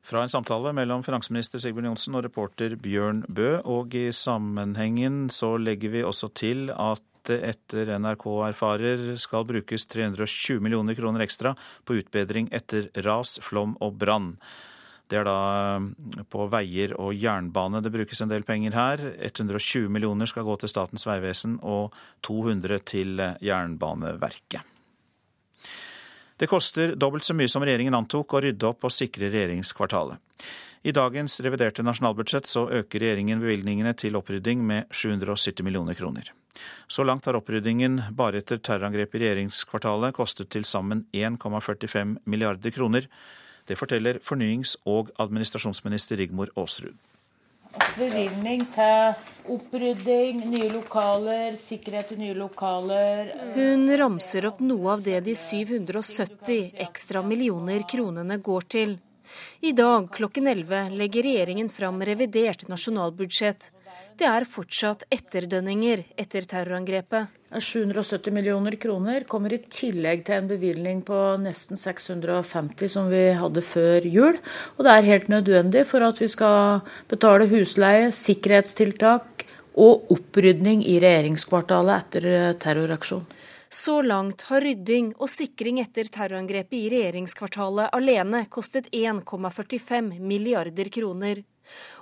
S1: Fra en samtale mellom finansminister Sigbjørn Johnsen og reporter Bjørn Bø. Og i sammenhengen så legger vi også til at det etter NRK erfarer skal brukes 320 millioner kroner ekstra på utbedring etter ras, flom og brann. Det er da eh, på veier og jernbane det brukes en del penger her. 120 millioner skal gå til Statens vegvesen og 200 til Jernbaneverket. Det koster dobbelt så mye som regjeringen antok å rydde opp og sikre regjeringskvartalet. I dagens reviderte nasjonalbudsjett så øker regjeringen bevilgningene til opprydding med 770 millioner kroner. Så langt har oppryddingen bare etter terrorangrepet i regjeringskvartalet kostet til sammen 1,45 milliarder kroner. Det forteller fornyings- og administrasjonsminister Rigmor Aasrud.
S3: Bevilgning til opprydding, nye lokaler, sikkerhet i nye lokaler.
S9: Hun ramser opp noe av det de 770 ekstra millioner kronene går til. I dag klokken 11 legger regjeringen fram revidert nasjonalbudsjett. Det er fortsatt etterdønninger etter terrorangrepet.
S3: 770 millioner kroner kommer i tillegg til en bevilgning på nesten 650 som vi hadde før jul. Og det er helt nødvendig for at vi skal betale husleie, sikkerhetstiltak og opprydning i regjeringskvartalet etter terroraksjonen.
S9: Så langt har rydding og sikring etter terrorangrepet i regjeringskvartalet alene kostet 1,45 milliarder kroner.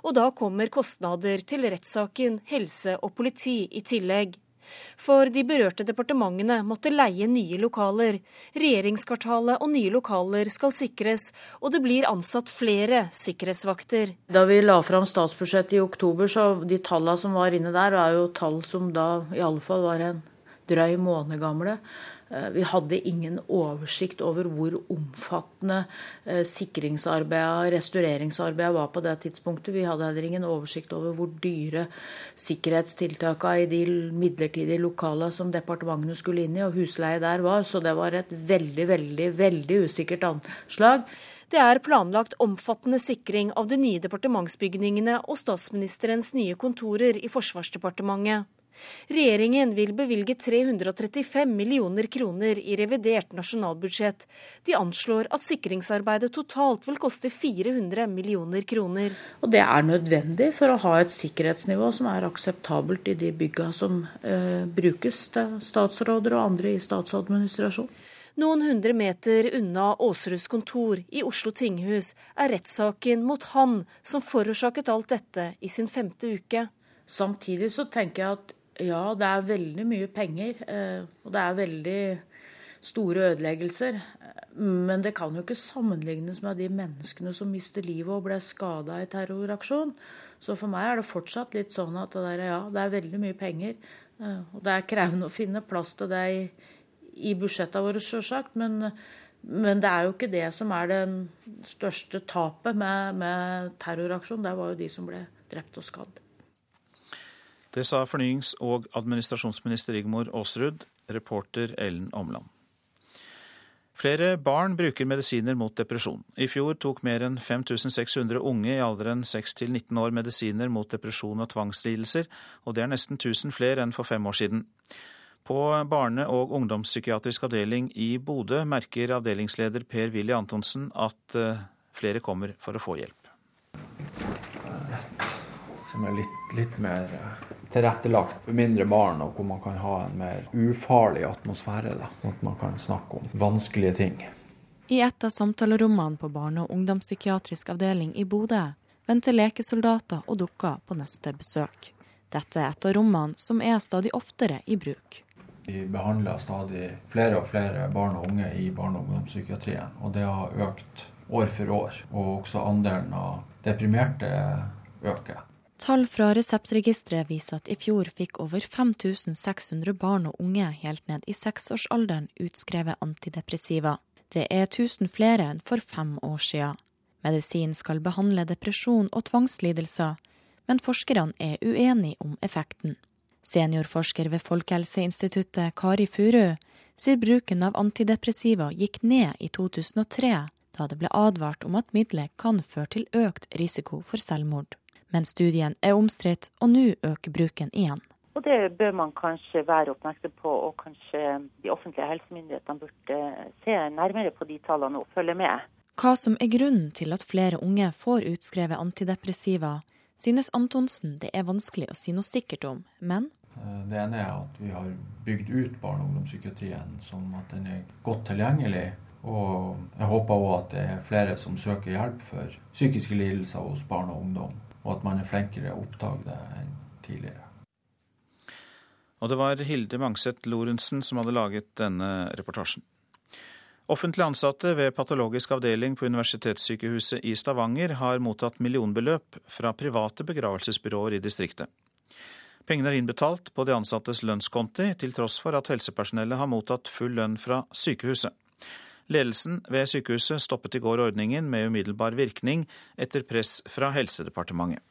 S9: Og da kommer kostnader til rettssaken, helse og politi i tillegg. For de berørte departementene måtte leie nye lokaler. Regjeringskvartalet og nye lokaler skal sikres, og det blir ansatt flere sikkerhetsvakter.
S3: Da vi la fram statsbudsjettet i oktober, så de tallene som var inne der, er jo tall som da i var en drøy måned gamle. Eh, vi hadde ingen oversikt over hvor omfattende eh, sikringsarbeidet, restaureringsarbeidet var på det tidspunktet. Vi hadde heller ingen oversikt over hvor dyre sikkerhetstiltakene i de midlertidige lokalene som departementene skulle inn i, og husleie der var. Så det var et veldig, veldig, veldig usikkert anslag.
S9: Det er planlagt omfattende sikring av de nye departementsbygningene og statsministerens nye kontorer i Forsvarsdepartementet. Regjeringen vil bevilge 335 millioner kroner i revidert nasjonalbudsjett. De anslår at sikringsarbeidet totalt vil koste 400 millioner kroner.
S3: Og Det er nødvendig for å ha et sikkerhetsnivå som er akseptabelt i de bygga som eh, brukes til statsråder og andre i statsadministrasjon.
S9: Noen hundre meter unna Aasruds kontor i Oslo tinghus er rettssaken mot han som forårsaket alt dette i sin femte uke.
S3: Samtidig så tenker jeg at ja, det er veldig mye penger. Eh, og det er veldig
S79: store ødeleggelser. Men det kan jo ikke sammenlignes med de menneskene som mister livet og ble skada i terroraksjon. Så for meg er det fortsatt litt sånn at det, der, ja, det er veldig mye penger. Eh, og det er krevende å finne plass til det i, i budsjettene våre, sjølsagt. Men, men, det er jo ikke det som er det største tapet med, med terroraksjon. Det var jo de som ble drept og skadd.
S1: Det sa fornyings- og administrasjonsminister Rigmor Aasrud, reporter Ellen Omland. Flere barn bruker medisiner mot depresjon. I fjor tok mer enn 5600 unge i alderen 6 til 19 år medisiner mot depresjon og tvangslidelser, og det er nesten 1000 flere enn for fem år siden. På barne- og ungdomspsykiatrisk avdeling i Bodø merker avdelingsleder Per-Willy Antonsen at eh, flere kommer for å få hjelp.
S80: Som er litt, litt mer eh, tilrettelagt for mindre barn, og hvor man kan ha en mer ufarlig atmosfære. Da, sånn at man kan snakke om vanskelige ting.
S81: I et av samtalerommene på barne- og ungdomspsykiatrisk avdeling i Bodø venter lekesoldater og dukker på neste besøk. Dette er et av rommene som er stadig oftere i bruk.
S80: Vi behandler stadig flere og flere barn og unge i barne- og ungdomspsykiatrien, og det har økt år for år. Og også andelen av deprimerte øker.
S81: Tall fra Reseptregisteret viser at i fjor fikk over 5600 barn og unge helt ned i seksårsalderen utskrevet antidepressiva. Det er 1000 flere enn for fem år siden. Medisin skal behandle depresjon og tvangslidelser, men forskerne er uenige om effekten. Seniorforsker ved Folkehelseinstituttet Kari Furu sier bruken av antidepressiva gikk ned i 2003, da det ble advart om at middelet kan føre til økt risiko for selvmord men studien er omstridt, og nå øker bruken igjen.
S82: Og Det bør man kanskje være oppmerksom på, og kanskje de offentlige helsemyndighetene burde se nærmere på de tallene og følge med.
S81: Hva som er grunnen til at flere unge får utskrevet antidepressiva, synes Antonsen det er vanskelig å si noe sikkert om, men
S80: eh, det ene er at vi har bygd ut barne- og ungdomspsykiatrien sånn at den er godt tilgjengelig. Og jeg håper òg at det er flere som søker hjelp for psykiske lidelser hos barn og ungdom og at man er flinkere å oppdage det enn tidligere.
S1: Og det var Hilde Mangset Lorentzen som hadde laget denne reportasjen. Offentlig ansatte ved patologisk avdeling på Universitetssykehuset i Stavanger har mottatt millionbeløp fra private begravelsesbyråer i distriktet. Pengene er innbetalt på de ansattes lønnskonti, til tross for at helsepersonellet har mottatt full lønn fra sykehuset. Ledelsen ved sykehuset stoppet i går ordningen med umiddelbar virkning etter press fra Helsedepartementet.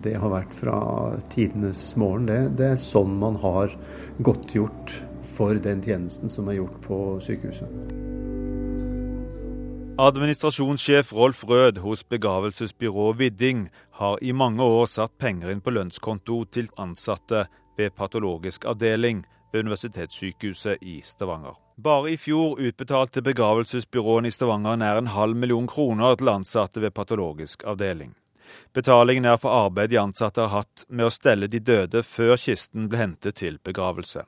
S70: Det har vært fra tidenes morgen. Det, det er sånn man har godtgjort for den tjenesten som er gjort på sykehuset.
S78: Administrasjonssjef Rolf Rød hos begravelsesbyrået Vidding har i mange år satt penger inn på lønnskonto til ansatte ved patologisk avdeling ved Universitetssykehuset i Stavanger. Bare i fjor utbetalte begravelsesbyråene i Stavanger nær en halv million kroner til ansatte ved patologisk avdeling. Betalingen er for arbeid de ansatte har hatt med å stelle de døde før kisten ble hentet til begravelse.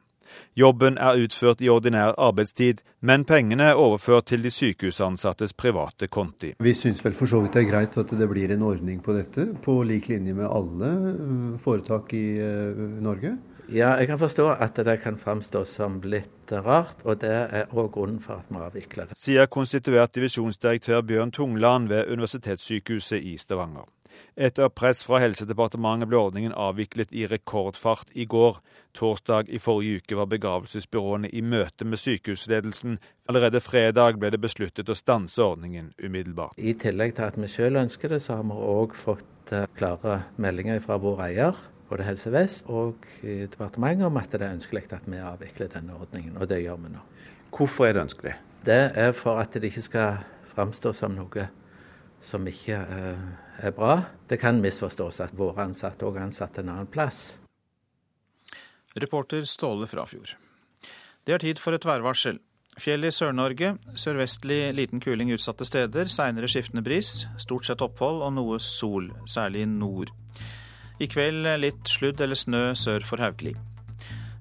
S78: Jobben er utført i ordinær arbeidstid, men pengene er overført til de sykehusansattes private konti.
S70: Vi syns vel for så vidt det er greit at det blir en ordning på dette, på lik linje med alle øh, foretak i øh, Norge.
S83: Ja, jeg kan forstå at det kan framstå som litt rart, og det er òg grunnen for at vi avvikler det.
S78: Sier konstituert divisjonsdirektør Bjørn Tungland ved Universitetssykehuset i Stavanger. Etter press fra Helsedepartementet ble ordningen avviklet i rekordfart i går. Torsdag i forrige uke var begravelsesbyråene i møte med sykehusledelsen. Allerede fredag ble det besluttet å stanse ordningen umiddelbart.
S83: I tillegg til at vi selv ønsker det, så har vi òg fått eh, klare meldinger fra vår eier både Helse Vest og departementet om at det er ønskelig at vi avvikler denne ordningen, og det gjør vi nå.
S78: Hvorfor er det ønskelig?
S83: Det er for at det ikke skal framstå som noe som ikke eh, er bra. Det kan misforstås at våre ansatte òg er ansatt en annen plass.
S1: Reporter Ståle Frafjord. Det er tid for et værvarsel. Fjell i Sør-Norge. Sørvestlig liten kuling utsatte steder. Seinere skiftende bris. Stort sett opphold og noe sol, særlig i nord. I kveld litt sludd eller snø sør for Haukeli.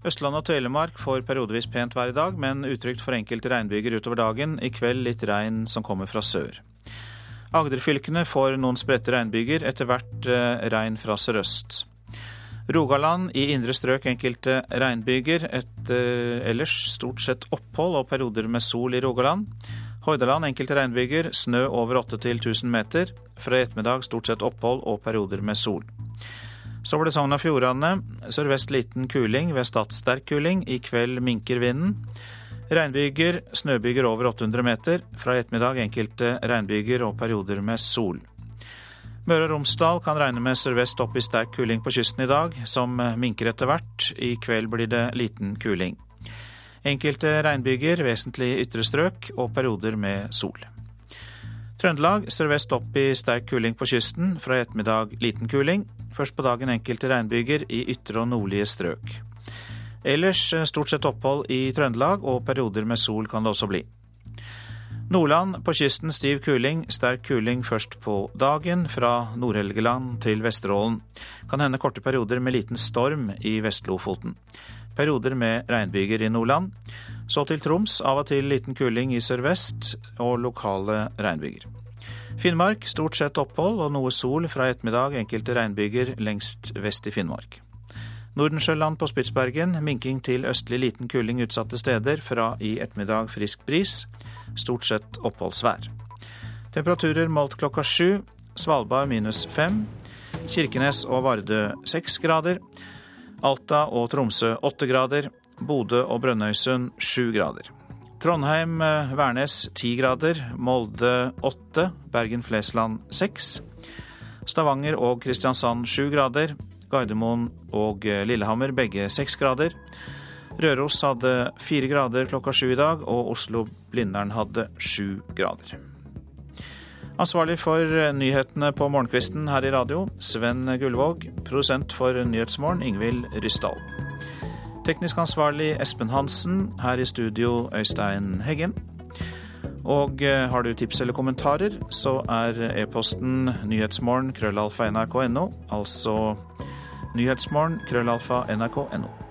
S1: Østland og Telemark får periodevis pent vær i dag, men utrygt for enkelte regnbyger utover dagen. I kveld litt regn som kommer fra sør. Agderfylkene får noen spredte regnbyger, etter hvert eh, regn fra sørøst. Rogaland i indre strøk enkelte regnbyger. Etter ellers stort sett opphold og perioder med sol i Rogaland. Hordaland enkelte regnbyger, snø over 8-1000 meter. Fra i ettermiddag stort sett opphold og perioder med sol. Så var det Sogn og Fjordane. Sørvest liten kuling, vest sterk kuling. I kveld minker vinden. Regnbyger, snøbyger over 800 meter. Fra i ettermiddag enkelte regnbyger og perioder med sol. Møre og Romsdal kan regne med sørvest opp i sterk kuling på kysten i dag, som minker etter hvert. I kveld blir det liten kuling. Enkelte regnbyger, vesentlig ytre strøk og perioder med sol. Trøndelag sørvest opp i sterk kuling på kysten. Fra i ettermiddag liten kuling. Først på dagen enkelte regnbyger i ytre og nordlige strøk. Ellers eh, stort sett opphold i Trøndelag, og perioder med sol kan det også bli. Nordland på kysten stiv kuling, sterk kuling først på dagen. Fra Nord-Helgeland til Vesterålen. Kan hende korte perioder med liten storm i Vest-Lofoten. Perioder med regnbyger i Nordland. Så til Troms, av og til liten kuling i sørvest og lokale regnbyger. Finnmark stort sett opphold og noe sol fra ettermiddag, enkelte regnbyger lengst vest i Finnmark. Nordensjøland på Spitsbergen, minking til østlig liten kuling utsatte steder, fra i ettermiddag frisk bris. Stort sett oppholdsvær. Temperaturer målt klokka sju. Svalbard minus fem. Kirkenes og Vardø seks grader. Alta og Tromsø åtte grader. Bodø og Brønnøysund sju grader. Trondheim, eh, Værnes ti grader. Molde åtte. Bergen-Flesland seks. Stavanger og Kristiansand sju grader. Gardermoen og eh, Lillehammer begge seks grader. Røros hadde fire grader klokka sju i dag, og Oslo-Blindern hadde sju grader. Ansvarlig for eh, nyhetene på morgenkvisten her i radio, Sven Gullvåg. Produsent for Nyhetsmorgen, Ingvild Ryssdal. Teknisk ansvarlig Espen Hansen. Her i studio Øystein Heggen. Og eh, har du tips eller kommentarer, så er e-posten nyhetsmorgen krøllalfa nrk.no. Altså nyhetsmorgen krøllalfa nrk.no.